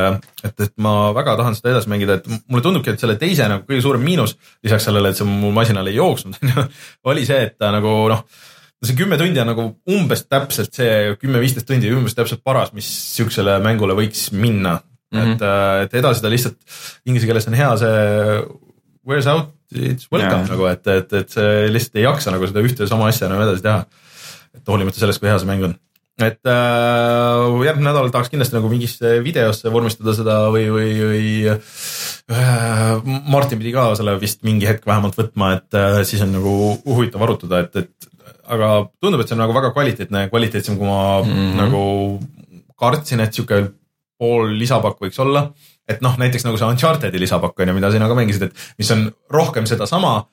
et, et ma väga tahan seda edasi mängida, et mulle tundubki, et selle teise nagu kõige suurem miinus lisaks sellele, et see mu masinal ei jooksnud, oli see, et ta nagu noh, see kümme tundi on nagu umbes täpselt see kümme-viisteist tundi umbes täpselt paras, mis siuksele mängule võiks minna mm. -hmm. et, et edasi ta lihtsalt inglise keeles on hea see wears out, it's welcome yeah. nagu, et, et, et see lihtsalt ei jaksa nagu seda ühte ja sama asja enam edasi teha. et hoolimata sellest, kui hea see mäng on. et äh, järgmine nädal tahaks kindlasti nagu mingisse videosse vormistada seda või, või, või äh, Martin pidi ka selle vist mingi hetk vähemalt võtma, et äh, siis on nagu huvitav arutada, et, et aga tundub, et see on nagu väga kvaliteetne, kvaliteetsem, kui ma mm. -hmm. nagu kartsin, et sihuke pool lisapakk võiks olla. et noh, näiteks nagu see Uncharted'i lisapakk on ju, mida sina ka mängisid, et mis on rohkem sedasama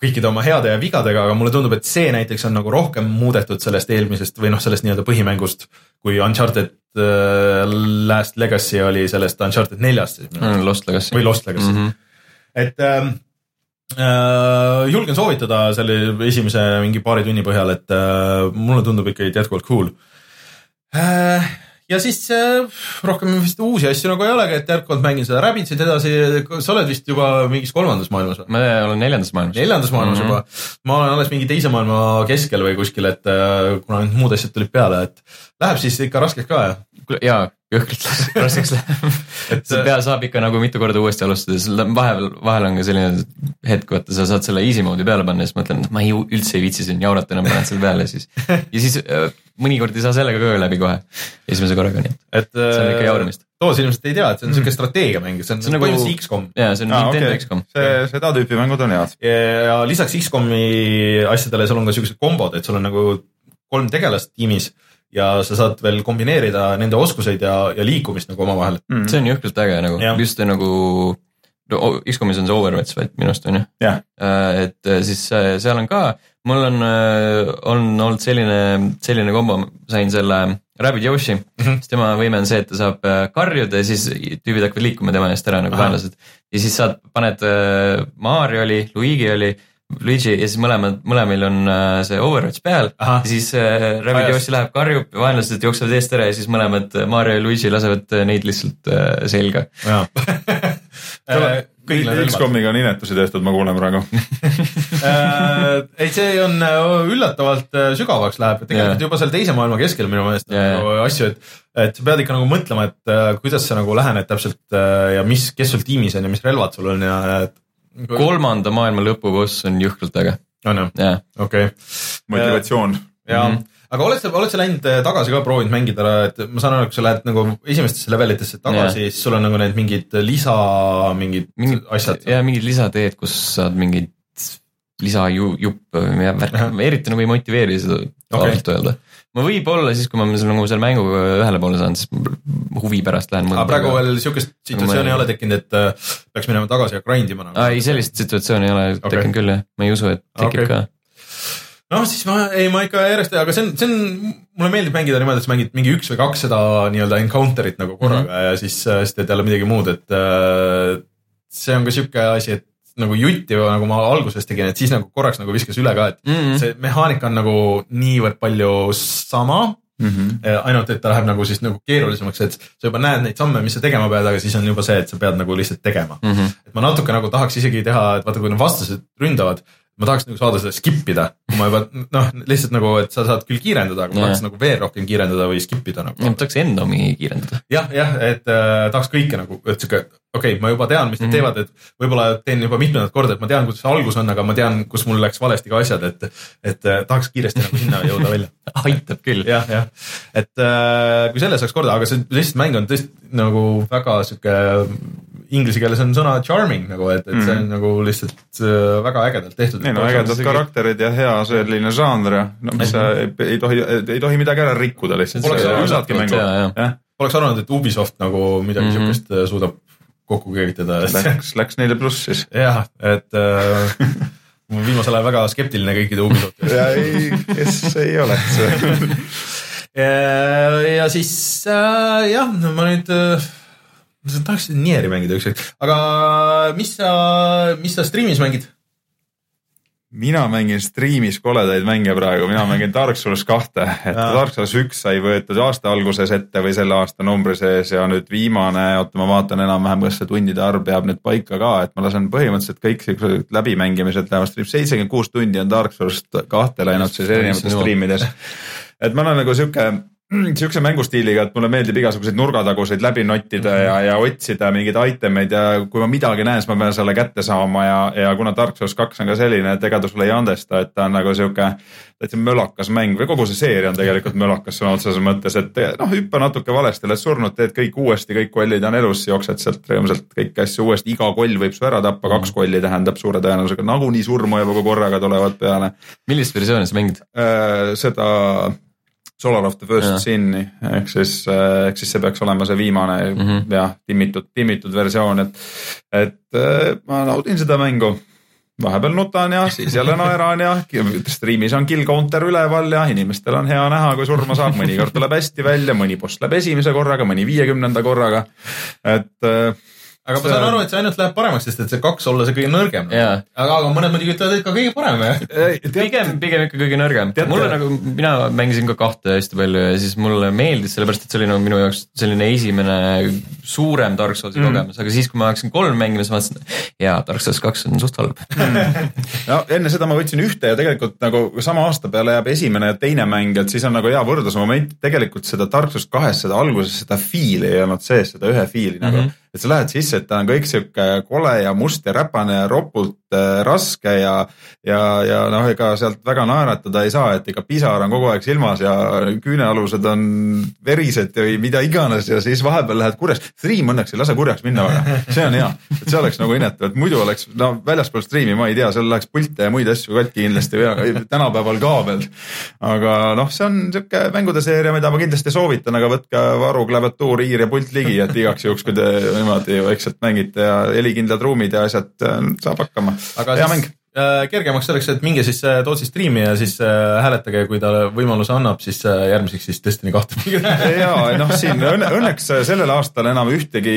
kõikide oma heade ja vigadega, aga mulle tundub, et see näiteks on nagu rohkem muudetud sellest eelmisest või noh, sellest nii-öelda põhimängust, kui Uncharted äh, Last Legacy oli sellest Uncharted neljast siis arust. Lost Legacy. või Lost Legacy mm. -hmm. et ähm, äh, julgen soovitada selle esimese mingi paari tunni põhjal, et äh, mulle tundub ikkagi jätkuvalt cool äh,. ja siis äh, rohkem vist uusi asju nagu ei olegi, et jätkuvalt mängin seda Rabbitsit edasi, sa oled vist juba mingis kolmandas maailmas või? ma olen neljandas maailmas. neljandas maailmas mm. -hmm. juba, ma olen alles mingi teise maailma keskel või kuskil, et äh, kuna need muud asjad tulid peale, et läheb siis ikka raskeks ka ja. jaa, jõhkralt raskeks läheb. et see pea saab ikka nagu mitu korda uuesti alustada, siis vahel, vahel on ka selline hetk, vaata sa saad selle easy mode'i peale panna ja siis mõtlen, et ma ei, üldse ei viitsi siin jaurata enam, panen selle peale siis. ja siis äh, mõnikord ei saa sellega ka läbi kohe esimese korraga, nii et et äh, see on ikka jauramist. Toos ilmselt ei tea, et see on siuke strateegiamäng, see on, See on nagu põhimõtteliselt X-kom. jaa, see on aa, Nintendo okei, X-kom. see, seda tüüpi mängud on head. ja lisaks X-komi asjadele, seal on ka siuksed kombod, et sul on nagu kolm tegelast tiimis ja sa saad veel kombineerida nende oskuseid ja, ja liikumist nagu omavahel. mm. see on jõhkralt äge nagu just nagu no, X-komis on see Overwatch vaid minu arust on ju. jah, et äh, siis äh, seal on ka, mul on, on olnud selline, selline kombo, sain selle Rabbit Yoshi mm. -hmm. siis tema võime on see, et ta saab äh, karjuda ja siis tüübid hakkavad liikuma tema eest ära nagu vaenlased. ja siis saad, paned äh, Mario oli, Luigi oli, Luigi ja siis mõlemad, mõlemil on äh, see Overwatch peal Ahah. ja siis äh. Yoshi läheb, karjub, vaenlased jooksevad eest ära ja siis mõlemad äh, Mario ja Luigi lasevad äh, neid lihtsalt äh, selga. on. X-komiga on inetusi tehtud, ma kuulen praegu. ei, see on äh, üllatavalt sügavaks läheb, tegelikult Jaa. juba seal teise maailma keskel minu meelest on Jaa, nagu asju, et, et sa pead ikka nagu mõtlema, et kuidas sa nagu lähened täpselt äh, ja mis, kes sul tiimis on ja mis relvad sul on ja et. Kolmanda maailma lõpuboss on jõhkralt äge, on jah. okei. motivatsioon. ja Mhm. aga oled sa, oled sa läinud äh, tagasi ka proovinud mängida, et ma saan aru, et kui sa lähed nagu esimestesse levelitesse tagasi, siis sul on nagu need mingid lisa, mingid mingid asjad. ja mingid lisateed, kus saad mingeid lisajuppe eriti nagu ei motiveeri seda Okei. ausalt öelda. Ma võib-olla siis, kui ma seal nagu selle mänguga ühele poole saan, siis huvi pärast lähen. aga praegu veel sihukest situatsiooni ei ole tekkinud, et äh, peaks minema tagasi ja grind ima nagu. ei sellist situatsiooni ei ole Okei. tekkinud küll jah, ma ei usu, et tekib Okei. ka. noh, siis ma, ei ma ikka järjest, aga see on, see on, mulle meeldib mängida niimoodi, et sa mängid mingi üks või kaks seda nii-öelda encounter'it nagu korraga mm -hmm. ja siis, siis teed jälle midagi muud, et äh, see on ka sihuke asi, et nagu jutti nagu ma alguses tegin, et siis nagu korraks nagu viskas üle ka, et Mhm. see mehaanika on nagu niivõrd palju sama Mhm. Eh, ainult, et ta läheb nagu siis nagu keerulisemaks, et sa juba näed neid samme, mis sa tegema pead, aga siis on juba see, et sa pead nagu lihtsalt tegema. Mhm. et ma natuke nagu tahaks isegi teha, et vaata, kui need vastased ründavad, ma tahaks nagu saada seda skip ida, kui ma juba noh, lihtsalt nagu, et sa saad küll kiirendada, aga ma Jaa. tahaks nagu veel rohkem kiirendada või skip ida nagu. tahaks endomi kiirendada. jah, jah, et äh, tahaks kõike nagu, et sihuke, okei okay,, ma juba tean, mis nad Mhm. teevad, et võib-olla teen juba mitmendat korda, et ma tean, kuidas see algus on, aga ma tean, kus mul läks valesti ka asjad, et, et äh, tahaks kiiresti nagu sinna jõuda välja aitab küll. jah, jah, et äh, kui selle saaks korda, aga see lihtsalt mäng on tõesti nagu väga sihuke, inglise keeles on sõna charming nagu, et, et see on nagu lihtsalt äh, väga ägedalt tehtud. ei no ägedad karakterid ja hea selline žanr ja no mis sa ei, ei tohi, ei tohi midagi ära rikkuda lihtsalt. Poleks arvanud, et Ubisoft nagu midagi mm Mhm. -hmm. siukest suudab kokku keevitada. Läks, läks neile pluss siis. jah, et äh, ma olen viimasel ajal väga skeptiline kõikide Ubisofti ja ei, kes ei oleks. ja, ja siis äh, jah, ma nüüd äh, ma tahaks Nieri mängida üks hetk, aga mis sa, mis sa striimis mängid? mina mängin striimis koledaid mänge praegu, mina mängin Dark Souls kahte, et Jaa. Dark Souls üks sai võetud aasta alguses ette või selle aasta numbri sees ja nüüd viimane, oota ma vaatan enam-vähem, kas see tundide arv peab nüüd paika ka, et ma lasen põhimõtteliselt kõik siuksed läbimängimised lähevad seitsekümmend kuus tundi on Dark Souls kahte läinud siis erinevates jumal. striimides. et ma olen nagu sihuke siukse mängustiiliga, et mulle meeldib igasuguseid nurgataguseid läbi nottida Mhm. ja, ja otsida mingeid itemeid ja kui ma midagi näen, siis ma pean selle kätte saama ja, ja kuna Dark Souls kaks on ka selline, et ega ta sulle ei andesta, et ta on nagu sihuke täitsa mölakas mäng või kogu see seeria on tegelikult mölakas sõna otseses mõttes, et noh, hüppa natuke valesti, oled surnud, teed kõik uuesti, kõik kollid on elus, jooksed sealt rõõmsalt kõiki asju uuesti, iga koll võib su ära tappa, kaks Mhm. kolli tähendab suure tõenäosusega nagunii surma juba, kui korraga tulevad peale millist versiooni sa mängid? äh, seda Solar of the First Jah. Sin'i ehk siis, ehk siis see peaks olema see viimane mm. -hmm. jah, timmitud, timmitud versioon, et, et äh, ma naudin seda mängu vahepeal nutan ja siis jälle naeran ja striimis on kill counter üleval ja inimestel on hea näha, kui surma saab, mõnikord tuleb hästi välja, mõni boss läheb esimese korraga, mõni viiekümnenda korraga. et äh, aga ma saan aru, et see ainult läheb paremaks, sest et see kaks olla see kõige nõrgem. Jaa. aga, aga mõned muidugi ütlevad, et ka kõige parem pigem, pigem ikka kõige nõrgem mulle nagu, mina mängisin ka kahte hästi palju ja siis mulle meeldis, sellepärast et see oli nagu minu jaoks selline esimene suurem Dark Soulsi mm. kogemus, aga siis, kui ma hakkasin kolm mängima, siis ma mõtlesin, jaa, Dark Souls kaks on suht halb. no enne seda ma võtsin ühte ja tegelikult nagu sama aasta peale jääb esimene ja teine mäng, et siis on nagu hea võrdlusmoment, tegelikult seda Dark Souls kahes seda alguses seda fiili ei olnud sees, seda ühe fiili mm -hmm. nagu Mhm. Et sa lähed sisse, et ta on kõik sihuke kole ja must ja räpane ja ropult äh, raske ja ja, ja noh, ega sealt väga naeratada ei saa, et ikka pisar on kogu aeg silmas ja küünealused on verised või mida iganes ja siis vahepeal lähed kurjaks. Stream õnneks ei lase kurjaks minna väga, see on hea, et see oleks nagu inetav, et muidu oleks no väljaspool striimi, ma ei tea, seal läheks pilte ja muid asju katki kindlasti või tänapäeval ka veel. aga noh, see on sihuke mängude seeria, mida ma kindlasti soovitan, aga võtke varu klaviatuur, hiir ja pult ligi, et igaks juhuks, kui te niimoodi vaikselt mängite ja helikindlad ruumid ja asjad, saab hakkama. Hea mäng! Äh, kergemaks selleks, et minge siis äh, Tootsi striimi ja siis äh, hääletage, kui ta võimaluse annab, siis järgmiseks siis Destiny kahte ja noh, siin õnne, õnneks sellel aastal enam ühtegi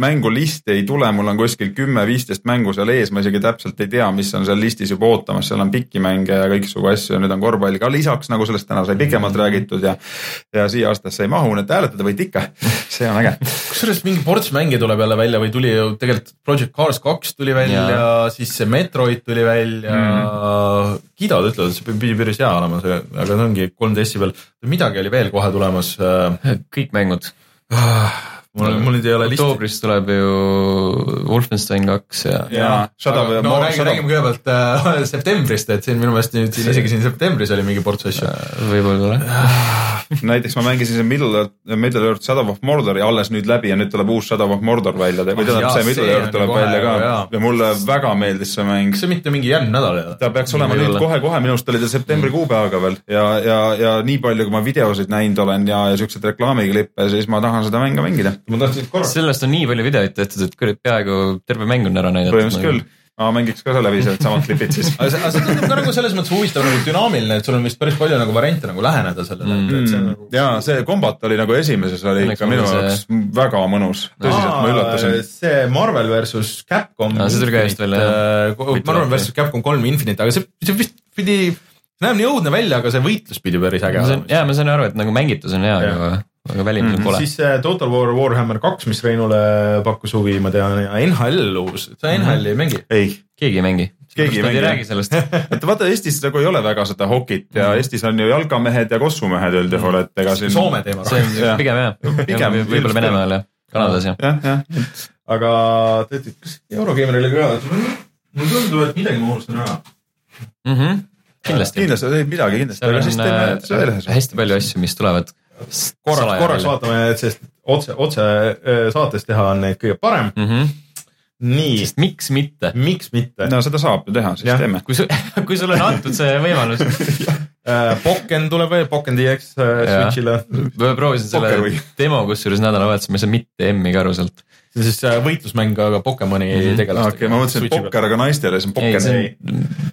mängulisti ei tule, mul on kuskil kümme-viisteist mängu seal ees, ma isegi täpselt ei tea, mis on seal listis juba ootamas, seal on pikki mänge ja kõiksugu asju ja nüüd on korvpall ka lisaks, nagu sellest täna sai pikemalt räägitud ja ja siia aastasse ei mahu, nii et hääletada võite ikka, see on äge. kusjuures mingi ports mänge tuleb jälle välja või tuli ju tegelikult Project Cars kaks tuli välja ja, ja siis see Metroid tuli tuli välja mm., Kidod ütlevad, et see pidi päris hea olema, see, aga see ongi kolm DS-i peal. midagi oli veel kohe tulemas. Äh, kõik mängud mul, mul nüüd ei ole listi. oktoobris tuleb ju Wolfenstein kaks ja. ja, ja, no räägime, räägime kõigepealt äh, septembrist, et siin minu meelest nüüd siin isegi siin septembris oli mingi ports asju äh,. võib-olla jah näiteks ma mängisin see Middle Middle Earth Shadow of Mordori alles nüüd läbi ja nüüd tuleb uus Shadow of Mordor välja või tähendab ah, see Middle see Earth tuleb välja ka ja, ja mulle väga meeldis see mäng. kas see mitte mingi järgmine nädal ei ole? ta peaks olema nüüd kohe-kohe, minu arust oli ta septembri mm. kuupäevaga veel ja, ja, ja nii palju, kui ma videosid näinud olen ja, ja siukseid reklaamiklippe, siis ma tahan seda mänge mängida. Ma tahtsin korraks sellest on nii palju videoid tehtud, et kurat peaaegu terve mäng on ära näidatud. põhimõtteliselt küll ma mängiks ka selle viisi, et samad klipid siis. aga see, see tundub ka nagu selles mõttes huvitav nagu dünaamiline, et sul on vist päris palju nagu variante nagu läheneda sellele mm.. See nagu... ja see kombat oli nagu esimeses oli ikka minu jaoks see... väga mõnus, tõsiselt ma üllatasin. see Marvel versus Capcom. see tuli ka just välja jah. Äh, Marvel versus Capcom kolm Infinite, aga see, see vist pidi, näeb nii õudne välja, aga see võitlus pidi päris äge olema. ja ma sain aru, et nagu mängitus on hea, aga aga välimus on mm -hmm. kole. siis Total War Warhammer kaks, mis Reinule pakkus huvi, ma tean, ja NHL uus, sa NHL-i ei mängi? ei. keegi ei mängi. keegi ei mängi. ei räägi sellest et vaata Eestis nagu ei ole väga seda hokit ja mm -hmm. Eestis on ju jalgamehed ja kossumehed üldjuhul, et ega siin. Soome teema. see on pigem jah, pigem võib-olla Venemaal ja Kanadas jah. jah, jah. aga tead, kas Eurogeimer oli ka, mulle tundub, et midagi ma unustasin ära mm. -hmm. kindlasti. kindlasti, midagi kindlasti, aga siis teeme veel ühe. hästi palju asju, mis tulevad korraks, korraks vaatame, et sest otse, otse äh, saates teha on neid kõige parem mm. -hmm. nii. sest miks mitte? miks mitte? no seda saab ju teha, siis ja. teeme. kui sul, kui sulle on antud see võimalus äh, Pokken tuleb veel, Pokken DX äh, Switch'ile. ma proovisin selle demo kusjuures nädalavahetusel, ma ei saa mitte M-i ka aru sealt. see on siis võitlusmäng, aga Pokemoni mm -hmm. tegelastega. okei okay,, ma mõtlesin, et Pokker, aga naistele, see on Pokken see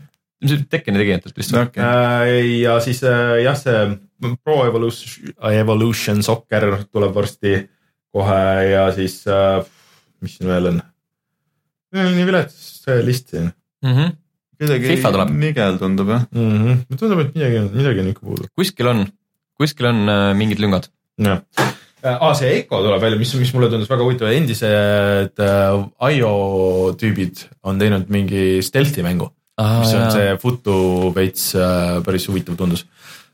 Tekkeni tegijatelt vist okay.. Äh, ja siis äh, jah, see Pro Evolution, Evolution Soccer tuleb varsti kohe ja siis, äh, mis siin veel on? nii vilets see list siin mm. -hmm. kuidagi nigel tundub jah mm. -hmm. tundub, et midagi on, midagi on ikka puudu. kuskil on, kuskil on äh, mingid lüngad. jah ah,, see Echo tuleb välja, mis, mis mulle tundus väga huvitav, endised äh, IO tüübid on teinud mingi stealth'i mängu ah,. mis on jah. see Futu veits äh, päris huvitav tundus.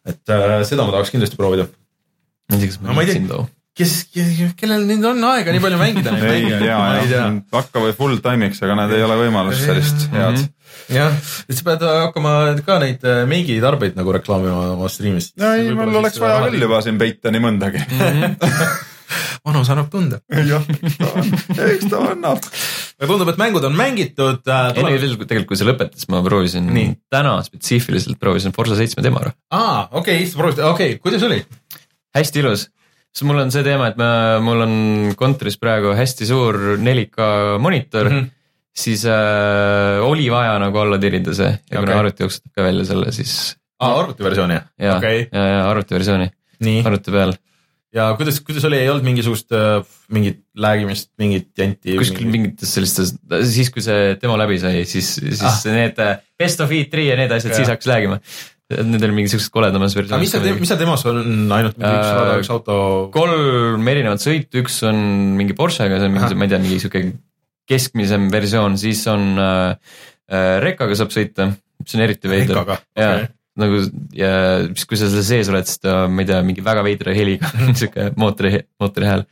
Et äh, seda ma tahaks kindlasti proovida. no, ma ei tea, kes, kellel nüüd on aega nii palju mängida neid mänge? ja, ja hakka või full time'iks, aga nad ei ole võimalust sellist head mm. -hmm. jah, et sa pead hakkama ka neid äh, meigi tarbeid nagu reklaamima oma striimis. no ei, mul oleks vaja küll juba siin peita nii mõndagi mm. -hmm. vanus annab tunda. jah, eks ta annab aga tundub, et mängud on mängitud äh,. ei, tegelikult, tegelikult kui see lõpetas, ma proovisin Nii. täna spetsiifiliselt proovisin Forsa seitsme ära. aa, okei okay,, sa proovisid, okei okay,, kuidas oli? hästi ilus, sest mul on see teema, et ma, mul on kontoris praegu hästi suur 4K monitor mm. -hmm siis äh, oli vaja nagu alla tirida see ja okay. kuna arvuti jooksutab ka välja selle, siis. aa, arvutiversiooni? ja okay., ja, ja arvutiversiooni, arvuti peal ja kuidas, kuidas oli, ei olnud mingisugust äh, mingit läägimist, mingit janti? kuskil mingites sellistes, siis kui see demo läbi sai, siis, siis ah. need äh, best of E3 ja need asjad, siis hakkas läägima. Need olid mingisugused koledamas versioonid. mis seal, mis seal demos on ainult mingi üks rada, üks auto? kolm erinevat sõitu, üks on mingi Porschega, see on mingi, ma ei tea, mingi sihuke keskmisem versioon, siis on äh, äh, rekkaga saab sõita, mis on eriti veider. okay nagu ja siis, kui sa selle sees oled, siis ta, ma ei tea, mingi väga veidra heliga sihuke mootori, mootori hääl.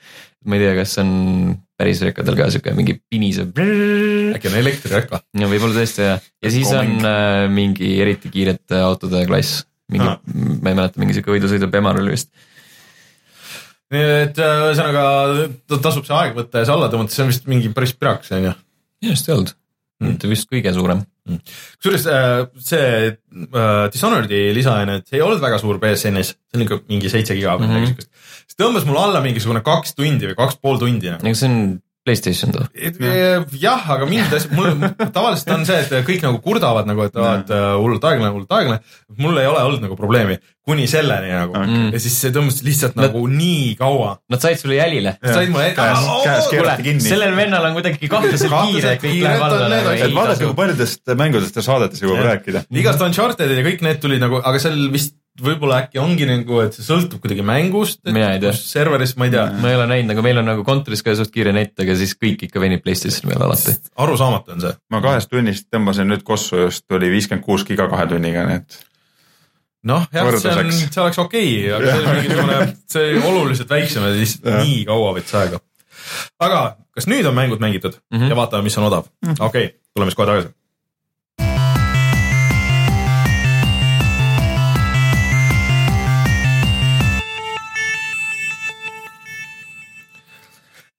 ma ei tea, kas on päris rekadel ka siuke mingi pinisev. äkki on elektrireka? ja võib-olla tõesti jah, ja siis on äh, mingi eriti kiirete autode klass, mingi Ah. ma ei mäleta, mingi siuke võidusõidu Bemar oli vist. nii et äh, ühesõnaga ta- tasub see aeg võtta ja see alla tõmmata, see on vist mingi päris pirakas on ju. minu arust ei olnud, mitte vist kõige suurem. kusjuures äh, see äh, Dishonored'i lisaajane, et see ei olnud väga suur BSN-is, see on ikka mingi seitse giga või Mhm. midagi siukest. see tõmbas mul alla mingisugune kaks tundi või kaks pool tundi. ega see on Playstation too. jah, aga mingid asjad, mul tavaliselt on see, et kõik nagu kurdavad nagu, et aa, et äh, hullult aeglane, hullult aeglane. mul ei ole olnud nagu probleemi kuni selleni nagu Mm. ja siis see tõmbas lihtsalt nagu nii kaua. Nad said sulle jälile. said mulle Käes- käes keerati kinni. sellel vennal on kuidagi kahtlaselt kiire, kõik läheb alla nagu vaadake, kui. paljudest mängudest ja saadetest jõuab rääkida. igast Uncharted'id ja kõik need tulid nagu, aga seal vist võib-olla äkki ongi nagu, et see sõltub kuidagi mängust. Ei tea. serveris, ma ei tea, ma ei ole näinud, nagu meil on nagu kontoris ka suht kiire net, aga siis kõik ikka venib Playstationi peale alati. arusaamatu on see. ma kahest tunnist tõmbasin nüüd kossu just, oli viiskümmend kuus giga kahe tunniga, nii et noh, jah, see on, see oleks okei okay,, aga see on mingisugune, see oluliselt väiksem ja siis Jah. nii kaua võttis aega. aga kas nüüd on mängud mängitud mm. -hmm. ja vaatame, mis on odav? okei okay,, tuleme siis kohe tagasi.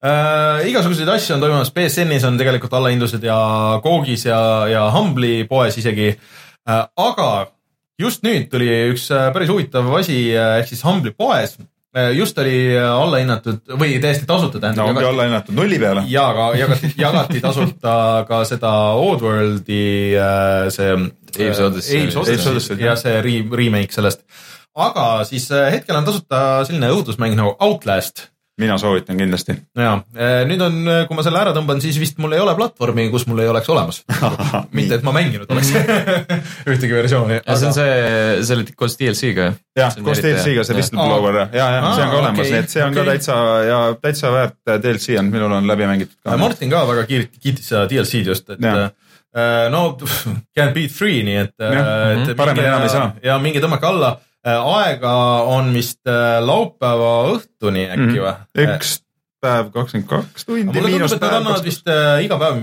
äh,. igasuguseid asju on toimumas, BSN-is on tegelikult allahindlused ja Googis ja, ja Humble'i poes isegi äh,. aga just nüüd tuli üks äh, päris huvitav asi äh, ehk siis Humble'i poes äh, just oli allahinnatud või täiesti tasuta no tähendab ongi alla hinnatud nulli peale. ja ka jagati, jagati tasuta ka seda Oddworldi see. Abe's Odyssey. Ja see re remake sellest. aga siis hetkel on tasuta selline õudusmäng nagu Outlast mina soovitan kindlasti. ja nüüd on, kui ma selle ära tõmban, siis vist mul ei ole platvormi, kus mul ei oleks olemas. mitte, et ma mänginud oleks ühtegi versiooni. ja see on see, see oli koos DLC-ga jah, koos. DLC-ga see. Whistleblower ja, ja, ja see on ka olemas okay,, nii et see on okay. ka täitsa ja täitsa väärt äh, DLC on, minul on läbi mängitud ka. Martin ka väga kiit-, kiitis seda DLC-d just, et äh, no can't beat free, nii et. Jah, mhm. paremini enam ei saa. ja minge tõmmake alla. Aega on vist äh, laupäeva õhtuni äkki Mhm. või? üks päev kakskümmend kaks tundi, mulle tundub, et nad annavad. vist äh, iga päev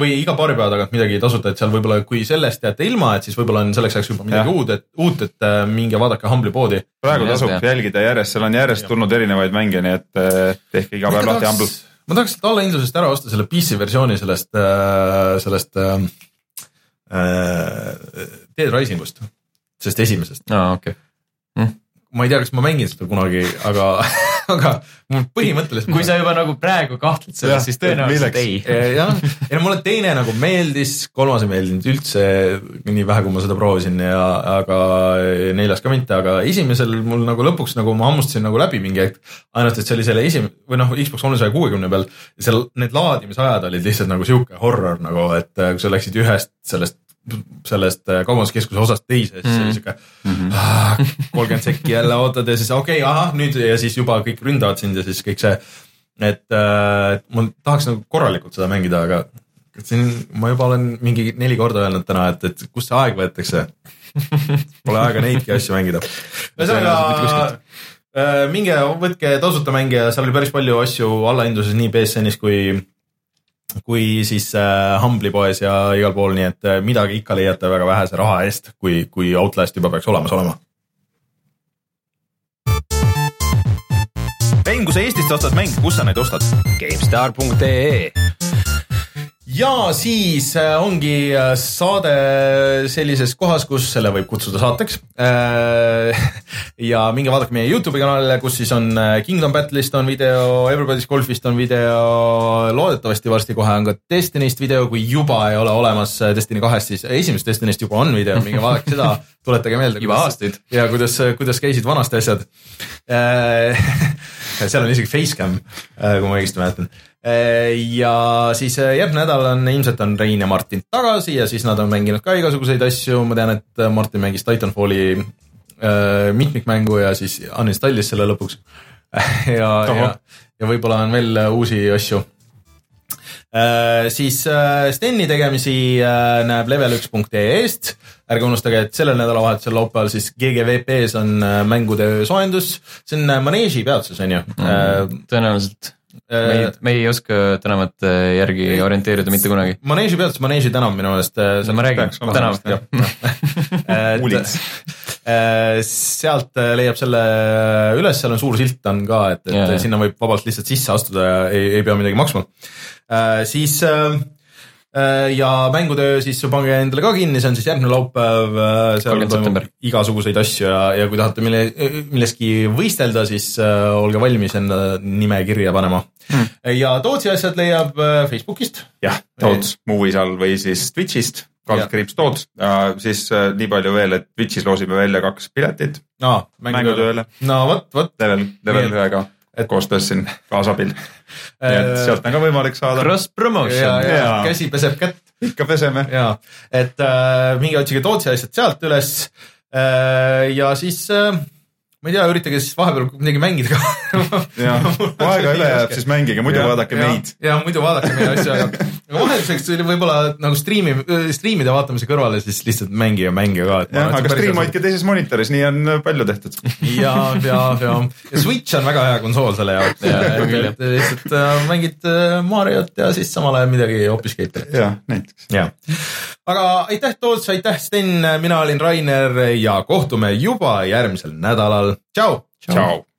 või iga paari päeva tagant midagi tasuta, et seal võib-olla, kui sellest jääte ilma, et siis võib-olla on selleks ajaks juba midagi Jah. uut, et uut, et äh, minge vaadake Humble'i poodi. praegu tasub jälgida järjest, seal on järjest tulnud erinevaid mänge, nii et äh, tehke iga päev lahti Humble. ma tahaks sealt allahindlusest ära osta selle PC versiooni sellest, sellest äh, äh, Dead Rising ust, sellest esimesest. aa, okei. Ma ei tea, kas ma mängin seda kunagi, aga, aga mul põhimõtteliselt. kui sa juba nagu praegu kahtled selles, siis tõenäoliselt ei. jah, ei no mulle teine nagu meeldis, kolmas ei meeldinud üldse nii vähe, kui ma seda proovisin ja, aga neljas ka mitte, aga esimesel mul nagu lõpuks nagu ma hammustasin nagu läbi mingi hetk. ainult, et see oli selle esim- või noh, Xbox kolmesaja kuuekümne peal, seal need laadimisajad olid lihtsalt nagu sihuke horror nagu, et äh, kui sa läksid ühest sellest sellest äh, kaubanduskeskuse osast teise, siis Mhm. oli sihuke kolmkümmend sekki jälle ootad ja siis okei okay,, ahah nüüd ja siis juba kõik ründavad sind ja siis kõik see, et äh, ma tahaks nagu korralikult seda mängida, aga siin ma juba olen mingi neli korda öelnud täna, et, et kust see aeg võetakse. Pole aega neidki asju mängida. ühesõnaga äh, minge võtke tasuta mänge ja seal oli päris palju asju allahindluses nii BSN-is kui kui siis äh, Humble'i poes ja igal pool, nii et äh, midagi ikka leiate väga vähese raha eest, kui, kui Outlast juba peaks olemas olema. mäng, kui sa Eestist ostad mänge, kus sa neid ostad? GameStar.ee ja siis äh, ongi äh, saade sellises kohas, kus selle võib kutsuda saateks. ja minge vaadake meie Youtube'i kanalile, kus siis on äh, Kingdom Battle'ist on video, Everybody's Golfist on video, loodetavasti varsti kohe on ka Destiny'st video, kui juba ei ole olemas äh, Destiny kahest, siis esimesest Destiny'st juba on video, minge vaadake seda, tuletage meelde. Juba aastaid. ja kuidas, kuidas käisid vanasti asjad. seal on isegi facecam, kui ma õigesti mäletan. Ja siis äh, järgmine nädal on ilmselt on Rein ja Martin tagasi ja siis nad on mänginud ka igasuguseid asju, ma tean, et Martin mängis Titanfalli äh, mitmikmängu ja siis uninstallis selle lõpuks. ja, ja, ja võib-olla on veel äh, uusi asju Äh, siis äh, Steni tegemisi äh, näeb level1.ee-st, ärge unustage, et sellel nädalavahetusel laupäeval siis GGVP-s on äh, mängude soojendus, see on äh, Maneeži peatuses on ju mm., tõenäoliselt. Me ei, me ei oska tänavate järgi orienteeruda mitte kunagi. Maneeži peatus Maneeži tänav minu meelest. no ma räägin, peaks olema tänav vist, jah. Sealt äh, leiab selle üles, seal on suur silt on ka, et, et jaa. sinna võib vabalt lihtsalt sisse astuda ja ei, ei pea midagi maksma. siis äh, äh, ja mängutöö siis pange endale ka kinni, see on siis järgmine laupäev, seal 30 toimub september. igasuguseid asju ja, ja kui tahate mille, milleski võistelda, siis äh, olge valmis enda nime kirja panema Hmm. ja Tootsi asjad leiab äh, Facebookist. jah, Toots Movies all või siis Twitch'ist, kaldkriips Toots, siis äh, nii palju veel, et Twitch'is loosime välja kaks piletit aa, mängutööle, no vot, vot. level, level ühega et- koostöös siin kaasabil. nii et sealt on ka võimalik saada, Cross promotion. käsi peseb kätt ikka peseme. ja, et äh, minge otsige Tootsi asjad sealt üles äh,. ja siis äh, ma ei tea, üritage siis vahepeal midagi mängida ka. ja, kui aega üle jääb, siis mängige, muidu vaadake meid. ja muidu vaadake meie asju, aga vahelduseks võib-olla nagu striimi, striimide vaatamise kõrvale siis lihtsalt mängige mänge ka. jah, aga stream hoidke teises monitoris, nii on palju tehtud. ja, ja, ja, ja Switch on väga hea konsool selle jaoks. et lihtsalt äh, mängid äh, Mariot ja siis samal ajal midagi hoopis keetrit. jah, näiteks. jah, aga aitäh, Toots, aitäh, Sten, mina olin Rainer ja kohtume juba järgmisel nädalal. Tchau. Tchau. Tchau.